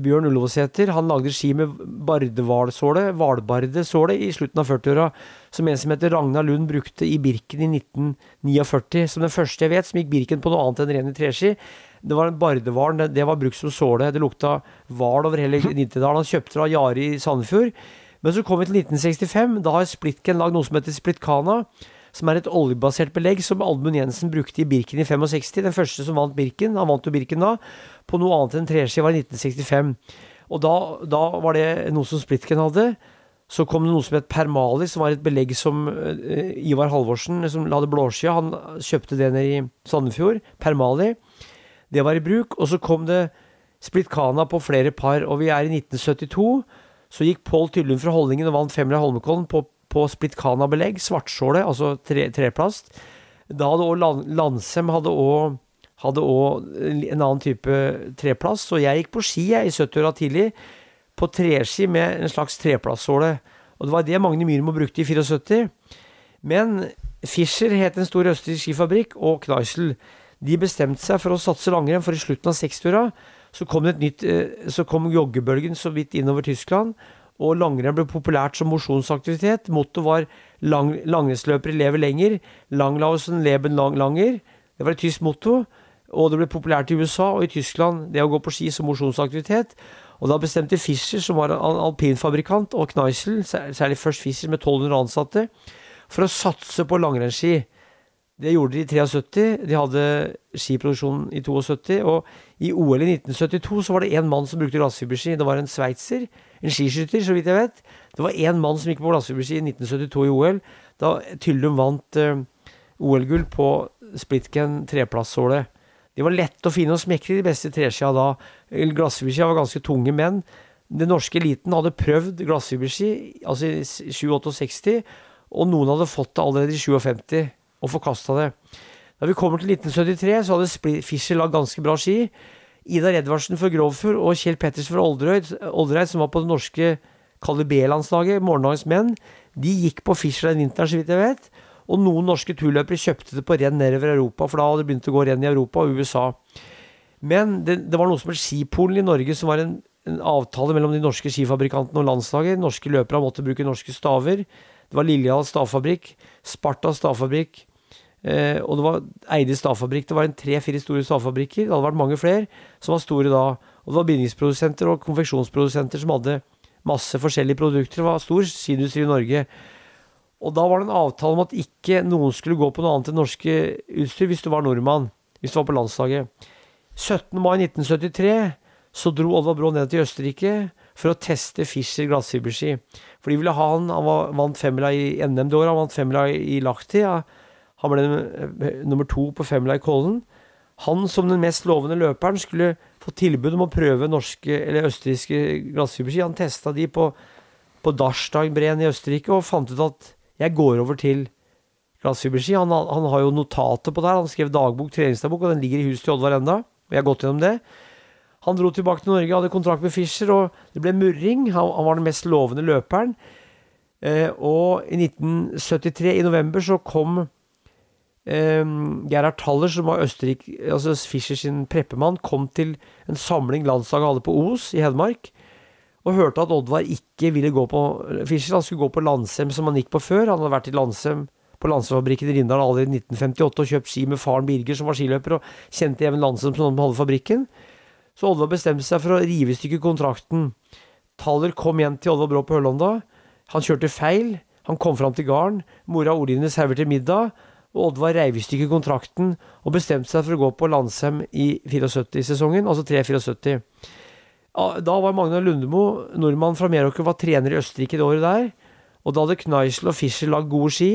Bjørn Ullevåsæter, han lagde ski med bardehvalsåle, hvalbardesåle, i slutten av 40-åra. Som en som heter Ragnar Lund brukte i Birken i 1949. Som den første jeg vet som gikk Birken på noe annet enn ren treski. Det var en bardehval, det, det var brukt som såle. Det lukta hval over hele Nittedalen. Han kjøpte det av Jari i Sandefjord. Men så kom vi til 1965. Da har Splitken lagd noe som heter Splitkana. Som er et oljebasert belegg som Almund Jensen brukte i Birken i 65. Den første som vant Birken. Han vant jo Birken da. På noe annet enn treski var i 1965. Og da, da var det noe som Splitken hadde. Så kom det noe som het Permali, som var et belegg som eh, Ivar Halvorsen, som hadde blåskya, han kjøpte det nede i Sandefjord. Permali. Det var i bruk. Og så kom det Splitkana på flere par, og vi er i 1972. Så gikk Pål Tyllum fra Holdningen og vant Femler Holmenkollen på, på Splitkana-belegg, svartsåle, altså tre, treplast. Da hadde Lan- Landsem hadde også, hadde også en annen type treplass. så jeg gikk på ski jeg, i 70-åra tidlig, på treski med en slags treplassåle. Og det var det Magne Myrmo brukte i 74. Men Fischer het en stor østerriksk skifabrikk, og Kneisel. De bestemte seg for å satse langrenn, for i slutten av 60-åra så kom eh, Så kom joggebølgen så vidt innover Tyskland, Og langrenn ble populært som mosjonsaktivitet. Mottoet var lang, 'Langrennsløpere lever lenger'. 'Langlausen leben lang, langer'. Det var et tysk motto. Og det ble populært i USA og i Tyskland, det å gå på ski som mosjonsaktivitet. Og da bestemte Fischer, som var en alpinfabrikant, og Kneisel, særlig først Fischer med 1200 ansatte, for å satse på langrennsski. Det gjorde de i 73. De hadde skiproduksjon i 72. Og i OL i 1972 så var det én mann som brukte glassfiberski. Det var en sveitser, en skiskytter, så vidt jeg vet. Det var én mann som gikk på glassfiberski i 1972 i OL, da Tyllum vant uh, OL-gull på splitken treplassåle. De var lette å finne og smekre, de beste treskia da. Glassfiberskia var ganske tunge menn. Den norske eliten hadde prøvd glassfiberski altså i 67, og noen hadde fått det allerede i 57 og forkasta det. Da vi kommer til 1973, så hadde Fischer lagd ganske bra ski. Ida Redvardsen for Grovfjord og Kjell Pettersen for Olderøyd, som var på det norske Kalle B-landslaget, morgendagens menn, de gikk på Fischer den vinteren, så vidt jeg vet. Og noen norske turløpere kjøpte det på renn nedover Europa, for da hadde det begynt å gå renn i Europa og USA. Men det, det var noe som het Skipolen i Norge, som var en, en, avtale mellom de norske skifabrikantene og landslaget. Norske løpere måtte bruke norske staver. Det var Lillehall stavfabrikk, Sparta stavfabrikk, eh, og det var Eide stavfabrikk. Det var en tre-fire store stavfabrikker. Det hadde vært mange flere som var store da. Og det var bindingsprodusenter og konfeksjonsprodusenter som hadde masse forskjellige produkter. Det var stor skiindustri i Norge. Og da var det en avtale om at ikke noen skulle gå på noe annet enn norske utstyr hvis du var nordmann. Hvis du var på landslaget. 17. mai 1973 så dro Oddvar Brå ned til Østerrike for å teste Fischer glassfiberski. For de ville ha han. Han var, vant femmila i NM det året, han vant femmila i Lahti. Ja. Han ble eh, nummer to på femmila i Kollen. Han som den mest lovende løperen skulle få tilbud om å prøve norske eller østerrikske glassfiberski. Han testa de på, på Darstagbreen i Østerrike og fant ut at jeg går over til glassfiberski. Han, han, har jo notater på det her. Han skrev dagbok, treningsdagbok, og den ligger i huset til Oddvar enda. Og jeg har gått gjennom det. Han dro tilbake til Norge, hadde kontrakt med Fischer, og det ble murring. Han, han var den mest lovende løperen. Eh, og i 1973, i november, så kom eh, Gerhard Thaller, som var Østerrike, altså Fischer sin preppemann, kom til en samling landslaget hadde på Os i Hedmark og hørte at Oddvar ikke ville gå på Fischer. Han skulle gå på Landsem som han gikk på før. Han hadde vært i Landsem på Landsemfabrikken i Rindal allerede i 1958 og kjøpt ski med faren Birger, som var skiløper, og kjente Even Landsem som som hadde fabrikken. Så Oddvar bestemte seg for å rive i stykker kontrakten. Taller kom igjen til Oddvar Brå på Hølonda. Han kjørte feil. Han kom fram til gården. Mora Oline serverte middag. Og Oddvar reiv i stykker kontrakten og bestemte seg for å gå på Landsem i 74-sesongen, altså 3-74. Da var Magnar Lundemo, nordmann fra Meråker, var trener i Østerrike det året der. Og da hadde Kneisel og Fischer lagd gode ski.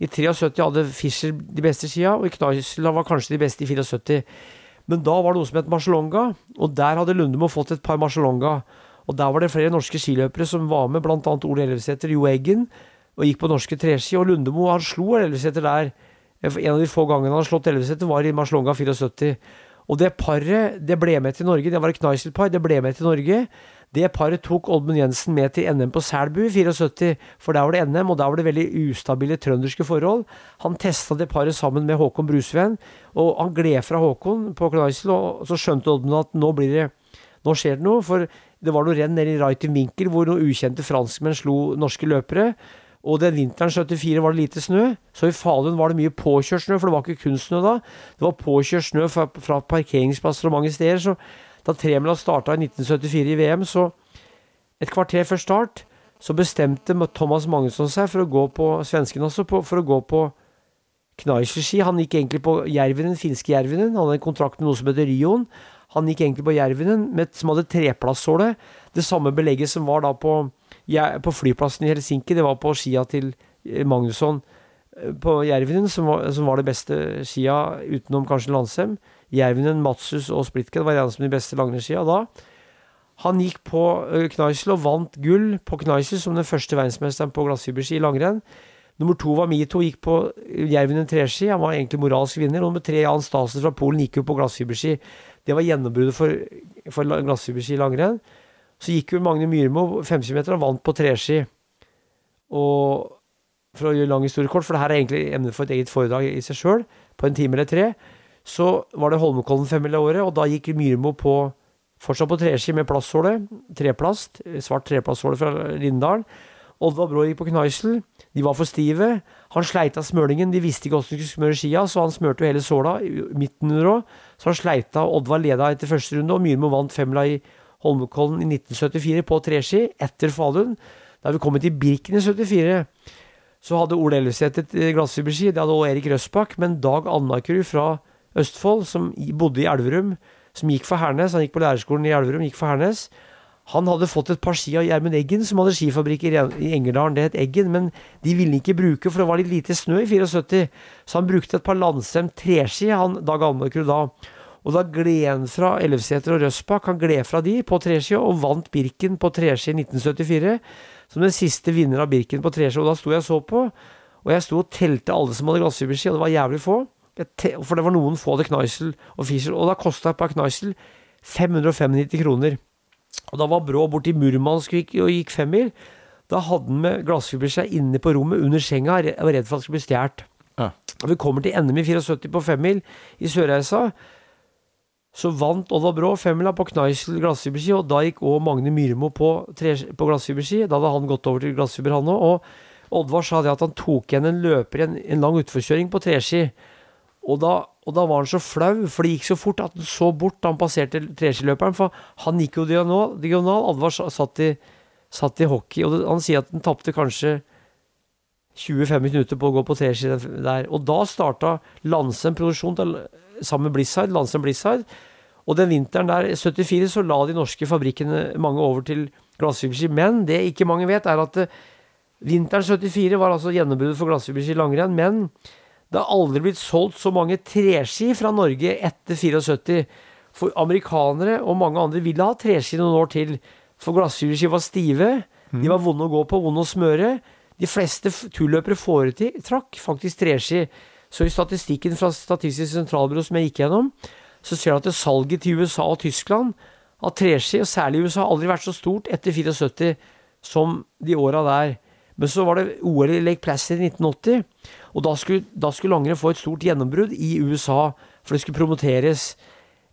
I 73 hadde Fischer de beste skia, og Kneisel var kanskje de beste i 74. Men da var det noe som het Marcelonga, og der hadde Lundemo fått et par Marcelonga. Og der var det flere norske skiløpere som var med, bl.a. Ole Ellefsæter, Jo Eggen, og gikk på norske treski. Og Lundemo han slo Ellefsæter der. En av de få gangene han har slått Ellefsæter, var i Marcelonga 74. Og det paret det ble med til Norge. Det var et Kneisel-par. Det ble med til Norge. Det paret tok Oddmund Jensen med til NM på Selbu i 74, for der var det NM, og der var det veldig ustabile trønderske forhold. Han testa det paret sammen med Håkon Brusveen, og han gled fra Håkon på Kneisel, og så skjønte Oddmund at nå blir det nå skjer det noe, for det var noe renn nede i Reiten Winkel hvor noen ukjente franskmenn slo norske løpere. Og den vinteren 74 var det lite snø, så i Falun var det mye påkjørt snø, for det var ikke kun snø da. Det var påkjørt snø fra, fra parkeringsplasser og mange steder. Så da Tremila starta i 1974 i VM, så et kvarter før start, så bestemte Thomas Magnusson seg for å gå på svensken også, på, for å gå på Kneisler-ski. Han gikk egentlig på Jervinen, finske Jervinen. Han hadde en kontrakt med noe som heter Ryon. Han gikk egentlig på Jervinen, som hadde treplassåle. Det samme belegget som var da på jeg, på flyplassen i Helsinki, det var på skia til eh, Magnusson eh, på Jervinen, som var, som var det beste skia utenom kanskje Landsem. Jervinen, Matsus og Splitken var gjerne som de beste langrennsskia da. Han gikk på eh, Kneisel og vant gull på Kneisel som den første verdensmesteren på glassfiberski i langrenn. Nummer to var Mito, gikk på Jervinen treski. Han var egentlig moralsk vinner. Og nummer tre, Jan Stasen fra Polen, gikk jo på glassfiberski. Det var gjennombruddet for, for glassfiberski i langrenn. Så gikk jo Magne Myrmo 50 meter og vant på treski. Og for å gjøre lang historie kort, for det her er egentlig emnet for et eget foredrag i seg sjøl, på en time eller tre, så var det Holmenkollen femmila året, og da gikk Myrmo på Fortsatt på treski med plastsåle. Treplast. Svart treplastsåle fra Rindalen. Oddvar Brå gikk på Kneisel. De var for stive. Han sleit av smøringen, De visste ikke hvordan de skulle smøre skia, så han smurte jo hele såla midten under òg. Så han sleit av. Oddvar leda etter første runde, og Myrmo vant femmila i Holmenkollen i 1974 på treski, etter Falun. Da vi kommet til Birken i 74, så hadde Ole Ellefseth et glassfiberski. Det hadde også Erik Røsbakk, men Dag Annakrud fra Østfold, som bodde i Elverum, som gikk for Hernes, han gikk på lærerskolen i Elverum, gikk for Hernes. Han hadde fått et par ski av Gjermund Eggen, som hadde skifabrikk i Engerdalen. Det het Eggen, men de ville ikke bruke, for det var litt lite snø i 74. Så han brukte et par Landsem treski, han Dag Annakrud da. Og da gled fra Ellefseter og Røsbakk, han gled fra de på treski, og vant Birken på treski i 1974. Som den siste vinner av Birken på treski. Og da sto jeg og så på, og jeg sto og telte alle som hadde glassfiberski, og det var jævlig få. For det var noen få hadde Kneisel og Fischer, og da kosta et par Kneisel 595 kroner. Og da var Brå borti Murmansk og gikk femmil. Da hadde han med glassfiberski inne på rommet under senga Jeg var redd for at det skulle bli stjålet. Ja. Og vi kommer til NM i 74 på femmil i Sørreisa så vant Oddvar Brå femmila på Kneisel glassfiberski, og da gikk òg Magne Myrmo på, på glassfiberski. Da hadde han gått over til glassfiber, han òg. Og Oddvar sa det at han tok igjen en løper i en, en lang utforkjøring på treski. Og da, og da, var han så flau, for det gikk så fort at han så bort da han passerte treskiløperen. For han gikk jo diagonal. diagonal. Oddvar satt i, satt i hockey, og han sier at han tapte kanskje 25 minutter på å gå på treski der. Og da starta Landsem produksjon sammen med Blizzard, Landsem Blizzard. Og den vinteren der, 74, så la de norske fabrikkene mange over til glassfiberski. Men det ikke mange vet, er at uh, vinteren 74 var altså gjennombruddet for glassfiberski langrenn. Men det har aldri blitt solgt så mange treski fra Norge etter 74. For amerikanere og mange andre ville ha treski noen år til. For glassfiberski var stive. De var vonde å gå på, vonde å smøre. De fleste turløpere foretrakk faktisk treski. Så i statistikken fra Statistisk sentralbyrå som jeg gikk gjennom, så ser du at salget til USA og Tyskland av treski, og særlig i USA, har aldri vært så stort etter 74 som de åra der. Men så var det OL i Lake Placid i 1980, og da skulle, da skulle langrenn få et stort gjennombrudd i USA, for det skulle promoteres.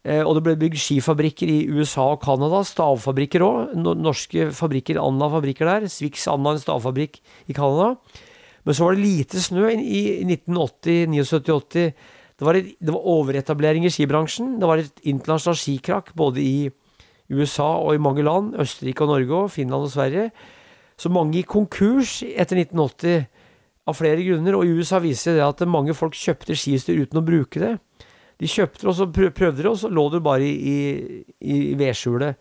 Eh, og det ble bygd skifabrikker i USA og Canada, stavfabrikker òg. Norske fabrikker, Anna-fabrikker der. Swix Anna, en stavfabrikk i Canada. Men så var det lite snø i 1980, 79-80. Det, var det var overetablering i skibransjen. Det var et internasjonalt skikrakk både i USA og i mange land. Østerrike og Norge og Finland og Sverige. Så mange gikk konkurs etter 1980 av flere grunner. Og i USA viser det at mange folk kjøpte skistyr uten å bruke det. De kjøpte det, og så prøvde det, og så lå det bare i, i, i vedskjulet.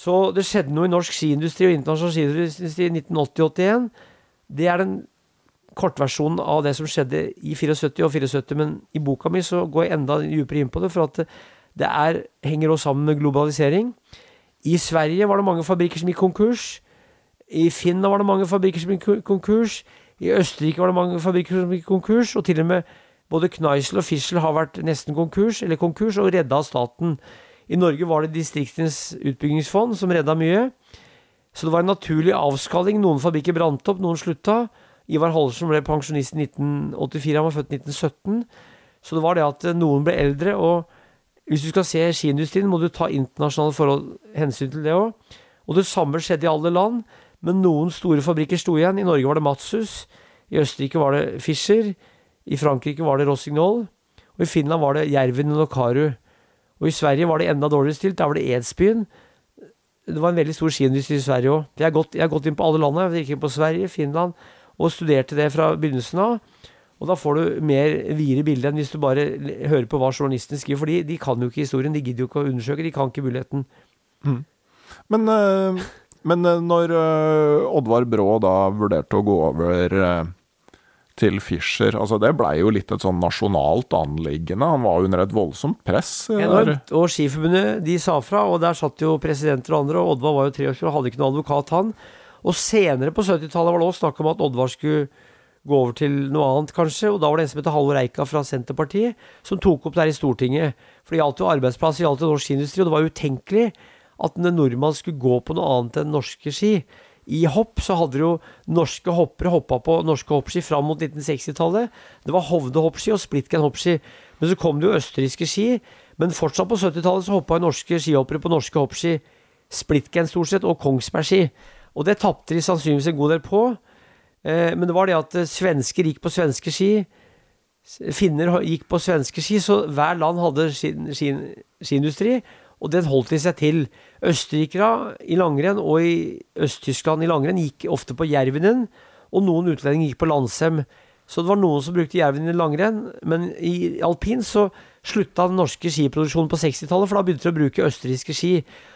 Så det skjedde noe i norsk skiindustri og internasjonal skiindustri i 1980-81. Det er den kortversjonen av det som skjedde i 74 og 74, men i boka mi så går jeg enda dypere inn på det, for at det er, henger også sammen med globalisering. I Sverige var det mange fabrikker som gikk konkurs. I Finland var det mange fabrikker som gikk konkurs. I Østerrike var det mange fabrikker som gikk konkurs, og til og med både Kneisel og Fischel har vært nesten konkurs, eller konkurs, og redda av staten. I Norge var det Distriktenes utbyggingsfond som redda mye. Så det var en naturlig avskalling. Noen fabrikker brant opp, noen slutta. Ivar Holdersen ble pensjonist i 1984, han var født i 1917. Så det var det at noen ble eldre, og hvis du skal se skiindustrien, må du ta internasjonale forhold hensyn til det òg. Og det samme skjedde i alle land, men noen store fabrikker sto igjen. I Norge var det Matsus, i Østerrike var det Fischer, i Frankrike var det Rossignol, og i Finland var det Jerven og Karu. Og i Sverige var det enda dårligere stilt, der var det Edsbyen. Det var en veldig stor skiindustri i Sverige òg. Jeg, jeg, har gått inn på alle landene. Jeg gikk inn på Sverige, Finland, og studerte det fra begynnelsen av. Og da får du mer videre bilde enn hvis du bare hører på hva journalistene skriver. For de, de, kan jo ikke historien, de gidder jo ikke å undersøke, de kan ikke muligheten. Mm. Men, øh, men, eh, når øh, Oddvar Brå da vurderte å gå over til Fischer, altså det blei jo litt et sånn nasjonalt anliggende. Han var under et voldsomt press. Enormt. Og Skiforbundet de sa fra, og der satt jo presidenter og andre, og Oddvar var jo 23 år og hadde ikke noen advokat, han. Og senere på 70-tallet var det også snakk om at Oddvar skulle gå over til noe annet, kanskje. Og da var det en som het Halvor Eika fra Senterpartiet, som tok opp det her i Stortinget. For det gjaldt jo arbeidsplass, det gjaldt jo norsk industri, og det var utenkelig at en nordmann skulle gå på noe annet enn norske ski. I hopp så hadde jo norske hoppere hoppa på norske hoppski fram mot 1960-tallet. Det var Hovde hoppski og Splitgen hoppski. Men så kom det jo østerrikske ski. Men fortsatt på 70-tallet så hoppa norske skihoppere på norske hoppski splitgen stort sett, og Kongsbergski. Og det tapte de sannsynligvis en god del på. Eh, men det var det at eh, svensker gikk på svenske ski. Finner gikk på svenske ski, så hver land hadde sin skiindustri. Og den holdt de seg til. Østerrikere i langrenn og i Øst-Tyskland i langrenn gikk ofte på Jervinen, og noen utlendinger gikk på Landsem. Så det var noen som brukte Jervinen i langrenn, men i alpin så slutta den norske skiproduksjonen på 60-tallet, for da begynte de å bruke østerrikske ski.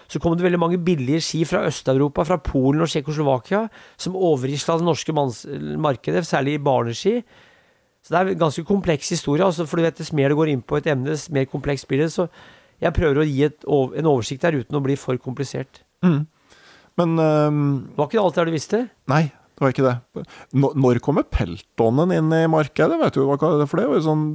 Så kom det veldig mange billige ski fra Øst-Europa, fra Polen og Tsjekkoslovakia, som overrisla det norske markedet, særlig i barneski. Så det er en ganske kompleks historie. Altså, for du vet, Dess mer det går inn på et emne, dess mer komplekst blir det. Så jeg prøver å gi et, en oversikt der uten å bli for komplisert. Mm. Men um, Var ikke det alt det du visste? Nei, det var ikke det. Når kommer Peltonen inn i markedet? Vet du hva det er for det? Sånn,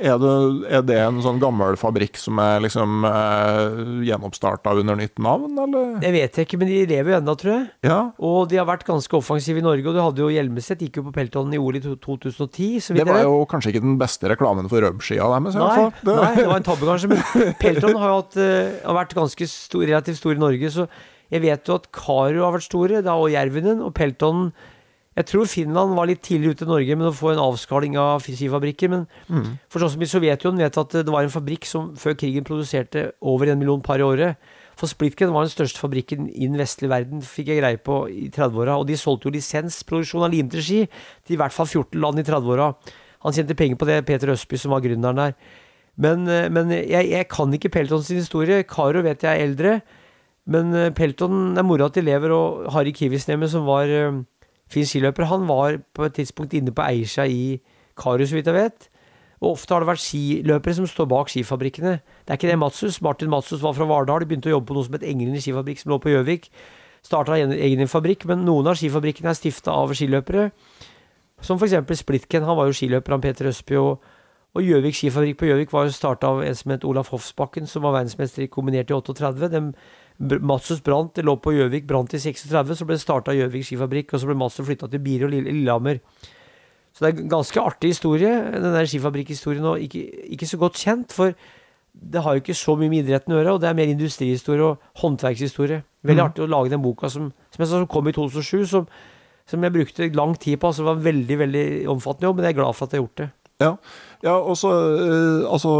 er det? Er det en sånn gammel fabrikk som er liksom eh, gjenoppstarta under nytt navn, eller? Det vet jeg ikke, men de lever jo ennå, tror jeg. Ja. Og de har vært ganske offensive i Norge. Og du hadde jo Hjelmeset, gikk jo på Peltonen i OL i 2010. det var jo kanskje ikke den beste reklamen for rubbskia deres, nei, det... nei, det var en tabbe kanskje. Men Peltonen har jo hatt, uh, har vært ganske stor, relativt stor i Norge. så jeg vet jo at Karo har vært store, da, og Jervinen. Og Peltonen. Jeg tror Finland var litt tidligere ute i Norge med å få en avskaling av skifabrikker. Men mm. for sånn som i Sovjetunionen vet at det var en fabrikk som før krigen produserte over en million par i året. For Splitken var den største fabrikken i den vestlige verden, fikk jeg greie på i 30-åra. Og de solgte jo lisensproduksjon av limte ski til i hvert fall 14 land i 30-åra. Han tjente penger på det, Peter Østby, som var gründeren der. Men, eh, men jeg, jeg, kan ikke Peltons historie. Karo vet jeg er eldre. Men eh, Pelton er mora til elever, og Harry Kiwisnemme, som var uh, fin skiløper, han var på et tidspunkt inne på Eisha i Karus, så vidt jeg vet. Og ofte har det vært skiløpere som står bak skifabrikkene. Det er ikke det Matsus. Martin Matsus var fra Vardal, begynte å jobbe på noe som het Englene skifabrikk, som lå på Gjøvik. Starta egen fabrikk, men noen av skifabrikkene er stifta av skiløpere. Som f.eks. Splitken, han var jo skiløper, han Peter Østby. Og, og Gjøvik skifabrikk på Gjøvik var jo starta av en som het Olaf Hofsbakken, som var verdensmester i kombinert i 38. De Matsus brant, det lå på Gjøvik, brant i 36, så ble det starta Gjøvik skifabrikk, og så ble Matsus flytta til Biri og Lillehammer. Så det er en ganske artig historie, den der skifabrikkhistorien, og ikke, ikke, så godt kjent, for det har jo ikke så mye med idretten å gjøre, og det er mer industrihistorie og håndverkshistorie. Veldig mm. artig å lage den boka som, som, jeg sa, som kom i 2007, som, som jeg brukte lang tid på. altså Det var en veldig veldig omfattende jobb, men jeg er glad for at jeg har gjort det. Ja, ja og så uh, Altså,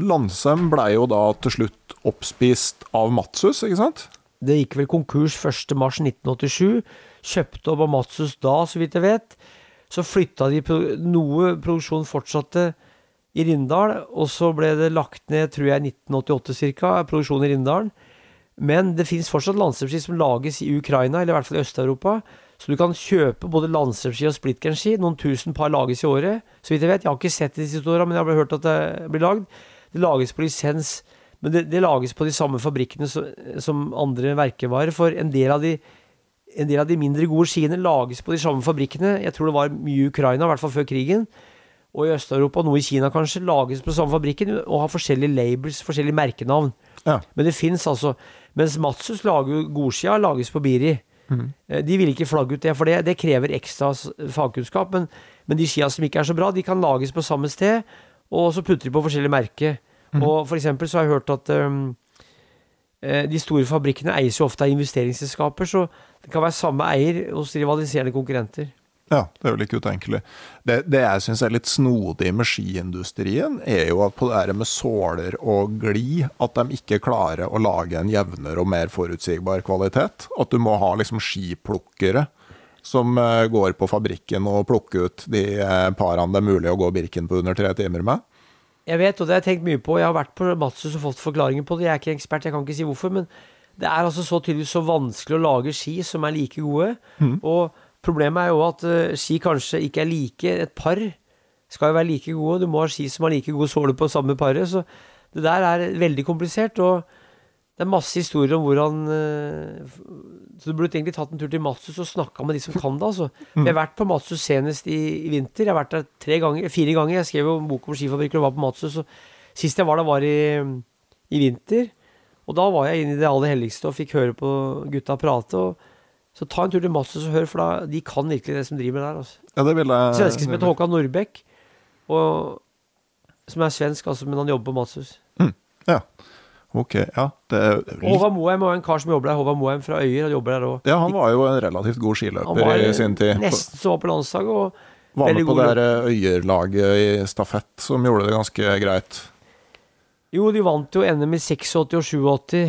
Landsem blei jo da til slutt oppspist av Matsus, ikke sant? Det gikk vel konkurs 1.3.1987. Kjøpte opp av Matsus da, så vidt jeg vet. Så flytta de Noe produksjon fortsatte i Rindal, og så ble det lagt ned, tror jeg, 1988 ca., produksjon i Rindalen. Men det fins fortsatt landstrømski som lages i Ukraina, eller i hvert fall i Øst-Europa. Så du kan kjøpe både landstrømski og splitgrenski. Noen tusen par lages i året. Så vidt jeg vet. Jeg har ikke sett det de siste åra, men jeg har hørt at det blir lagd. Det lages på lisens. Men det, det lages på de samme fabrikkene som, som andre verkevarer. For en del, de, en del, av de, mindre gode skiene lages på de samme fabrikkene. Jeg tror det var mye i Ukraina, i hvert fall før krigen. Og i Øst-Europa, noe i Kina kanskje, lages på samme fabrikken og har forskjellige labels, forskjellige merkenavn. Ja. Men det fins altså. Mens Matsus lager godskia, lages på Biri. Mm. De vil ikke flagge ut det, for det, det krever ekstra fagkunnskap. Men, men, de skia som ikke er så bra, de kan lages på samme sted, og så putter de på forskjellige merker. Mm. Og for eksempel så har jeg hørt at um, de store fabrikkene eies jo ofte av investeringsselskaper, så det kan være samme eier hos rivaliserende konkurrenter. Ja, det er vel ikke utenkelig. Det, det jeg syns er litt snodig med skiindustrien, er jo at på det her med såler og glid, at de ikke klarer å lage en jevnere og mer forutsigbar kvalitet. At du må ha liksom skiplukkere som uh, går på fabrikken og plukker ut de uh, parene det er mulig å gå Birken på under tre timer med. Jeg vet, og det har jeg tenkt mye på. Jeg har vært på Matsus og fått forklaringer på det. Jeg er ikke ekspert, jeg kan ikke si hvorfor. Men det er altså så tydeligvis så vanskelig å lage ski som er like gode. Mm. og Problemet er jo at uh, ski kanskje ikke er like. Et par skal jo være like gode. Du må ha ski som har like god såle på samme paret. Så det der er veldig komplisert. Og det er masse historier om hvordan uh, Så du burde egentlig tatt en tur til Matsus og snakka med de som kan det. altså. Mm. Jeg har vært på Matsus senest i, i, vinter. Jeg har vært der tre ganger, fire ganger. Jeg skrev jo en bok om skifabrikker og var på Matsus. Og sist jeg var der, var i, i vinter. Og da var jeg inne i det aller helligste og fikk høre på gutta prate. og så ta en tur til Matsus og hør, for da, de kan virkelig det som driver med der. Altså. Ja, det vil jeg... Svenske som heter Håkan Nordbekk, og, som er svensk, altså, men han jobber på Matsus. Mm. Ja. Ok, ja. Det er litt Håvard Moheim og en kar som jobber der. Håvard Moheim fra Øyer. Han jobber der også. Ja, han var jo en relativt god skiløper var i sin tid. nesten så på landslaget. og Var med på det der Øyerlaget i stafett som gjorde det ganske greit. Jo, de vant jo NM i 86 og 87.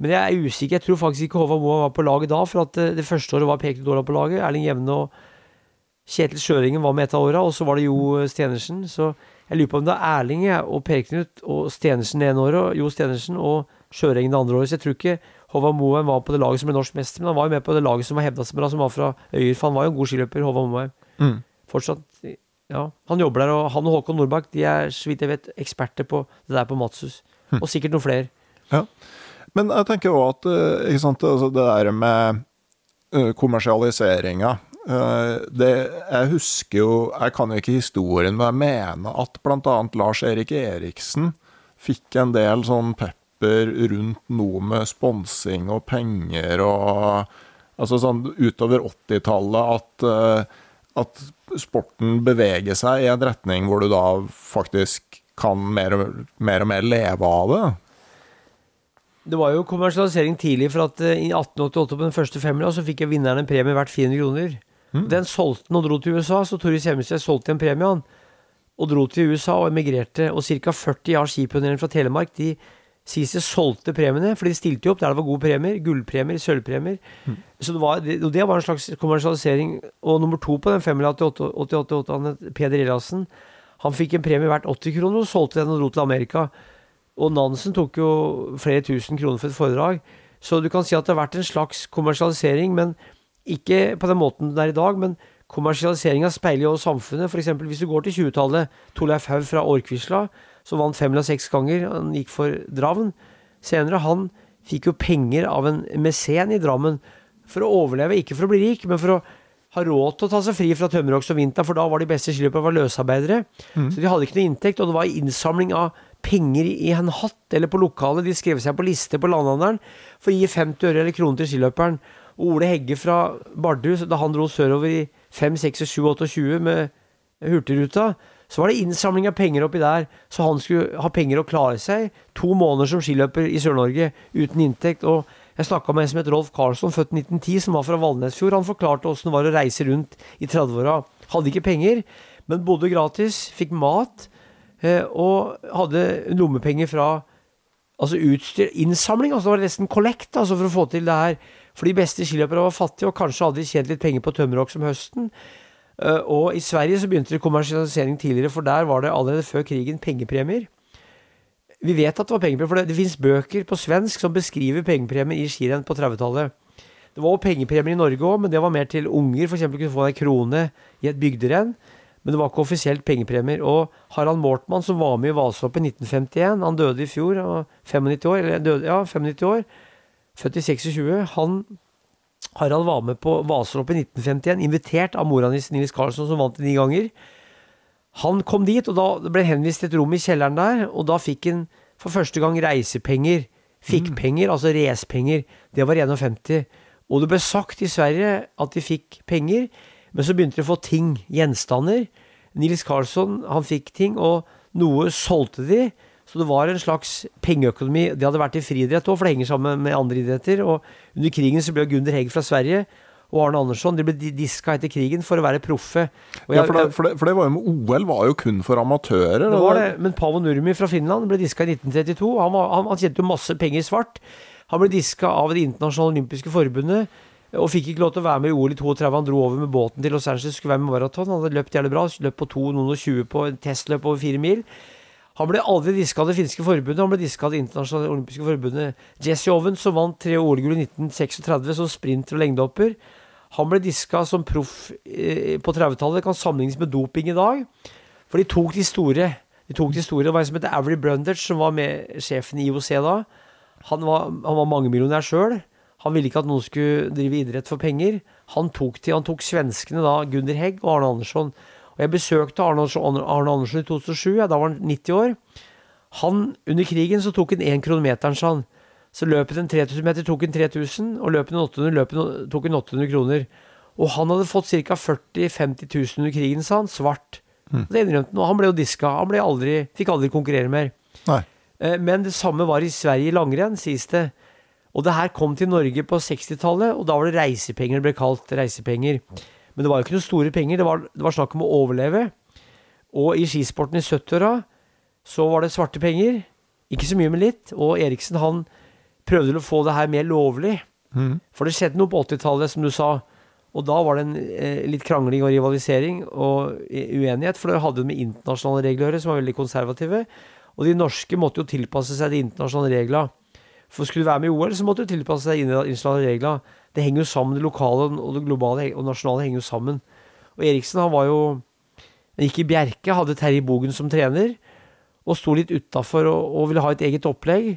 Men jeg er usikker. Jeg tror faktisk ikke Håvard Moa var på laget da. For at eh, det første året var Pekne Dårland på laget. Erling Jevne og Kjetil Sjøringen var med et av åra. Og så var det Jo Stenersen. Så jeg lurer på om det er Erling og Per Knut og Stenersen det ene året, og Jo Stenersen og Sjøringen det andre året. Så jeg tror ikke Håvard Moheim var på det laget som ble norsk mester, men han var jo med på det laget som var hevda seg bra, som var fra Øyer. For han var jo en god skiløper, Håvard Moheim. Mm. Fortsatt Ja. Han jobber der, og han og Håkon Nordbakk de er, så vidt jeg vet, eksperter på det der på Matshus. Og sikkert noen flere. Men jeg tenker òg at eh, sant, altså det der med eh, kommersialiseringa eh, Jeg husker jo Jeg kan jo ikke historien, men jeg mener at bl.a. Lars Erik Eriksen fikk en del sånn pepper rundt noe med sponsing og penger og Altså sånn utover 80-tallet at, at sporten beveger seg i en retning hvor du da faktisk kan mer og mer, og mer leve av det. Det var jo kommersialisering tidlig, for at eh, i 1888 på den første femmila så fikk jeg vinneren en premie verdt 400 kroner. Den solgte han og dro til USA, så Toris Hjemmestad solgte en premie, han. Og dro til USA og emigrerte. Og ca. 40 av skipionerene fra Telemark de sies de solgte premiene, for de stilte jo opp der det var gode premier. Gullpremier, sølvpremier. Så det var, og det var en slags kommersialisering. Og nummer to på den femmila til 88, han het Peder Eliassen, han fikk en premie verdt 80 kroner og solgte den og dro til Amerika. Og Nansen tok jo flere tusen kroner for et foredrag. Så du kan si at det har vært en slags kommersialisering, men ikke på den måten det er i dag. Men kommersialiseringa speiler jo samfunnet. F.eks. hvis du går til 20-tallet. Torleif Haug fra Årkvisla, som vant fem eller seks ganger. Han gikk for Dravn. Senere, han fikk jo penger av en mesen i Drammen for å overleve, ikke for å bli rik, men for å ha råd til å ta seg fri fra tømmerhogst og vinter, for da var de beste skiløperne løsarbeidere. løsarbeidere. Så de hadde ikke noe inntekt, og det var innsamling av penger i en hatt eller på lokalet. De skrev seg på liste på landhandelen for å gi 50 øre eller kroner til skiløperen. Og Ole Hegge fra Bardu, da han dro sørover i 5, 6, 7, 28 med Hurtigruta, så var det innsamling av penger oppi der, så han skulle ha penger å klare seg. To måneder som skiløper i Sør-Norge uten inntekt. og jeg snakka med en som het Rolf Karlsson, født 1910, som var fra Valnesfjord. Han forklarte åssen det var å reise rundt i 30-åra. Hadde ikke penger, men bodde gratis, fikk mat, og hadde lommepenger fra altså utstyr, innsamling. altså Det var nesten kollekt altså for å få til det her. For de beste skiløperne var fattige, og kanskje hadde de tjent litt penger på tømmerhogg som høsten. Eh, og i Sverige så begynte det kommersialisering tidligere, for der var det allerede før krigen pengepremier. Vi vet at det var pengepremier, for det, det fins bøker på svensk som beskriver pengepremier i skirenn på 30-tallet. Det var pengepremier i Norge òg, men det var mer til unger. F.eks. kunne få en krone i et bygderenn. Men det var ikke offisielt pengepremier. Og Harald Mortmann, som var med i Vasaloppet i 1951, han døde i fjor, og 95 år, eller døde, ja, 95 år, født i 26, han Harald var med på Vasaloppet i 1951, invitert av mora hans Nils Karlsson, som vant det ni ganger. Han kom dit, og da ble henvist til et rom i kjelleren der, og da fikk han for første gang reisepenger. Fikk penger, altså racepenger. Det var 51. Og det ble sagt i Sverige at de fikk penger, men så begynte de å få ting, gjenstander. Nils Karlsson, han fikk ting, og noe solgte de. Så det var en slags pengeøkonomi. Det hadde vært i friidrett òg, for det henger sammen med andre idretter. Og under krigen så ble Gunder Hegg fra Sverige og Arne Andersson de ble diska etter krigen for å være proffe. Og Ja, for det, for, det, for det var jo med OL var jo kun for amatører. det var det. Men Paavo Nurmi fra Finland ble diska i 1932. Han, var, han, han tjente jo masse penger svart. Han ble diska av Det internasjonale olympiske forbundet og fikk ikke lov til å være med i OL i 32. Han dro over med båten til Los Angeles skulle være med maraton. Han hadde løpt jævlig bra. Løpt på 2, noen og 20 på en testløp over fire mil. Han ble aldri diska av det finske forbundet, han ble diska av det internasjonale olympiske forbundet. Jesse Owen, som vant tre OL-gull i 1936 som sprinter og lengdehopper, han ble diska som proff eh, på 30-tallet. Det kan sammenlignes med doping i dag. For de tok de store. De tok de store. Det var en som het Avery Brundage, som var med sjefen i IOC da. Han var, han var mangemillionær sjøl. Han ville ikke at noen skulle drive idrett for penger. Han tok, til, han tok svenskene da, Gunder Hegg og Arne Andersson. Og Jeg besøkte Arne Andersson, Arne Andersson i 2007, ja, da var han 90 år. Han, Under krigen så tok han én kronometeren, sa han. Så løpet en 3000 meter tok han 3000, og løpet en 800 løpet tok han 800 kroner. Og han hadde fått ca. 40 000-50 000 under krigen, sa han. Svart. Det innrømte han. Og han ble jo diska. Han ble aldri, fikk aldri konkurrere mer. Nei. Eh, Men det samme var i Sverige i langrenn, sies det. Og det her kom til Norge på 60-tallet, og da var det reisepenger det ble kalt. reisepenger. Men det var jo ikke noen store penger, det var, det var snakk om å overleve. Og i skisporten i 70-åra så var det svarte penger. Ikke så mye, men litt. Og Eriksen han prøvde å få det her mer lovlig. For det skjedde noe på 80-tallet, som du sa. Og da var det en, eh, litt krangling og rivalisering og eh, uenighet, for det hadde med internasjonale regler å gjøre, som var veldig konservative. Og de norske måtte jo tilpasse seg de internasjonale reglene. For skulle du være med i OL, så måtte du tilpasse deg internasjonale regler. Det henger jo sammen, det lokale og det globale og nasjonale henger jo sammen. Og Eriksen han var jo Han gikk i Bjerke, hadde Terje Bogen som trener, og sto litt utafor og, og ville ha et eget opplegg.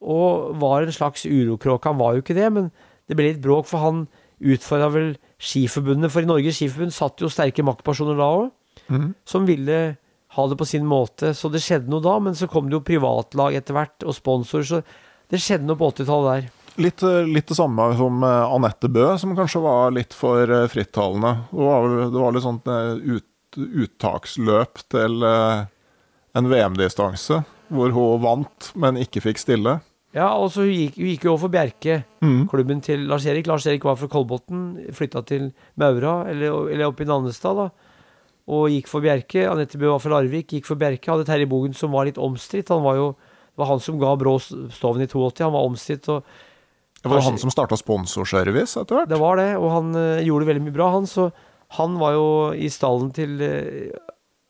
Og var en slags urokråke. Han var jo ikke det, men det ble litt bråk, for han utfordra vel Skiforbundet. For i Norges Skiforbund satt jo sterke maktpersoner da òg, som ville ha det på sin måte. Så det skjedde noe da, men så kom det jo privatlag etter hvert, og sponsorer, så det skjedde noe på 80-tallet der. Litt, eh, litt det samme som eh, Anette Bø, som kanskje var litt for eh, frittalende. Det var, det var litt sånt ut, uttaksløp til en VM-distanse, hvor hun vant, men ikke fikk stille. Ja, og så gikk, hun gikk jo over for Bjerke, Mm. klubben til Lars-Erik. Lars-Erik var fra Kolbotn, flytta til Maura, eller, eller opp i Nannestad, da. Og gikk for Bjerke. Anette Bø var fra Larvik, gikk for Bjerke. Hadde Terje Bogen som var litt omstridt. Han var jo Det var han som ga Brå Stoven i 82. Han var omstridt, og Det var han som starta sponsorservice etter hvert. det var det. Og han uh, gjorde veldig mye bra, han. Så han var jo i stallen til, eh,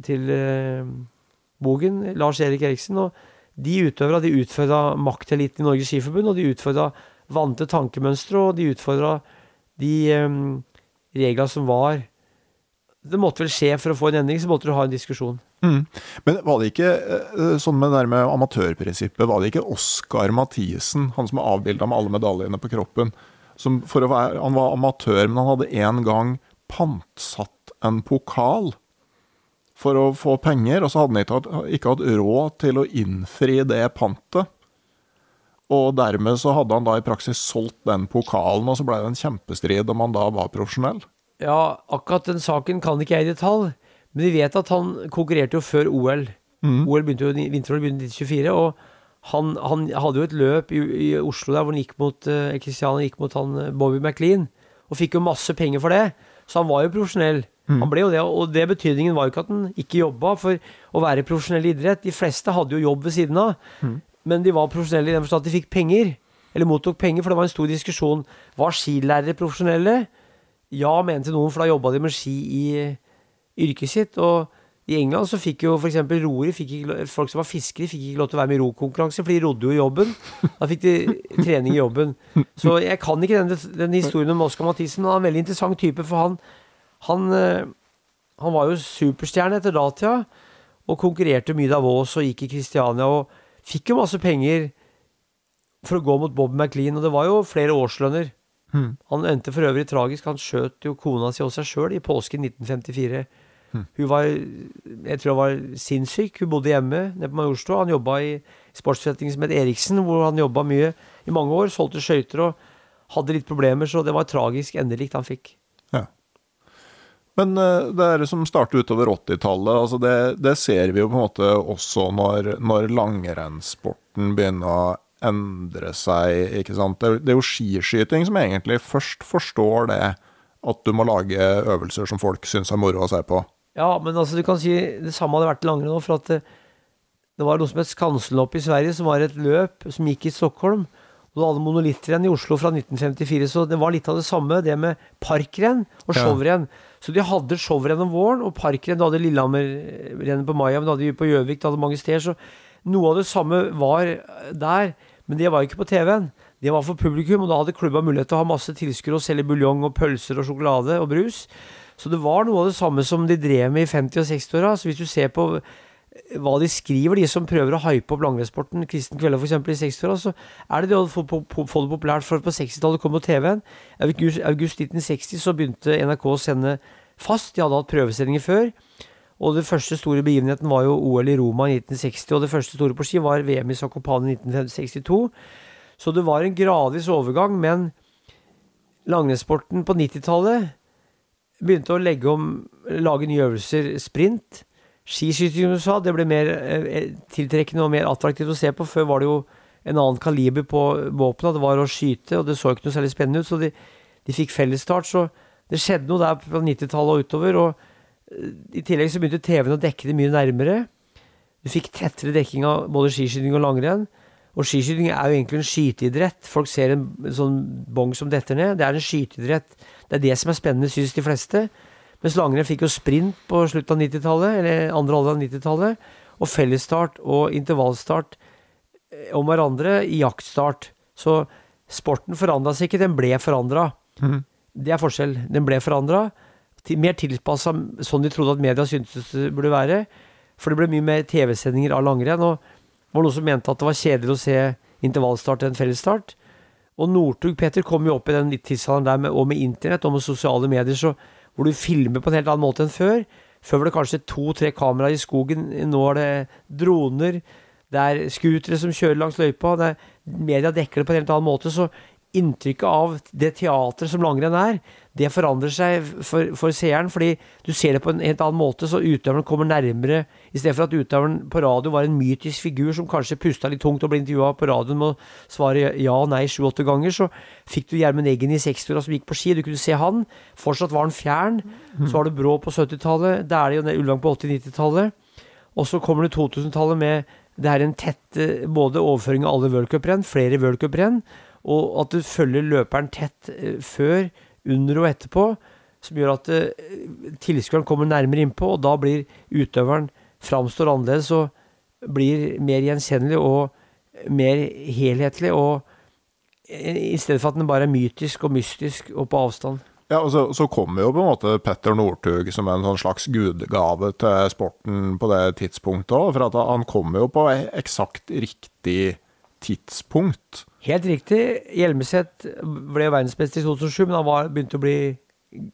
til uh, Bogen, Lars-Erik Eriksen. Og de utøverne de utfordra makteliten i Norges Skiforbund, og de utfordra vante tankemønstre, og de utfordra de um, reglene som var. Det måtte vel skje for å få en endring, så måtte du ha en diskusjon. Mm. Men var det ikke eh, sånn med det der med amatørprinsippet, var det ikke Oskar Mathisen, han som er avbilda med alle medaljene på kroppen, som for å være Han var amatør, men han hadde en gang pantsatt en pokal for å få penger, og så hadde han ikke hatt, ikke hatt råd til å innfri det pantet. Og dermed så hadde han da i praksis solgt den pokalen, og så ble det en kjempestrid om han da var profesjonell. Ja, akkurat den saken kan ikke jeg i detalj, men vi vet at han konkurrerte jo før OL. OL begynte jo vinter-OL begynte i 1924, og han, han hadde jo et løp i, i Oslo der hvor han gikk mot eh, gikk mot han eh, Bobby McLean, og fikk jo masse penger for det. Så han var jo profesjonell. Han ble jo det, og det betydningen var jo ikke at han ikke jobba for å være profesjonell i idrett. De fleste hadde jo jobb ved siden av, men de var profesjonelle i den forstand at de fikk penger. Eller mottok penger, for det var en stor diskusjon. Var skilærere profesjonelle? Ja, mente noen, for da jobba de med ski i yrket sitt. Og i England så fikk jo f.eks. roere, ikke, folk som var fiskere, fikk ikke lov til å være med i rokonkurranse, for de rodde jo i jobben. Da fikk de trening i jobben. Så jeg kan ikke den, den historien om Oskar Mathisen, men han er en veldig interessant type, for han, han, eh, han var jo superstjerne etter datida, og konkurrerte mye Davos og gikk i Kristiania, og fikk jo masse penger for å gå mot Bob McLean, og det var jo flere årslønner. Han endte for øvrig tragisk. Han skjøt jo kona si og seg sjøl i påsken 1954. Hun var jeg tror hun var sinnssyk. Hun bodde hjemme nede på Majorstua. Han jobba i sportsforretningen som het Eriksen, hvor han jobba mye i mange år. Solgte skøyter og hadde litt problemer, så det var tragisk endelikt han fikk. Ja. Men eh, det er det som startet utover 80-tallet, altså det, det ser vi jo på en måte også når, når langrennssporten begynner å endre seg, ikke sant. Det, det er jo skiskyting som egentlig først forstår det at du må lage øvelser som folk syns er moro å se på. Ja, men altså du kan si det samme hadde vært i langrenn nå, for at det, det var noe som het Skansenlopp i Sverige, som var et løp som gikk i Stockholm. Og du hadde monolittrenn i Oslo fra 1954, så det var litt av det samme, det med parkrenn og Ja. showrenn. Så de hadde showrenn om våren, og parkrenn, du hadde Lillehammer-rennet på Maja, men du hadde vi på Gjøvik, du hadde mange steder, så noe av det samme var der, men det var jo ikke på TV-en. Det var for publikum, og da hadde klubba mulighet til å ha masse tilskuere og selge buljong og pølser og sjokolade og brus. Så det var noe av det samme som de drev med i 50- og 60-åra. Så hvis du ser på hva de skriver, de som prøver å hype opp langrennssporten, Kristen Kvelde f.eks. i 60-åra, så er det det å få, det populært. For på 60-tallet kom jo TV-en. August, august 1960 så begynte NRK å sende fast. De hadde hatt prøvesendinger før. Og det første store begivenheten var jo OL i Roma i 1960, og det første store på ski var VM i Zakopane i 1962. Så det var en gradvis overgang, men langrennssporten på 90-tallet begynte å legge om, lage nye øvelser. Sprint, Skiskyting, som du sa, det ble mer eh, tiltrekkende og mer attraktivt å se på. Før var det jo en annen kaliber på våpna. Det var å skyte, og det så ikke noe særlig spennende ut. Så de, de fikk fellesstart. Så det skjedde noe der fra 90-tallet og utover. Og eh, i tillegg så begynte TV-en å dekke det mye nærmere. Du fikk tettere dekking av både skiskyting og langrenn. Og skiskyting er jo egentlig en skyteidrett. Folk ser en sånn bong som detter ned. Det er en skyteidrett. Det er det som er spennende, syns de fleste. Mens langrenn fikk jo sprint på slutten av 90-tallet, eller andre halvdel av 90-tallet. Og fellesstart og intervallstart eh, om hverandre i jaktstart. Så sporten forandra seg ikke, den ble forandra. Mm. Det er forskjell. Den ble forandra. Mer tilpassa sånn de trodde at media syntes det burde være. For det ble mye mer TV-sendinger av langrenn. Og var noen som mente at det var kjedelig å se intervallstart enn fellesstart. Og Northug Peter kom jo opp i den tidsalderen der med, og med internett og med sosiale medier, så, hvor du filmer på en helt annen måte enn før. Før var det kanskje to-tre kameraer i skogen. Nå er det droner. Det er scootere som kjører langs løypa. Det er, media dekker det på en helt annen måte. Så inntrykket av det teatret som langrenn er, det forandrer seg for, for, seeren. Fordi du ser det på en helt annen måte, så utøveren kommer nærmere. I stedet for at utøveren på radio var en mytisk figur som kanskje pusta litt tungt og ble intervjua på radioen med å svare ja og nei sju-åtte ganger, så fikk du Gjermund Eggen i 60-åra som gikk på ski. Du kunne se han. Fortsatt var han fjern. Så var det Brå på 70-tallet. Det er det jo Ulvang på 80-90-tallet. Og så kommer det 2000-tallet med det er en tett både overføring av alle worldcuprenn, flere worldcuprenn, og at du følger løperen tett eh, før, under og etterpå, som gjør at eh, tilskueren kommer nærmere innpå, og da blir utøveren framstår annerledes og blir mer gjenkjennelig og mer helhetlig, og eh, i stedet for at den bare er mytisk og mystisk og på avstand. Ja, og så, så kommer jo på en måte Petter Northug som en sånn slags gudgave til sporten på det tidspunktet òg. For han kommer jo på eksakt riktig tidspunkt. Helt riktig. Hjelmeset ble verdensmester i 2007, men han var, begynte å bli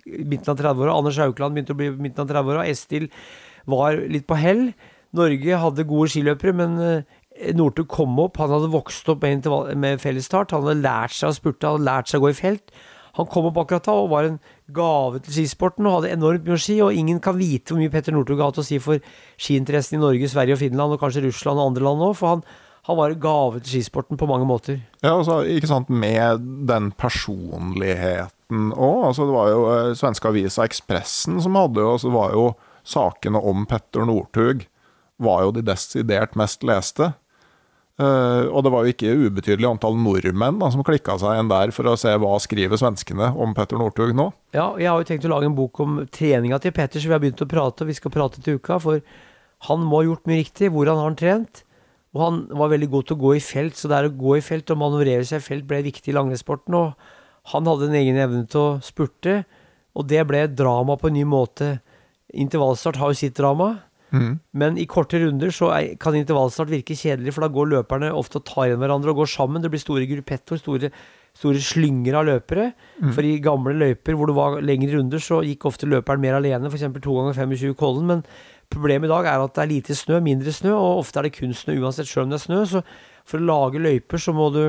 midten av 30-åra. Anders Haukeland begynte å bli midten av 30-åra. Estil var litt på hell. Norge hadde gode skiløpere, men eh, Northug kom opp. Han hadde vokst opp med, med fellesstart. Han hadde lært seg å spurte, han hadde lært seg å gå i felt. Han kom opp akkurat da og var en gave til skisporten og hadde enormt mye si. Og ingen kan vite hvor mye Petter Northug har hatt å si for skiinteressen i Norge, Sverige og Finland, og kanskje Russland og andre land òg. For han, han var en gave til skisporten på mange måter. Ja, altså, ikke sant, Med den personligheten òg. Altså, det var jo eh, svenske avisa Ekspressen som hadde jo altså, var jo sakene om Petter Northug var jo de desidert mest leste. Uh, og det var jo ikke ubetydelig antall nordmenn da, som klikka seg inn der for å se hva skriver svenskene om Petter Northug nå. Ja, jeg har jo tenkt å lage en bok om treninga til Petter, så vi har begynt å prate, og vi skal prate til uka. For han må ha gjort mye riktig. Hvordan har han trent? Og han var veldig god til å gå i felt, så det å gå i felt og manøvrere seg i felt ble viktig i langrennssporten. Og han hadde en egen evne til å spurte, og det ble drama på en ny måte. Intervallstart har jo sitt drama, mm. men i korte runder så kan intervallstart virke kjedelig, for da går løperne ofte og tar igjen hverandre og går sammen. Det blir store gruppettoer, store, store slynger av løpere. Mm. For i gamle løyper hvor det var lengre runder, så gikk ofte løperen mer alene, f.eks. to ganger 25 Kollen. men Problemet i dag er at det er lite snø, mindre snø, og ofte er det kun snø uansett, sjøl om det er snø. Så for å lage løyper, så må du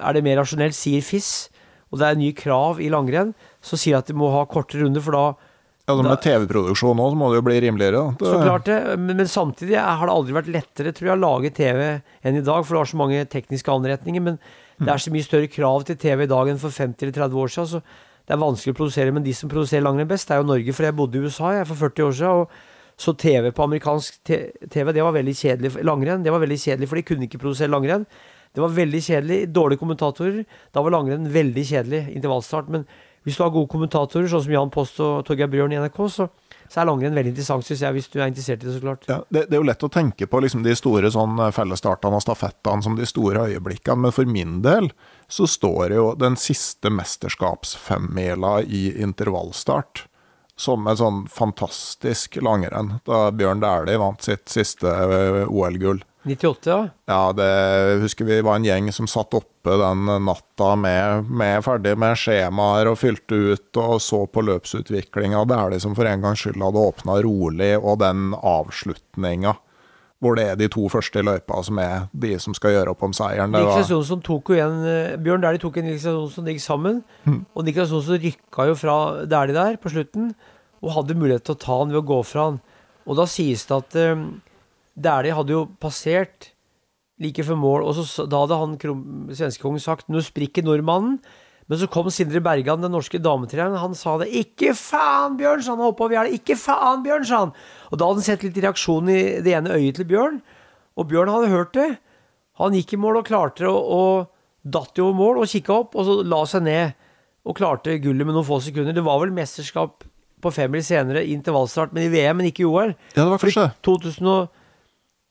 Er det mer rasjonelt, sier FIS, og det er nye krav i langrenn, så sier at de må ha korte runder, for da ja, Med TV-produksjon òg, så må det jo bli rimeligere. Det... Så klart det, men, men, samtidig har det aldri vært lettere, tror jeg, å lage TV enn i dag, for det har så mange tekniske anretninger. Men det er så mye større krav til TV i dag enn for 50 eller 30 år siden. Så det er vanskelig å produsere, men de som produserer langrenn best, er jo Norge. For jeg bodde i USA jeg, for 40 år siden. og så TV på amerikansk TV, det var veldig kjedelig. Langrenn, det var veldig kjedelig, for de kunne ikke produsere langrenn. Det var veldig kjedelig. Dårlige kommentatorer. Da var langrenn veldig kjedelig. Intervallstart. Men hvis du har gode kommentatorer, sånn som Jan Post og Torgeir Bjørn i NRK, så, så er langrenn veldig interessant, syns jeg, hvis du er interessert i det, så klart. Ja, det, det, er jo lett å tenke på liksom, de store sånn, fellesstartene og stafettene som de store øyeblikkene, men for min del så står det jo den siste mesterskapsfemmila i intervallstart som et sånn fantastisk langrenn, da Bjørn Dæhlie vant sitt siste eh, OL-gull. 98, ja? Ja, det husker vi var en gjeng som satt oppe den natta med, med ferdig med skjemaer og fylte ut og så på løpsutviklinga. Dæhlie som for en gangs skyld hadde åpna rolig, og den avslutninga hvor det er de to første i løypa som er de som skal gjøre opp om seieren. Niklas Jonsson tok jo igjen Bjørn der de tok en Niklas Jonsson, de gikk sammen. Mm. Og Niklas Jonsson rykka jo fra der de der på slutten, og hadde mulighet til å ta han ved å gå fra han. Og da sies det at um, Dæhlie hadde jo passert like før mål, og så, da hadde han svenske svenskekongen sagt 'nå sprikker nordmannen'. Men så kom Sindre Bergan, den norske dametreneren, han sa det 'ikke faen, Bjørn', sa han hoppa over gjerdet. 'Ikke faen, Bjørn', sa han. Og da hadde han sett litt reaksjon i det ene øyet til Bjørn, og Bjørn hadde hørt det. Han gikk i mål og klarte det, og datt jo over mål og kikka opp, og så la seg ned og klarte gullet med noen få sekunder. Det var vel mesterskap på femmil senere, intervallstart, men i VM, men ikke i OL. Ja, det var det.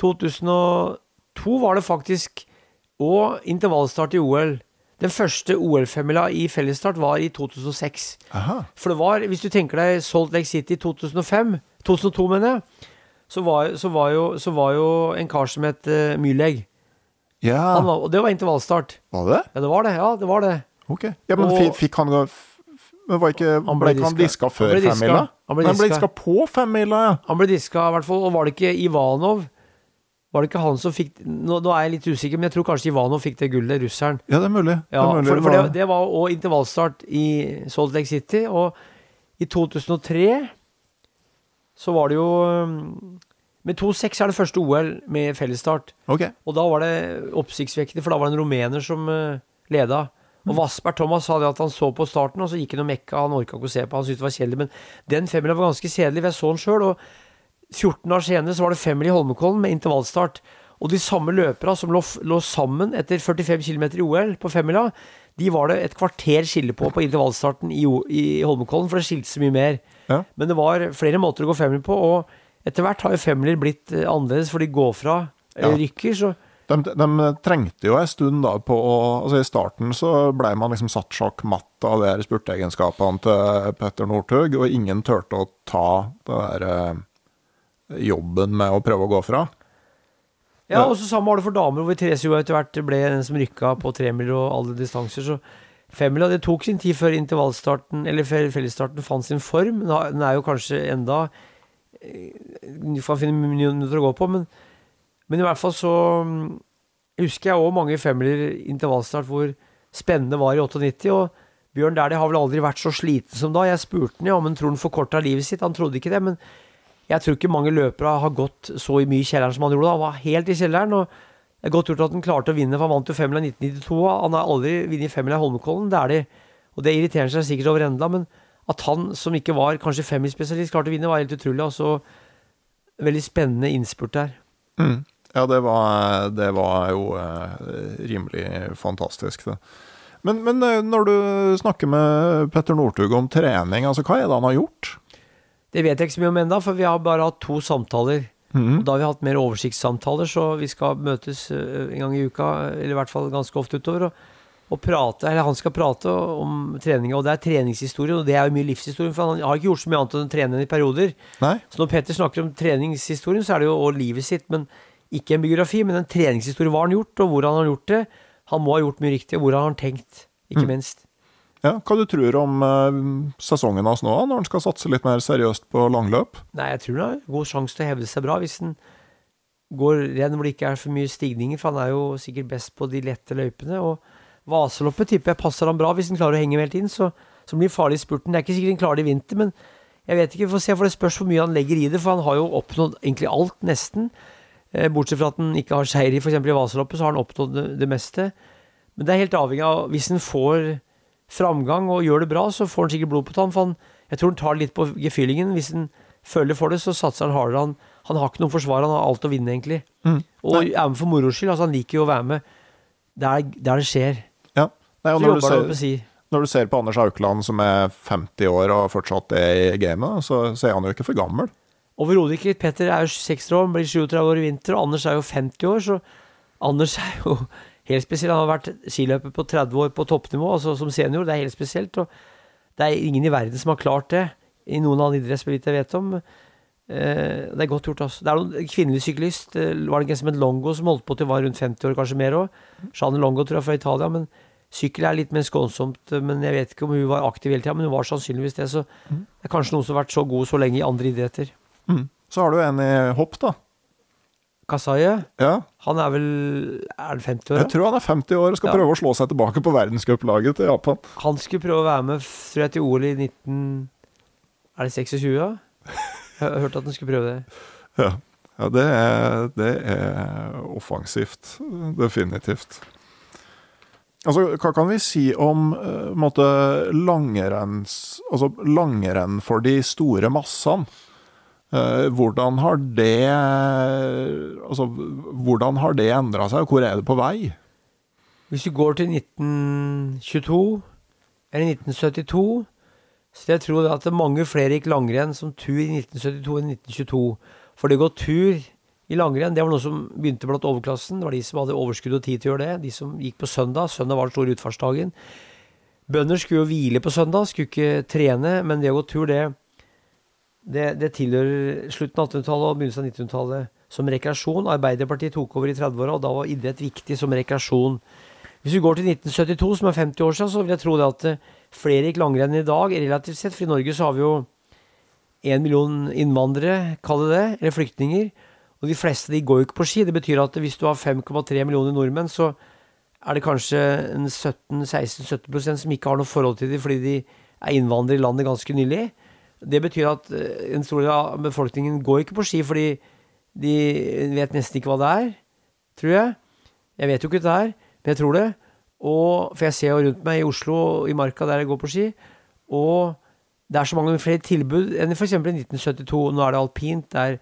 2002 var det faktisk, og intervallstart i OL. Den første OL-femmila i fellesstart var i 2006. Aha. For det var, hvis du tenker deg Salt Lake City i 2005, 2002 mener jeg, så var, så var, jo, så var jo en kar som het uh, Myleg. Ja, var, og det var intervallstart. var det? Ja, det var det. ja, det var det. Ok. Ja, men Og- fikk han f- men var ikke, Han ble ikke han diska. før femmila? Han ble diska, Han ble diska på femmila, ja. Han ble diska i hvert fall, og var det ikke Ivanov Var det ikke han som fikk Nå, nå er jeg litt usikker, men jeg tror kanskje Ivanov fikk det gullet, russeren. Ja, det er mulig. Det er mulig. for, for det, det var òg intervallstart i Salt Lake City, og i 2003 så var det jo um, Med 2-6 er det første OL med fellesstart. Okay. Og da var det oppsiktsvekkende, for da var det en rumener som uh, leda. Og Vassberg Thomas sa det at han så på starten, og så gikk han og mekka. Han orka ikke å se på, han syntes det var kjedelig. Men den femmila var ganske kjedelig, for jeg så den sjøl. Og 14 år senere så var det femmil i Holmenkollen med intervallstart. Og de samme løperne som lå, lå sammen etter 45 km i OL på femmila, de var det et kvarter skille på på intervallstarten i, i Holmenkollen, for det skilte så mye mer. Ja. Men det var flere måter å gå femmil på, og etter hvert har jo femmiler blitt eh, annerledes, for de går fra eller Ja. rykker, så De, de trengte jo en stund da på å altså I starten så ble man liksom satt sjakk matt av de spurteegenskapene til Petter Northug, og ingen turte å ta det der eh, jobben med å prøve å gå fra. Ja, og så samme var det for damer, hvor Therese jo etter hvert ble den som rykka på tremil og alle distanser. Så femmila, det tok sin tid før intervallstarten, eller fellesstarten fant sin form. Den er jo kanskje enda eh, Du får finne minutter å gå på, men, men i hvert fall så mm, husker jeg òg mange femmiler intervallstart hvor spennende var i 98. Og Bjørn Dæhlie har vel aldri vært så sliten som da. Jeg spurte han ja, men tror han forkorta livet sitt. Han trodde ikke det, men jeg tror ikke mange løpere har gått så mye i kjelleren som han gjorde. Han var helt i kjelleren. og det er godt gjort at han klarte å vinne, for han vant jo femmila i 1992. Han har aldri vunnet femmila i Holmenkollen. Det er det. Og det irriterer seg sikkert over enda, men at han som ikke var kanskje femmilspesialist, klarte å vinne, var helt utrolig. Og så veldig spennende innspurt der. Mm. Ja, det var, det var jo eh, rimelig fantastisk, det. Men, men eh, når du snakker med Petter Northug om trening, altså hva er det han har gjort? Det vet jeg ikke så mye om ennå, for vi har bare hatt to samtaler. Mm. Da har vi hatt mer oversiktssamtaler, så vi skal møtes øh, en gang i uka, eller i hvert fall ganske ofte utover, og, og prate, eller han skal prate om treninga, og det er treningshistorien. og det er jo mye livshistorien, for han har ikke gjort så mye annet enn å trene i perioder. Nei? Så når Petter snakker om treningshistorien, så er det jo og livet sitt, men ikke en biografi, men en treningshistorie. Hva har han gjort, og hvordan har han gjort det? Han må ha gjort mye riktig, og hvordan har han tenkt, ikke minst. Ja, hva du tror om eh, sesongen hans nå, når han skal satse litt mer seriøst på langløp? Nei, jeg tror han har god sjanse til å hevde seg bra hvis han går renn hvor det ikke er for mye stigninger, for han er jo sikkert best på de lette løypene. Og Vaseloppet tipper jeg passer han bra hvis han klarer å henge med hele tiden, så, så blir det farlig i spurten. Det er ikke sikkert han klarer det i vinter, men jeg vet ikke, vi får se, for det spørs hvor mye han legger i det, for han har jo oppnådd egentlig alt, nesten. Eh, Bortsett fra at han ikke har seier i f.eks. i Vaseloppet, så har han oppnådd det meste. Men det er helt avhengig av Hvis han får framgang og gjør det bra, så får han sikkert blod på tann. For han, jeg tror han tar litt på gefyllingen. Hvis han føler for det, så satser han hardere. Han, han har ikke noen forsvar, han har alt å vinne, egentlig. Mm. Og er med for moro skyld. Altså, han liker jo å være med der, der det skjer. Ja. Nei, og når, du ser, si. når du ser på Anders Aukland, som er 50 år og fortsatt er i gamet, så, så er han jo ikke for gammel. Overhodet ikke. Petter er jo 60 år, blir 37 år i vinter, og Anders er jo 50 år, så Anders er jo helt spesiell. Han har vært skiløper på 30 år på toppnivå, altså som senior. Det er helt spesielt. Og det er ingen i verden som har klart det, i noen annen idrett, så vidt jeg vet om. Eh, det er godt gjort, altså. Det er noen kvinnelig syklist, eh, var det ikke en som het Longo, som holdt på til var rundt 50 år, kanskje mer òg. Jeanne Longo, tror jeg, fra Italia. Men sykkel er litt mer skånsomt. eh, Men jeg vet ikke om hun var aktiv hele tida, men hun var sannsynligvis det. Så det er kanskje noen som har vært så god så lenge i andre idretter. Mm. Så har du en i hopp, da. Kasaye, Ja, han er vel Er det 50 år? jeg tror han er 50 år og skal Ja. prøve å slå seg tilbake på verdenscuplaget til Japan. Han skulle prøve å være med tror jeg, til OL i 19... Er det 26, da? Jeg har hørt at han skulle prøve det. Ja, ja det, er, det er offensivt. Definitivt. Altså, hva kan vi si om uh, måte, langrenns, altså, langrenn for de store massene? Uh, hvordan har det altså, Hvordan har det endra seg, og hvor er det på vei? Hvis du går til 1922 eller 1972 så jeg tror at mange flere gikk langrenn som tur i 1972 enn 1922. For det å gå tur i langrenn, det var noe som begynte blant overklassen. Det var de som hadde overskudd og tid til å gjøre det. De som gikk på søndag. Søndag var den store utfartsdagen. Bønder skulle jo hvile på søndag, skulle ikke trene. Men det å gå tur, det, det, det tilhører slutten av 1800-tallet og begynnelsen av 1900-tallet som rekreasjon. Arbeiderpartiet tok over i 30-åra, og da var idrett viktig som rekreasjon. Hvis vi går til 1972, som er 50 år siden, så vil jeg tro det at flere gikk langrenn i dag, relativt sett. For i Norge så har vi jo én million innvandrere, kall det det, eller flyktninger. Og de fleste de går jo ikke på ski. Det betyr at hvis du har 5,3 millioner nordmenn, så er det kanskje 17-16-17 som ikke har noe forhold til dem fordi de er innvandrere i landet ganske nylig. Det betyr at eh, en stor del av befolkningen går ikke på ski fordi de vet nesten ikke hva det er, tror jeg. Jeg vet jo ikke hva det er, men jeg tror det. Og, for jeg ser jo rundt meg i Oslo, i Marka der jeg går på ski, og det er så mange flere tilbud enn f.eks. i 1972. Nå er det alpint, det er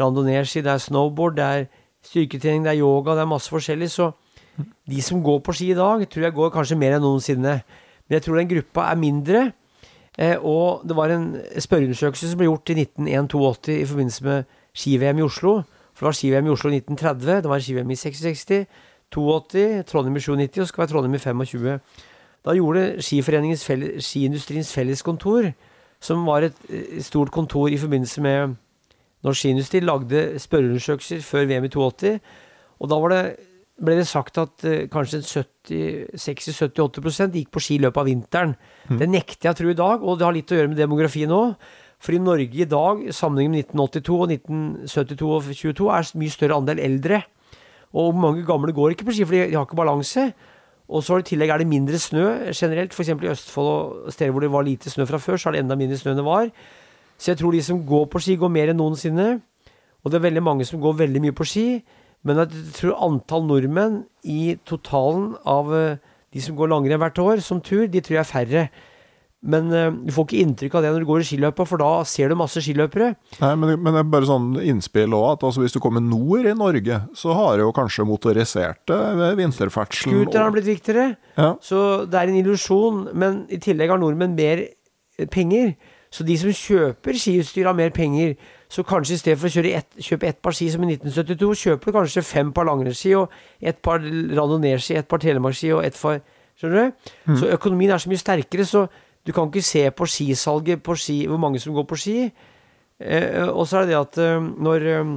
randonee-ski, det er snowboard, det er styrketrening, det er yoga, det er masse forskjellig. Så de som går på ski i dag, tror jeg går kanskje mer enn noensinne. Men jeg tror den gruppa er mindre. Eh, og det var en spørreundersøkelse som ble gjort i 1981 i forbindelse med ski-VM i Oslo. For det var ski-VM i Oslo i 1930, det var ski-VM i 66. 82, Trondheim i 97 og skal være Trondheim i 25. Da gjorde Skiforeningens felles, Skiindustriens Felleskontor, som var et, et stort kontor i forbindelse med Norsk Skiindustri, lagde spørreundersøkelser før VM i 82. Og da var det, ble det sagt at uh, kanskje 60-70-80 gikk på ski i løpet av vinteren. Mm. Det nekter jeg å tro i dag, og det har litt å gjøre med demografien òg. For i Norge i dag, sammenlignet med 1982 og 1972 og 2022, er mye større andel eldre. Og mange gamle går ikke på ski, for de har ikke balanse. Og så i tillegg er det mindre snø generelt. F.eks. i Østfold og steder hvor det var lite snø fra før, så er det enda mindre snø enn det var. Så jeg tror de som går på ski, går mer enn noensinne. Og det er veldig mange som går veldig mye på ski. Men jeg tror antall nordmenn i totalen av eh, de som går langrenn hvert år som tur, de tror jeg er færre. Men uh, du får ikke inntrykk av det når du går i skiløypa, for da ser du masse skiløpere. Nei, men, men det er bare sånn innspill òg, at altså, hvis du kommer nord i Norge, så har jo kanskje motoriserte vinterferdsel Scooteren har blitt viktigere. Ja. Så det er en illusjon. Men i tillegg har nordmenn mer eh, penger. Så de som kjøper skiutstyr, har mer penger. Så kanskje i stedet for å et, kjøpe ett par ski som i 1972, kjøper du kanskje fem par langrennsski og ett par randonee-ski, ett par telemarkski og ett par Skjønner du? Mm. Så økonomien er så mye sterkere. så du kan ikke se på skisalget på ski, hvor mange som går på ski. Eh, og så er det det at eh, når eh,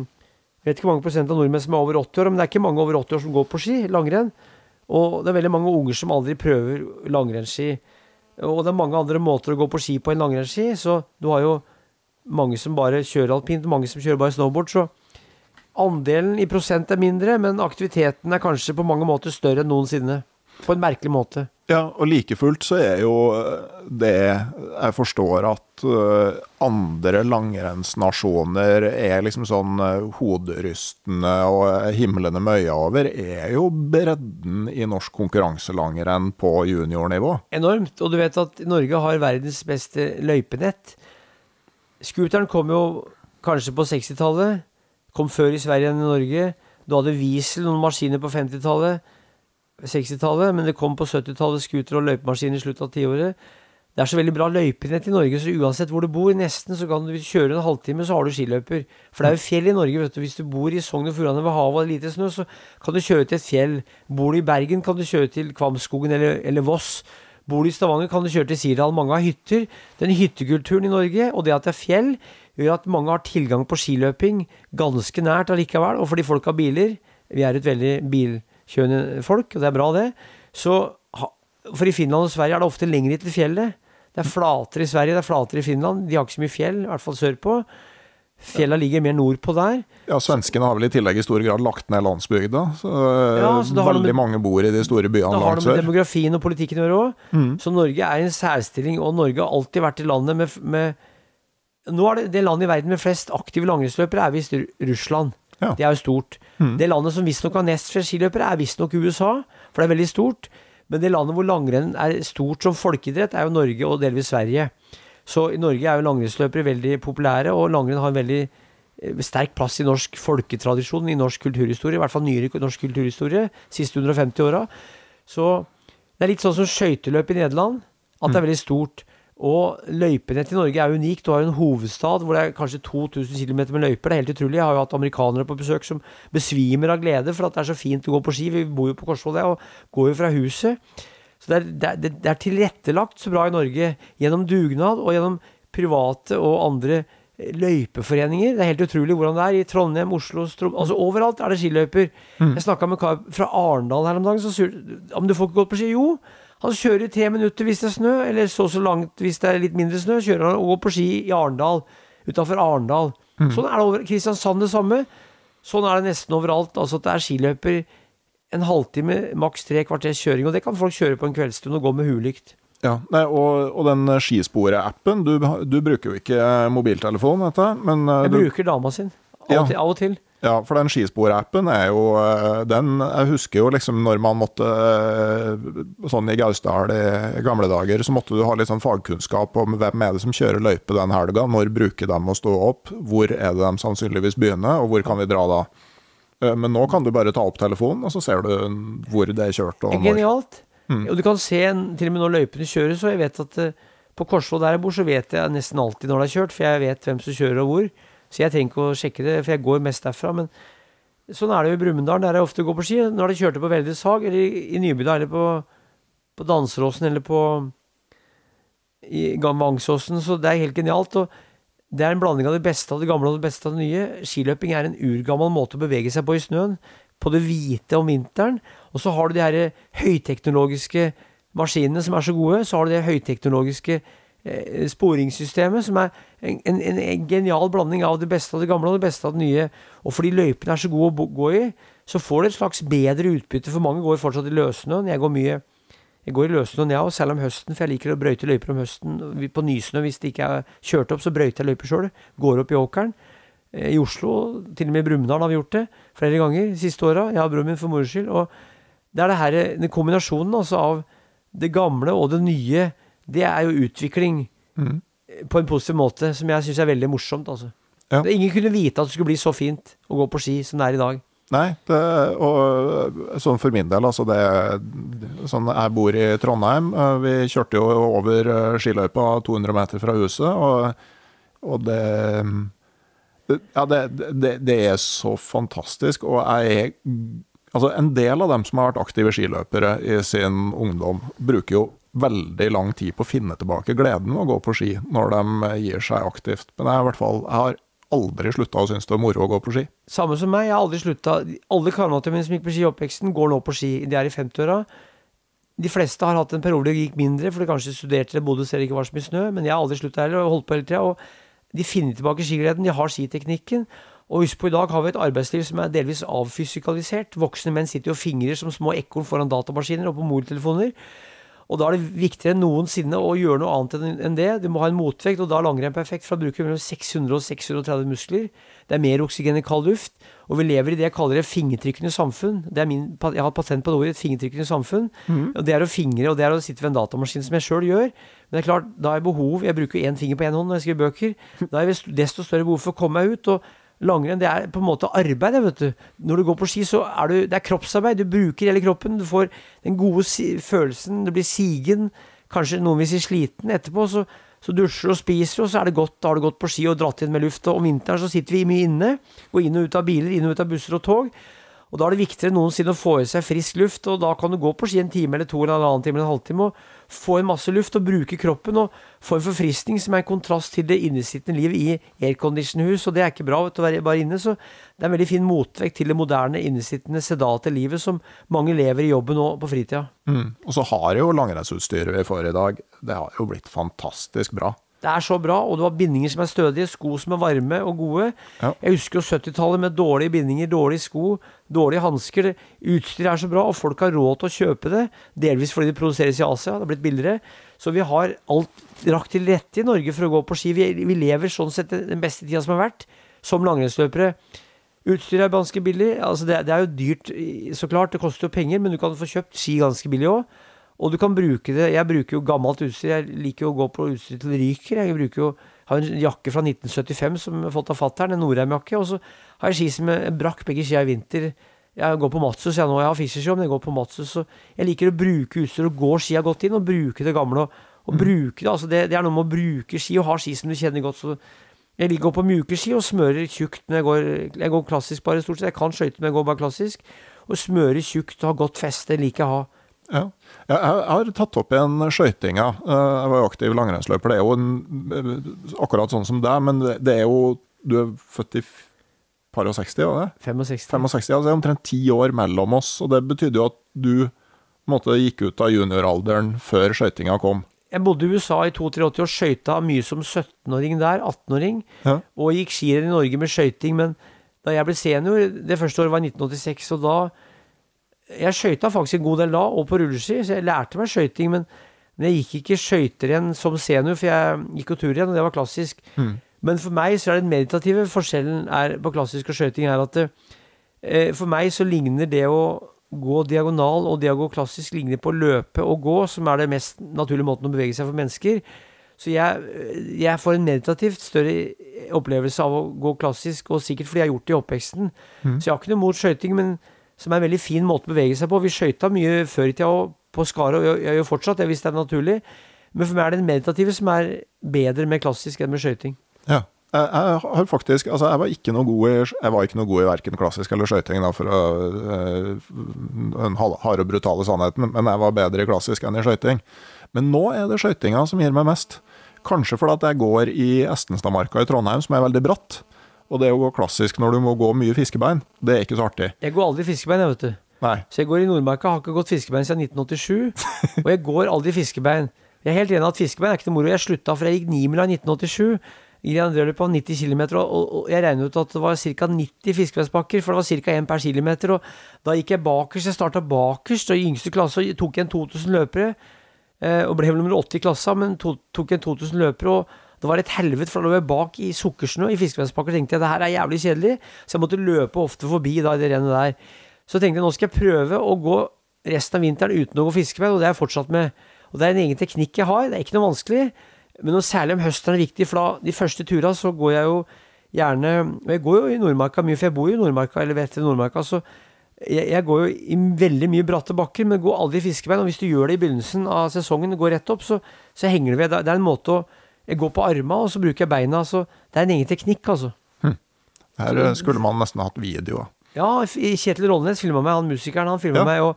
Jeg vet ikke hvor mange prosent av nordmenn som er over 80 år, men det er ikke mange over 80 år som går på ski, langrenn. Og det er veldig mange unger som aldri prøver langrennsski. Og det er mange andre måter å gå på ski på enn langrennsski, så du har jo mange som bare kjører alpint, mange som kjører bare snowboard, så andelen i prosent er mindre, men aktiviteten er kanskje på mange måter større enn noensinne. På en merkelig måte. Ja, og like fullt så er jo eh, det jeg forstår at uh, andre langrennsnasjoner er liksom sånn uh, hoderystende og himlende med øya over, er jo bredden i norsk konkurranselangrenn på juniornivå. Enormt. Og du vet at Norge har verdens beste løypenett. Scooteren kom jo kanskje på 60-tallet. Kom før i Sverige enn i Norge. Du hadde Wiesel, noen maskiner på 50-tallet. 60-tallet, men det kom på 70-tallet scooter og løypemaskiner i slutten av tiåret. Det er så veldig bra løypenett i Norge, så uansett hvor du bor, nesten så kan du kjøre en halvtime, så har du skiløyper. For det er jo fjell i Norge, vet du. Hvis du bor i Sogn og Fjordane ved havet og lite snø, så kan du kjøre til et fjell. Bor du i Bergen, kan du kjøre til Kvamskogen eller, eller Voss. Bor du i Stavanger, kan du kjøre til Sirdal. Mange har hytter. Den hyttekulturen i Norge, og det at det er fjell, gjør at mange har tilgang på skiløping ganske nært allikevel. Og fordi folk har biler, vi er et veldig bil kjønne folk, og det er bra, det. Så, for i Finland og Sverige er det ofte lengre til fjellet. Det er flatere i Sverige, det er flatere i Finland. De har ikke så mye fjell, i hvert fall sørpå. Fjella ligger mer nordpå der. Ja, Svenskene har vel i tillegg i stor grad lagt ned landsbygda. Så, ja, så veldig med, mange bor i de store byene langt sør. Det har noe med demografien og politikken å gjøre òg. Mm. Så Norge er i en særstilling, og Norge har alltid vært i landet med, med Nå er det, det landet i verden med flest aktive langrennsløpere er visst Russland. Ja. Det er jo stort. Det landet som visstnok har nest flest skiløpere, er visstnok USA, for det er veldig stort. Men det landet hvor langrenn er stort som folkeidrett, er jo Norge og delvis Sverige. Så i Norge er jo langrennsløpere veldig populære, og langrenn har en veldig eh, sterk plass i norsk folketradisjon, i norsk kulturhistorie, i hvert fall nyere norsk kulturhistorie, siste 150 åra. Så det er litt sånn som skøyteløp i Nederland, at det er veldig stort. Og løypenettet i Norge er unikt. Du har jo en hovedstad hvor det er kanskje 2000 km med løyper. Det er helt utrolig. Jeg har jo hatt amerikanere på besøk som besvimer av glede for at det er så fint å gå på ski. Vi bor jo på Korsvoll og går jo fra huset. Så det er, det, er, tilrettelagt så bra i Norge gjennom dugnad og gjennom private og andre løypeforeninger. Det er helt utrolig hvordan det er. I Trondheim, Oslo, Strom... Altså overalt er det skiløyper. Jeg snakka med en kar fra Arendal her om dagen. Så sur, om du får ikke gått på ski? Jo. Han kjører i tre minutter hvis det er snø, eller så så langt hvis det er litt mindre snø. Kjører han og går på ski i Arendal. Utafor Arendal. Sånn er det over Kristiansand det samme. Sånn er det nesten overalt. Altså at det er skiløyper en halvtime, maks tre kvarters kjøring. Og det kan folk kjøre på en kveldsstund og gå med huelykt. Ja, nei, og, og den skisporet-appen du, du bruker jo ikke mobiltelefon, dette, men eh, Jeg du, bruker dama sin. Av, Ja. til, av og til. Ja, for den skisporappen er jo eh, Den Jeg husker jo liksom når man måtte eh, Sånn i Gausdal i gamle dager, så måtte du ha litt sånn fagkunnskap om hvem er det som kjører løype den helga, når bruker de å stå opp, hvor er det de sannsynligvis begynner, og hvor kan vi dra da? Eh, Men nå kan du bare ta opp telefonen, og så ser du hvor det er kjørt og Genialt. Genialt. Og du kan se til og med når løypene kjøres, og jeg vet at på Korsvoll der jeg bor, så vet jeg nesten alltid når det er kjørt, for jeg vet hvem som kjører og hvor. Så jeg trenger ikke å sjekke det, for jeg går mest derfra. Men sånn er det jo i Brumunddal, der jeg ofte går på ski. Når de kjørte på Veldres Hag, eller i, i eller på, på Danseråsen, eller på i Vangsåsen, så det er helt genialt. og det er en blanding av det beste av det gamle og det beste av det nye. Skiløping er en urgammel måte å bevege seg på i snøen. På det hvite om vinteren. Og så har du de her høyteknologiske maskinene som er så gode. Så har du det høyteknologiske sporingssystemet som er en, en, en, en genial blanding av det beste av det gamle og det beste av det nye. Og fordi løypene er så gode å gå i, så får du et slags bedre utbytte. For mange går fortsatt i løssnøen. Jeg går mye jeg går i løssnøen, jeg òg, selv om høsten, for jeg liker å brøyte løyper om høsten. På nysnø, hvis det ikke er kjørt opp, så brøyter jeg løyper sjøl. Går opp i åkeren. Eh, I Oslo, til og med i Brumunddal har vi gjort det flere ganger de siste åra. Jeg har broren min for moro skyld. Og det er det her, den kombinasjonen altså av det gamle og det nye, det er jo utvikling Mhm. eh, på en positiv måte, som jeg syns er veldig morsomt. altså. Ja. Ingen kunne vite at det skulle bli så fint å gå på ski som det er i dag. Nei, det, og sånn for min del, altså det Sånn jeg bor i Trondheim. eh, Vi kjørte jo over eh, skiløypa 200 meter fra huset, og, og det Ja, det, det, er så fantastisk, og jeg Altså, en del av dem som har vært aktive skiløpere i sin ungdom, bruker jo veldig lang tid på å finne tilbake gleden ved å gå på ski når de gir seg aktivt. Men jeg, i hvert fall, jeg har aldri slutta å synes det er moro å gå på ski. Samme som meg, jeg har aldri slutta. Alle kameratene mine som gikk på ski i oppveksten, går nå på ski. De er i 50-åra. De fleste har hatt en periode det gikk mindre, for de kanskje studerte eller bodde selv ikke var så mye snø, men jeg har aldri slutta heller, og holdt på hele tida. Og de finner tilbake skigleden, de har skiteknikken. Og husk på, i dag har vi et arbeidsliv som er delvis avfysikalisert. Voksne menn sitter jo og fingrer som små ekorn foran datamaskiner og på mobiltelefoner. Og da er det viktigere enn noensinne å gjøre noe annet enn- det. Du må ha en motvekt, og da er langrenn perfekt, for da bruker vi mellom 600 og 630 muskler. Det er mer oksygen i kald luft, og vi lever i det jeg kaller et fingertrykkende samfunn. Det er min, jeg har patent på det ordet, et fingertrykkende samfunn. Og det er å fingre, og det er å sitte ved en datamaskin, som jeg sjøl gjør. Men det er klart, da har jeg behov Jeg bruker én finger på én hånd når jeg skriver bøker. Da har jeg desto større behov for å komme meg ut. og Langrenn det er på en måte arbeid. vet du. Når du går på ski, så er du, det er kroppsarbeid. Du bruker hele kroppen. Du får den gode si følelsen. Du blir sigen. Kanskje noen vil si sliten etterpå. Så, så dusjer og spiser, og så er det godt. Da har du gått på ski og dratt inn med luft. Og om vinteren så sitter vi mye inne. Går inn og ut av biler, inn og ut av busser og tog. Og da er det viktigere enn noensinne å få i seg frisk luft, og da kan du gå på ski en time eller to eller en annen time eller en halvtime og få en masse luft og bruke kroppen og få en forfriskning som er en kontrast til det innesittende livet i aircondition-hus, og det er ikke bra vet å være bare inne, så det er en veldig fin motvekt til det moderne, innesittende, sedate livet som mange lever i jobben og på fritida. Mm. Og så har jo langrennsutstyret vi får i dag, det har jo blitt fantastisk bra. Det er så bra, og du har bindinger som er stødige, sko som er varme og gode. Ja. Jeg husker jo 70-tallet med dårlige bindinger, dårlige sko, dårlige hansker. Utstyret er så bra, og folk har råd til å kjøpe det. Delvis fordi det produseres i Asia, det har blitt billigere. Så vi har alt rakt til rette i Norge for å gå på ski. Vi, vi lever sånn sett den beste tida som har vært, som langrennsløpere. Utstyret er ganske billig. Altså det, det er jo dyrt, så klart. Det koster jo penger, men du kan få kjøpt ski ganske billig òg. Og du kan bruke det Jeg bruker jo gammelt utstyr. Jeg liker jo å gå på utstyr til det ryker. Jeg bruker jo har en jakke fra 1975 som jeg har fått av fatter'n, en Norheim-jakke. Og så har jeg ski som jeg brakk begge skia i vinter. Jeg går på Matsus jeg nå. Jeg har Fischerski, men jeg går på Matsus. Så jeg liker å bruke utstyr og gå skia godt inn, og bruke det gamle. Og, og bruke det, altså det, det er noe med å bruke ski og ha ski som du kjenner godt. så jeg liker å gå på mjuke ski og smører tjukt når jeg går Jeg går klassisk bare, stort sett. Jeg kan skøyte, men jeg går bare klassisk. Og smører tjukt og har godt feste. liker jeg å ha. Ja. Jeg, har tatt opp igjen skøytinga. Eh, Jeg var jo aktiv langrennsløper. Det er jo en, eh, akkurat sånn som deg, men det, er jo Du er født i par og 60, var det? 65. 65, altså det er omtrent ti år mellom oss. Og det betydde jo at du måte gikk ut av junioralderen før skøytinga kom. Jeg bodde i USA i 82 og skøyta mye som 17-åring der. 18-åring. Ja. Og gikk skirenn i Norge med skøyting. Men da jeg ble senior, det første året var 1986, og da Jeg skøyta faktisk en god del da, og på rulleski, så jeg lærte meg skøyting. Men, men jeg gikk ikke skøyterenn som senior, for jeg gikk jo turrenn, og det var klassisk. Men for meg så er den meditative forskjellen er, på klassisk og skøyting er at det, eh, for meg så ligner det å gå diagonal og det å gå klassisk ligner på å løpe og gå, som er det mest naturlige måten å bevege seg for mennesker. Så jeg, jeg får en meditativt større opplevelse av å gå klassisk, og sikkert fordi jeg har gjort det i oppveksten. Så jeg har ikke noe mot skøyting, men som er en veldig fin måte å bevege seg på. Vi skøyta mye før i tida og på Skaret, og jeg gjør fortsatt det hvis det er naturlig. Men for meg er det den meditative som er bedre med klassisk enn med skøyting. Ja. Jeg, har faktisk Altså, jeg var ikke noe god i Jeg var ikke noe god i verken klassisk eller skøyting, for å eh, Den harde og brutale sannheten, men jeg var bedre i klassisk enn i skøyting. Men nå er det skøytinga som gir meg mest. Kanskje fordi at jeg går i Estenstadmarka i Trondheim, som er veldig bratt. Og det å gå klassisk når du må gå mye fiskebein, det er ikke så artig. Jeg går aldri fiskebein, jeg, vet du. Nei. Så jeg går i Nordmarka, har ikke gått fiskebein siden 1987. og jeg går aldri fiskebein. Jeg er helt enig at fiskebein er ikke noe moro. Jeg slutta for jeg gikk Nimila i 1987. Gikk Andreløp på 90 km, og, og, jeg regnet ut at det var ca. 90 fiskebeinsbakker, for det var ca. én per kilometer. Og da gikk jeg bakerst. Jeg starta bakerst, og i yngste klasse og tok jeg en 2000 løpere. Eh, og ble vel nummer 80 i klassa, men to, tok en 2000 løpere. og det var et helvete, for da lå jeg bak i sukkersnø i fiskebeinsbakker. tenkte jeg det her er jævlig kjedelig, så jeg måtte løpe ofte forbi da i det rennet der. Så tenkte jeg nå skal jeg prøve å gå resten av vinteren uten å gå fiskebein, og det har jeg fortsatt med. Og det er en egen teknikk jeg har, det er ikke noe vanskelig, men noe særlig om høsten er viktig, for da de første turene så går jeg jo gjerne Og jeg går jo i Nordmarka mye, for jeg bor jo i Nordmarka, eller vet til Nordmarka, så jeg, jeg går jo i veldig mye bratte bakker, men går aldri fiskebein. Og hvis du gjør det i begynnelsen av sesongen, går rett opp, så, så henger du ved. Det er en måte å Jeg går på arma, og så bruker jeg beina. Så det er en egen teknikk, altså. Her eh, skulle man nesten hatt video. Ja, Kjetil Rollnes filma meg, han musikeren, han filma Ja. meg, og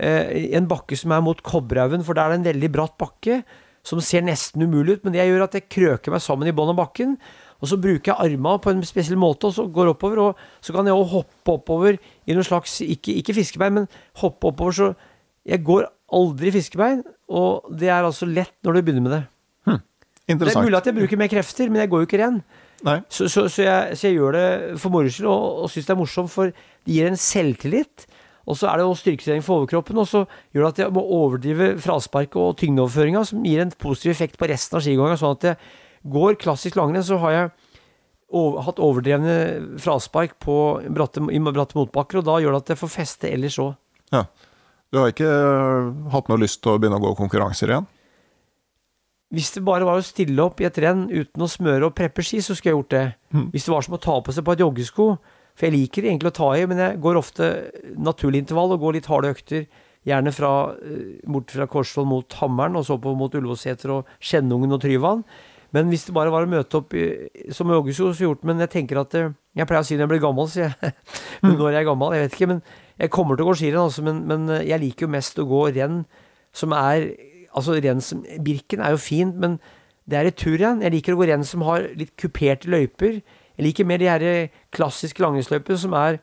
eh, en bakke som er mot Kobberhaugen, for der er det en veldig bratt bakke, som ser nesten umulig ut, men det jeg gjør er at jeg krøker meg sammen i bånn av bakken, og så bruker jeg arma på en spesiell måte, og så går oppover, og så kan jeg også hoppe oppover i noen slags, ikke, ikke fiskebein, men hoppe oppover, så jeg går aldri fiskebein, og det er altså lett når du begynner med det. Det er mulig at jeg bruker mer krefter, men jeg går jo ikke ren. Så, så, så, jeg, så jeg gjør det for moro skyld, og, og syns det er morsomt, for det gir en selvtillit. Og så er det styrketrening for overkroppen, og så gjør det at jeg må overdrive frasparket og tyngdeoverføringa, som gir en positiv effekt på resten av skigåinga. Sånn at jeg går klassisk langrenn, så har jeg over, hatt overdrevne fraspark på bratte, i bratte motbakker, og da gjør det at jeg får feste ellers òg. Ja. Du har ikke eh, hatt noe lyst til å begynne å gå konkurranser igjen? Hvis det bare var å stille opp i et renn uten å smøre og preppe ski, så skulle jeg gjort det. Mm. Hvis det var som å ta på seg på et joggesko. For jeg liker egentlig å ta i, men jeg går ofte naturlig intervall og går litt harde økter. Gjerne fra, eh, bort fra Korsvoll mot Hammeren, og så på mot Ullevålseter og Skjennungen og Tryvann. Men hvis det bare var å møte opp i, som joggesko, så gjort Men jeg tenker at eh, Jeg pleier å si når jeg blir gammel, sier jeg. men når jeg er gammel, jeg vet ikke. Men jeg kommer til å gå skirenn, altså. Men, men eh, jeg liker jo mest å gå renn som er Altså renn Birken er jo fint, men det er et turrenn. Jeg liker å gå renn som har litt kuperte løyper. Jeg liker mer de her klassiske langrennsløypene som er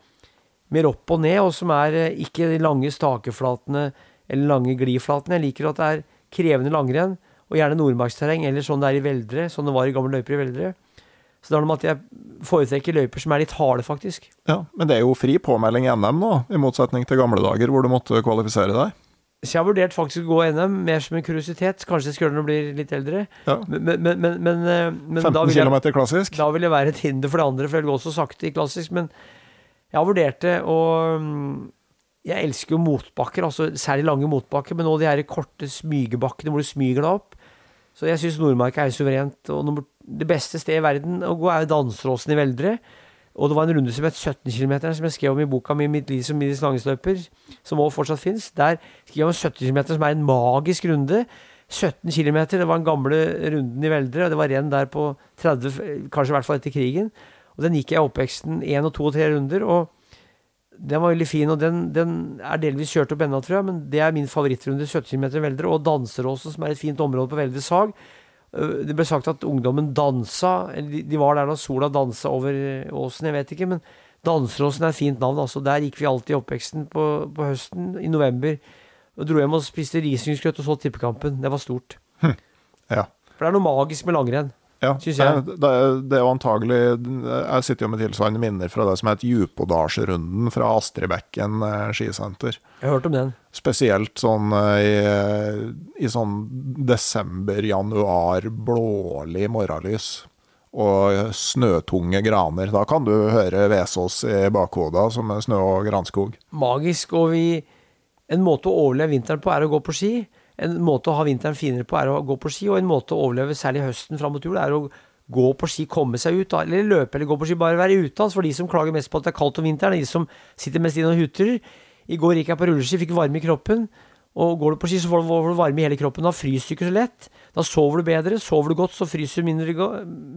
mer opp og ned, og som er eh, ikke de lange stakeflatene eller lange gliflatene. Jeg liker at det er krevende langrenn, og gjerne nordmarksterreng, eller sånn det er i Veldre, sånn det var i gamle løyper i Veldre. Så det er noe med at jeg foretrekker løyper som er litt harde, faktisk. Ja, Men det er jo fri påmelding i NM nå, i motsetning til gamle dager hvor du måtte kvalifisere deg. Så jeg har vurdert faktisk å gå NM, mer som en kuriositet. Kanskje jeg skal gjøre det når jeg blir litt eldre. Ja. Men, men, men, men, eh, men 15 da, vil jeg, km klassisk. da vil det være et hinder for det andre, for jeg vil gå så sakte i klassisk. Men jeg har vurdert det, og mm, jeg elsker jo motbakker, altså særlig lange motbakker, men nå de her korte smygebakkene hvor du smyger deg opp. Så jeg syns Nordmarka er suverent. Og nummer, det beste stedet i verden å gå er jo Danseråsen i Veldre. Og det var en runde som het 17 km, som jeg skrev om i boka mi 'Mitt liv som middels langrennsløper', som også fortsatt fins. Der skrev jeg om 17 km, som er en magisk runde. 17 km, det var den gamle runden i Veldre, og det var renn der på 30, kanskje i hvert fall etter krigen. Og den gikk jeg i oppveksten én og to og tre runder, og den var veldig fin. Og den, den er delvis kjørt opp ennå, tror jeg, men det er min favorittrunde, 17 km Veldre. Og Danseråsen, som er et fint område på Veldre Sag. Øh, Det ble sagt at ungdommen dansa, de- var der da sola dansa over åsen, jeg vet ikke, men Danseråsen er et fint navn. altså Der gikk vi alltid i oppveksten på, på høsten, i november. Og dro hjem og spiste risengrynsgrøt og så tippekampen. Det var stort. Ja. For det er noe magisk med langrenn. Ja, Synes jeg. Det, det er jo antagelig Jeg sitter jo med tilsvarende minner fra det som het Djupodalsrunden fra Astridbekken eh, skisenter. Jeg har hørt om den. Spesielt sånn eh, i, i sånn desember-januar, blålig morgenlys og snøtunge graner. Da kan du høre Vesås i bakhodet som snø og granskog. Magisk. Og vi En måte å overleve vinteren på er å gå på ski. En måte å ha vinteren finere på er å gå på ski, og en måte å overleve særlig høsten fram mot jul er å gå på ski, komme seg ut, eller løpe eller gå på ski, bare være ute. Altså for de som klager mest på at det er kaldt om vinteren, er de som sitter mest inne og hutrer. I går gikk jeg på rulleski, fikk varme i kroppen. Og går du på ski, så får du varme i hele kroppen. Da fryser du ikke så lett. Da sover du bedre. Sover du godt, så fryser du mindre,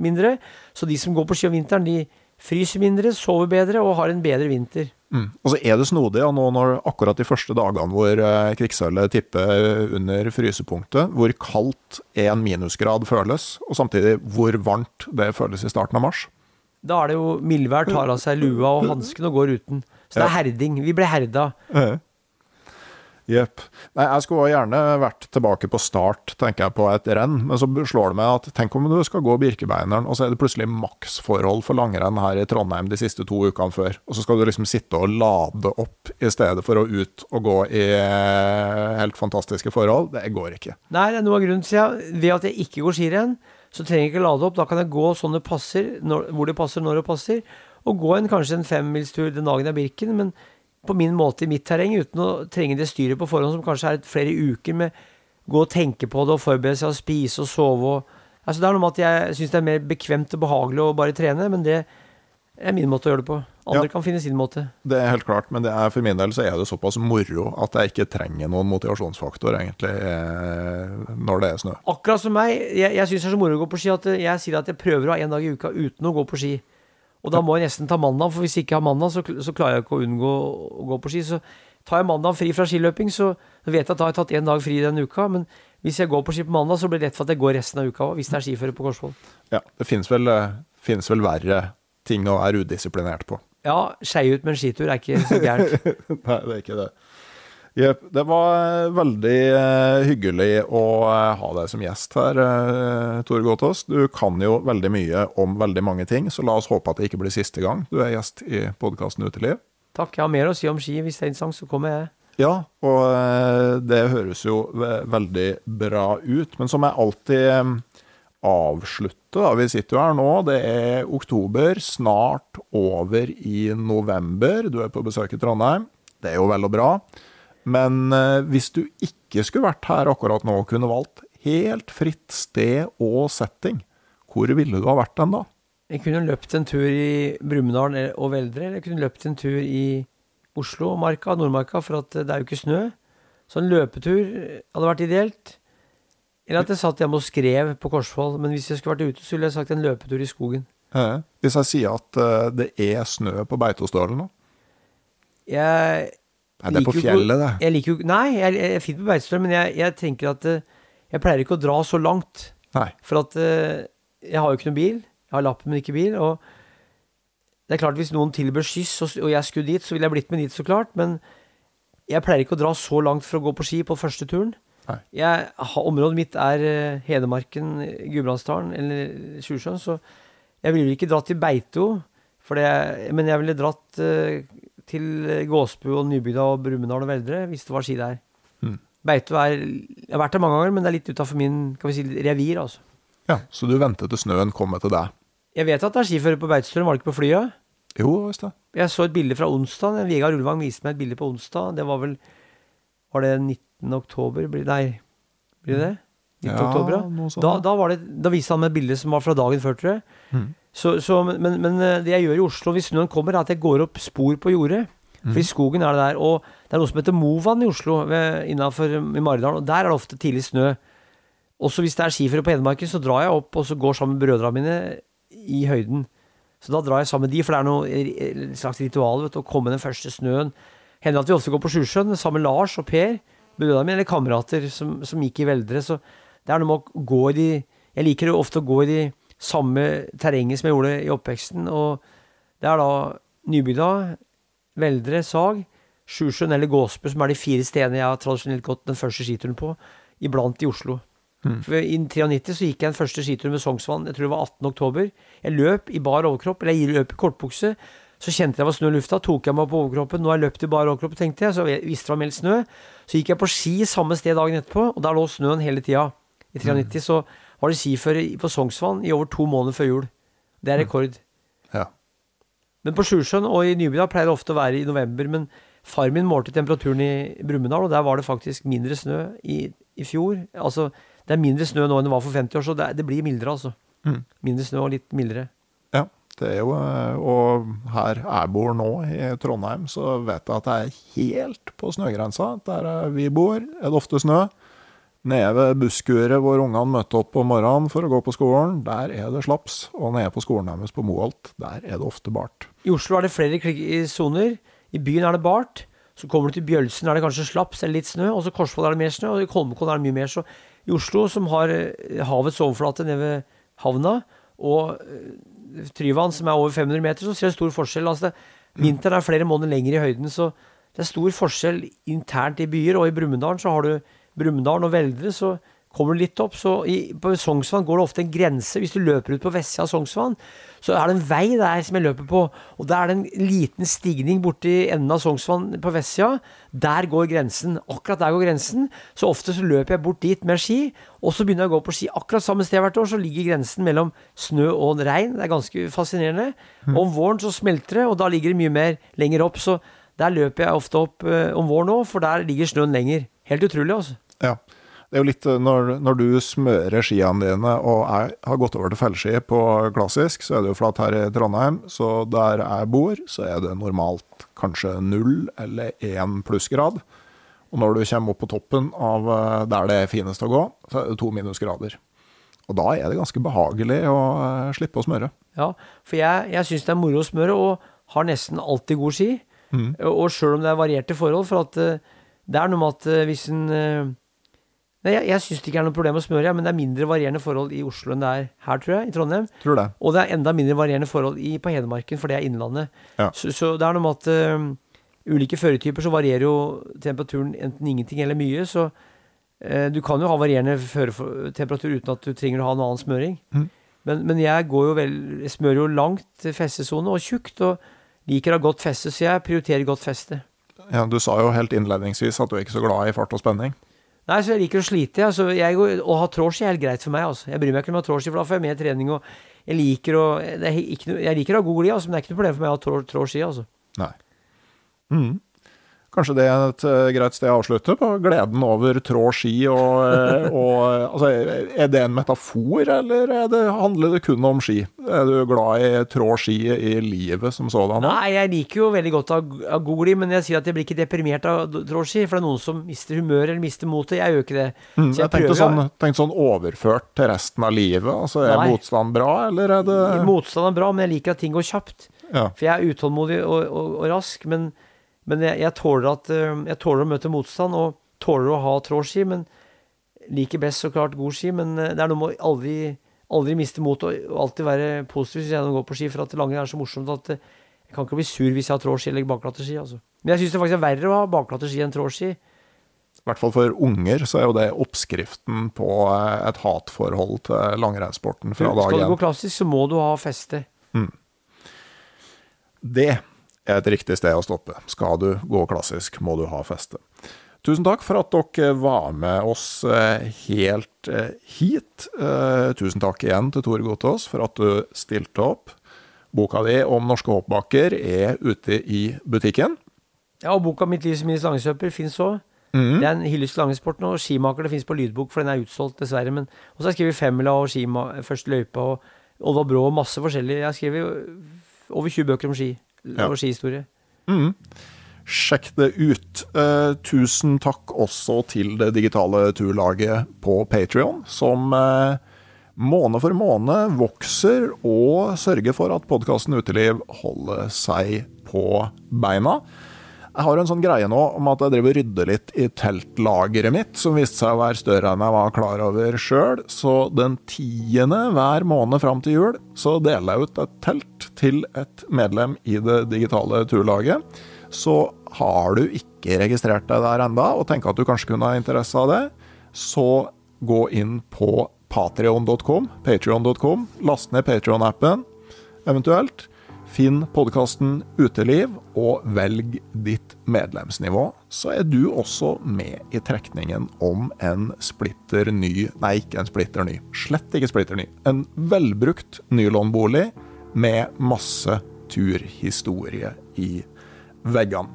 mindre. Så de som går på ski om vinteren, de fryser mindre, sover bedre og har en bedre vinter. Mm. Og så er det snodig, og nå når akkurat de første dagene hvor eh, kvikksølvet tipper under frysepunktet, hvor kaldt en minusgrad føles, og samtidig hvor varmt det føles i starten av mars. Da er det jo mildvær, tar av seg lua og hansken og går uten. Så det er herding. Vi ble herda. Jepp. Nei, jeg skulle gjerne vært tilbake på start, tenker jeg, på et renn. Men så slår det meg at tenk om du skal gå Birkebeineren, og så er det plutselig maksforhold for langrenn her i Trondheim de siste to ukene før. Og så skal du liksom sitte og lade opp i stedet for å ut og gå i eh, helt fantastiske forhold. Det går ikke. Nei, det er noe av grunnen til at jeg, ved at jeg ikke går skirenn, så trenger jeg ikke lade opp. Da kan jeg gå sånn det passer, når, hvor det passer, når det passer. Og gå en, kanskje en femmilstur den dagen det er Birken, men på min måte i mitt terreng, uten å trenge det styret på forhånd, som kanskje er flere uker med gå og tenke på det og forberede seg og spise og sove og Altså Det er noe med at jeg syns det er mer bekvemt og behagelig å bare trene, men det er min måte å gjøre det på. Andre Ja. kan finne sin måte. Det er helt klart, men det er, for min del så er det såpass moro at jeg ikke trenger noen motivasjonsfaktor, egentlig, eh, når det er snø. Akkurat som meg, jeg, jeg syns det er så moro å gå på ski at jeg sier at jeg prøver å ha én dag i uka uten å gå på ski. Og da må jeg nesten ta mandag, for hvis jeg ikke har mandag, så, så klarer jeg ikke å unngå å gå på ski. Så tar jeg mandag fri fra skiløping, så vet jeg at da har jeg tatt én dag fri den uka. Men hvis jeg går på ski på mandag, så blir det lett for at jeg går resten av uka òg, hvis det er skiføre på Korsvoll. Ja, det finnes vel, eh, finnes vel verre ting å være udisiplinert på. Ja, skei ut med en skitur er ikke så gærent. Nei, det er ikke det. Jepp. Det var eh, veldig eh, hyggelig å eh, ha deg som gjest her, Tore Gåtås. Du kan jo veldig mye om veldig mange ting, så la oss håpe at det ikke blir siste gang du er gjest i podkasten Uteliv. Takk. Jeg har mer å si om ski. Hvis det er interessant, så kommer jeg. Ja, og det høres jo veldig bra ut. Men som jeg alltid avslutter, da. Vi sitter jo her nå, det er oktober, snart over i november. Du er på besøk i Trondheim. Det er jo vel og bra. Men eh, hvis du ikke skulle vært her akkurat nå og kunne valgt helt fritt sted og setting, hvor ville du ha vært den da? Jeg kunne løpt en tur i Brumunddal og Veldre, eller jeg kunne løpt en tur i Oslo, Marka, Nordmarka, for at det er jo ikke snø. Så en løpetur hadde vært ideelt. Eller at jeg satt hjemme og skrev på Korsvoll. Men hvis jeg skulle vært ute, så ville jeg sagt en løpetur i skogen. Eh, Hvis jeg sier at eh, det er snø på Beitostølen nå? Jeg Nei, det er på fjellet, det. Jeg liker jo Nei, jeg, jeg er fint på Beitostølen, men jeg, jeg tenker at eh, jeg pleier ikke å dra så langt. Nei. For at eh, jeg har jo ikke noen bil. Jeg har lappen, men ikke bil. Og det er klart, hvis noen tilbød skyss, og, jeg skulle dit, så ville jeg blitt med dit, så klart. Men jeg pleier ikke å dra så langt for å gå på ski på første turen. Jeg, området mitt er eh, Hedmarken, Gudbrandsdalen eller Sjusjøen, så jeg ville ikke dratt til Beito, for det, men jeg ville dratt til Gåsbu og Nybygda og Brumunddal og Veldre hvis det var ski der. Mm. Beito er Jeg har vært der mange ganger, men det er litt utafor min kan vi si, revir, altså. Ja, Så du ventet til snøen kom etter deg? Jeg vet at det er skifører på Beitostølen, var det ikke på flyet? Jo, visst det. Jeg så et bilde fra onsdag. Vegard Ulvang viste meg et bilde på onsdag. Det var vel Var det 19. oktober? Nei, blir det det? 19. oktober, ja. sånt. Da, da, var det, da viste han meg et bilde som var fra dagen før, tror jeg. Mm. Så, så, men, men, eh, det jeg gjør i Oslo hvis snøen kommer, er at jeg går opp spor på jordet. Mm. For i skogen er det der. Og det er noe som heter Movann i Oslo, ved- innenfor i Maridalen. Og der er det ofte tidlig snø. Også hvis det er skiføre på Hedmarken, så drar jeg opp og så går sammen med brødrene mine i høyden. Så da drar jeg sammen med de, for det er noe eh, slags ritual vet å komme den første snøen. Hender at vi ofte går på Sjusjøen sammen med Lars og Per, brødrene mine, eller kamerater som, som gikk i Veldre. Så det er noe med å gå i de Jeg liker jo ofte å gå i de samme terrenget som jeg gjorde i oppveksten. Og det er da Nybygda, Veldre, Sag, Sjusjøen eller Gåsbø som er de fire stedene jeg har tradisjonelt gått den første skituren på, iblant i Oslo. Mm. For I 93 så gikk jeg den første skituren med Sognsvann, jeg tror det var 18. oktober. Jeg løp i bar overkropp, eller jeg løp i kortbukse. Så kjente jeg var snø i lufta, tok jeg meg på overkroppen. Nå har jeg løpt i bar overkropp, tenkte jeg, så jeg visste det var meldt snø. Så gikk jeg på ski samme sted dagen etterpå, og der lå snøen hele tida. I 93 så var det skiføre på Sognsvann i over to måneder før jul. Det er rekord. Ja. Men på Sjusjøen og i Nybygda pleier det ofte å være i november. Men far min målte temperaturen i Brumunddal, og der var det faktisk mindre snø i, i fjor. Altså, det er mindre snø nå enn det var for 50 år, så det, det blir mildere, altså. Mm. Mindre snø og litt mildere. Ja, det er jo eh, Og her jeg bor nå, i Trondheim, så vet jeg at det er helt på snøgrensa. Der eh, vi bor, er det ofte snø. Nede ved busskuret hvor ungene møtte opp om morgenen for å gå på skolen, der er det slaps. Og nede på skolen deres på Moholt, der er det ofte bart. I Oslo er det flere soner. I byen er det bart. Så kommer du til Bjølsen, er det kanskje slaps eller litt snø. Og så Korsvoll er det mer snø, og i Holmenkollen er det mye mer. Så i Oslo, som har eh, havets overflate nede ved havna, og eh, Tryvann, som er over 500 meter, så ser du stor forskjell. Altså, vinteren er flere måneder lenger i høyden, så det er stor forskjell internt i byer. Og i Brumunddal så har du Brumunddal og Veldre, så kommer du litt opp. Så i, på Sognsvann går det ofte en grense. Hvis du løper ut på vestsida av Sognsvann, så er det en vei der som jeg løper på. Og der er det en liten stigning borti enden av Sognsvann på vestsida. Der går grensen. Akkurat der går grensen. Så ofte så løper jeg bort dit med ski, og så begynner jeg å gå på ski akkurat samme sted hvert år. Så ligger grensen mellom snø og regn. Det er ganske fascinerende. Og om våren så smelter det, og da ligger det mye mer lenger opp. Så der løper jeg ofte opp eh, om våren òg, for der ligger snøen lenger. Helt utrolig, altså. Ja. Det er jo litt eh, når, når du smører skiene dine, og jeg har gått over til felleski på klassisk, så er det jo flatt her i Trondheim. Så der jeg bor, så er det normalt kanskje null eller én plussgrad. Og når du kommer opp på toppen av eh, der det er finest å gå, så er det to minusgrader. Og da er det ganske behagelig å eh, slippe å smøre. Ja, for jeg, jeg syns det er moro å smøre, og har nesten alltid god ski. Mm. Og sjøl om det er varierte forhold, for at det er noe med at hvis en Nei, jeg, jeg syns det ikke er noe problem å smøre, ja, men det er mindre varierende forhold i Oslo enn det er her, tror jeg, i Trondheim. Tror det. Og det er enda mindre varierende forhold i, på Hedmarken, for det er Innlandet. Ja. Så, så det er noe med at uh, ulike føretyper så varierer jo temperaturen enten ingenting eller mye. Så uh, du kan jo ha varierende føretemperatur uten at du trenger å ha en annen smøring. Mm. Men, men jeg går jo vel Jeg smører jo langt festesone og tjukt, og liker å ha godt feste, så jeg prioriterer godt feste. Ja, du sa jo helt innledningsvis at du er ikke så glad i fart og spenning. Nei, så jeg liker å slite. Altså, jeg å ha trådski er helt greit for meg. Altså. Jeg bryr meg ikke om å ha trådski, for da får jeg mer trening. og Jeg liker å, noe- jeg liker å ha god glid, altså, men det er ikke noe problem for meg å ha trå- trådski. Altså. Nei. Mm. Kanskje det er et eh, greit sted å avslutte på gleden over trå ski og, eh, og altså, Er det en metafor, eller er det, handler det kun om ski? Er du glad i trå ski i livet som sådan? Nei, jeg liker jo veldig godt av, av god glid, men jeg sier at jeg blir ikke deprimert av trå trådski, for det er noen som mister humøret eller mister motet. Jeg gjør ikke det. Mm, Så jeg tenkte sånn, tenkte sånn overført til resten av livet. Altså, Er Nei. motstand bra, eller er det Motstand er bra, men jeg liker at ting går kjapt. ja. For jeg er utålmodig og, og, og rask, men, men jeg, jeg, tåler at, øh, jeg tåler å møte motstand, og tåler å ha trådski, men liker best så klart god ski. Men øh, det er noe med å aldri, aldri miste motet og, alltid være positiv hvis jeg går på ski, for at langrenn er så morsomt at øh, jeg kan ikke bli sur hvis jeg har trådski eller baklatterski. Altså. Men jeg syns det faktisk er verre å ha baklatterski enn trådski. I hvert fall for unger så er jo det oppskriften på eh, et hatforhold til langrennssporten fra dag Skal du gå klassisk, så må du ha feste. Det er et riktig sted å stoppe. Skal du gå klassisk, må du ha feste. Tusen takk for at dere var med oss eh, helt eh, hit. Eh, Tusen takk igjen til Tor Gotaas for at du stilte opp. Boka di om norske hoppbakker er ute i butikken. Ja, og boka 'Mitt livs minst langsøper» fins òg. Mm. Det er en hyllest til langrennssporten, og skimaker det fins på lydbok, for den er utsolgt, dessverre. Men også har jeg skrevet femmila og skima, første løypa og Olva Brå og masse forskjellig. Jeg har skrevet over 20 bøker om ski Ja. og skihistorie. Mm. Sjekk det ut. Eh, tusen takk også til det digitale turlaget på Patrion, som eh, måned for måned vokser og sørger for at podkasten Uteliv holder seg på beina. Jeg har en sånn greie nå om at jeg driver og rydder litt i teltlageret mitt, som viste seg å være større enn jeg var klar over sjøl. Så den tiende hver måned fram til jul så deler jeg ut et telt til et medlem i det digitale turlaget. Så har du ikke registrert deg der enda, og tenker at du kanskje kunne ha interesse av det, så gå inn på patrion.com, last ned Patrion-appen eventuelt. Finn podkasten Uteliv, og velg ditt medlemsnivå. Så er du også med i trekningen om en splitter ny Nei, ikke en splitter ny. Slett ikke splitter ny. En velbrukt nylonbolig med masse turhistorie i veggene.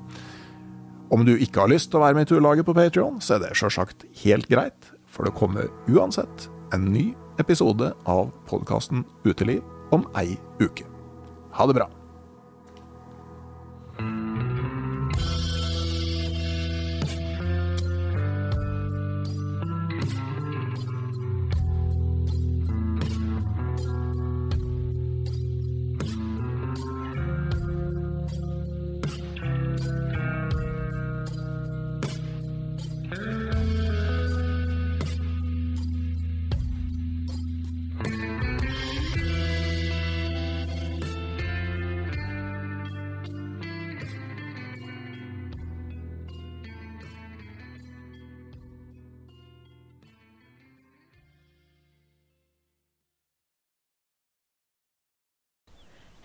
Om du ikke har lyst til å være med i turlaget på Patreon, så er det sjølsagt helt greit, for det kommer uansett en ny episode av podkasten Uteliv om ei uke. Ha det bra.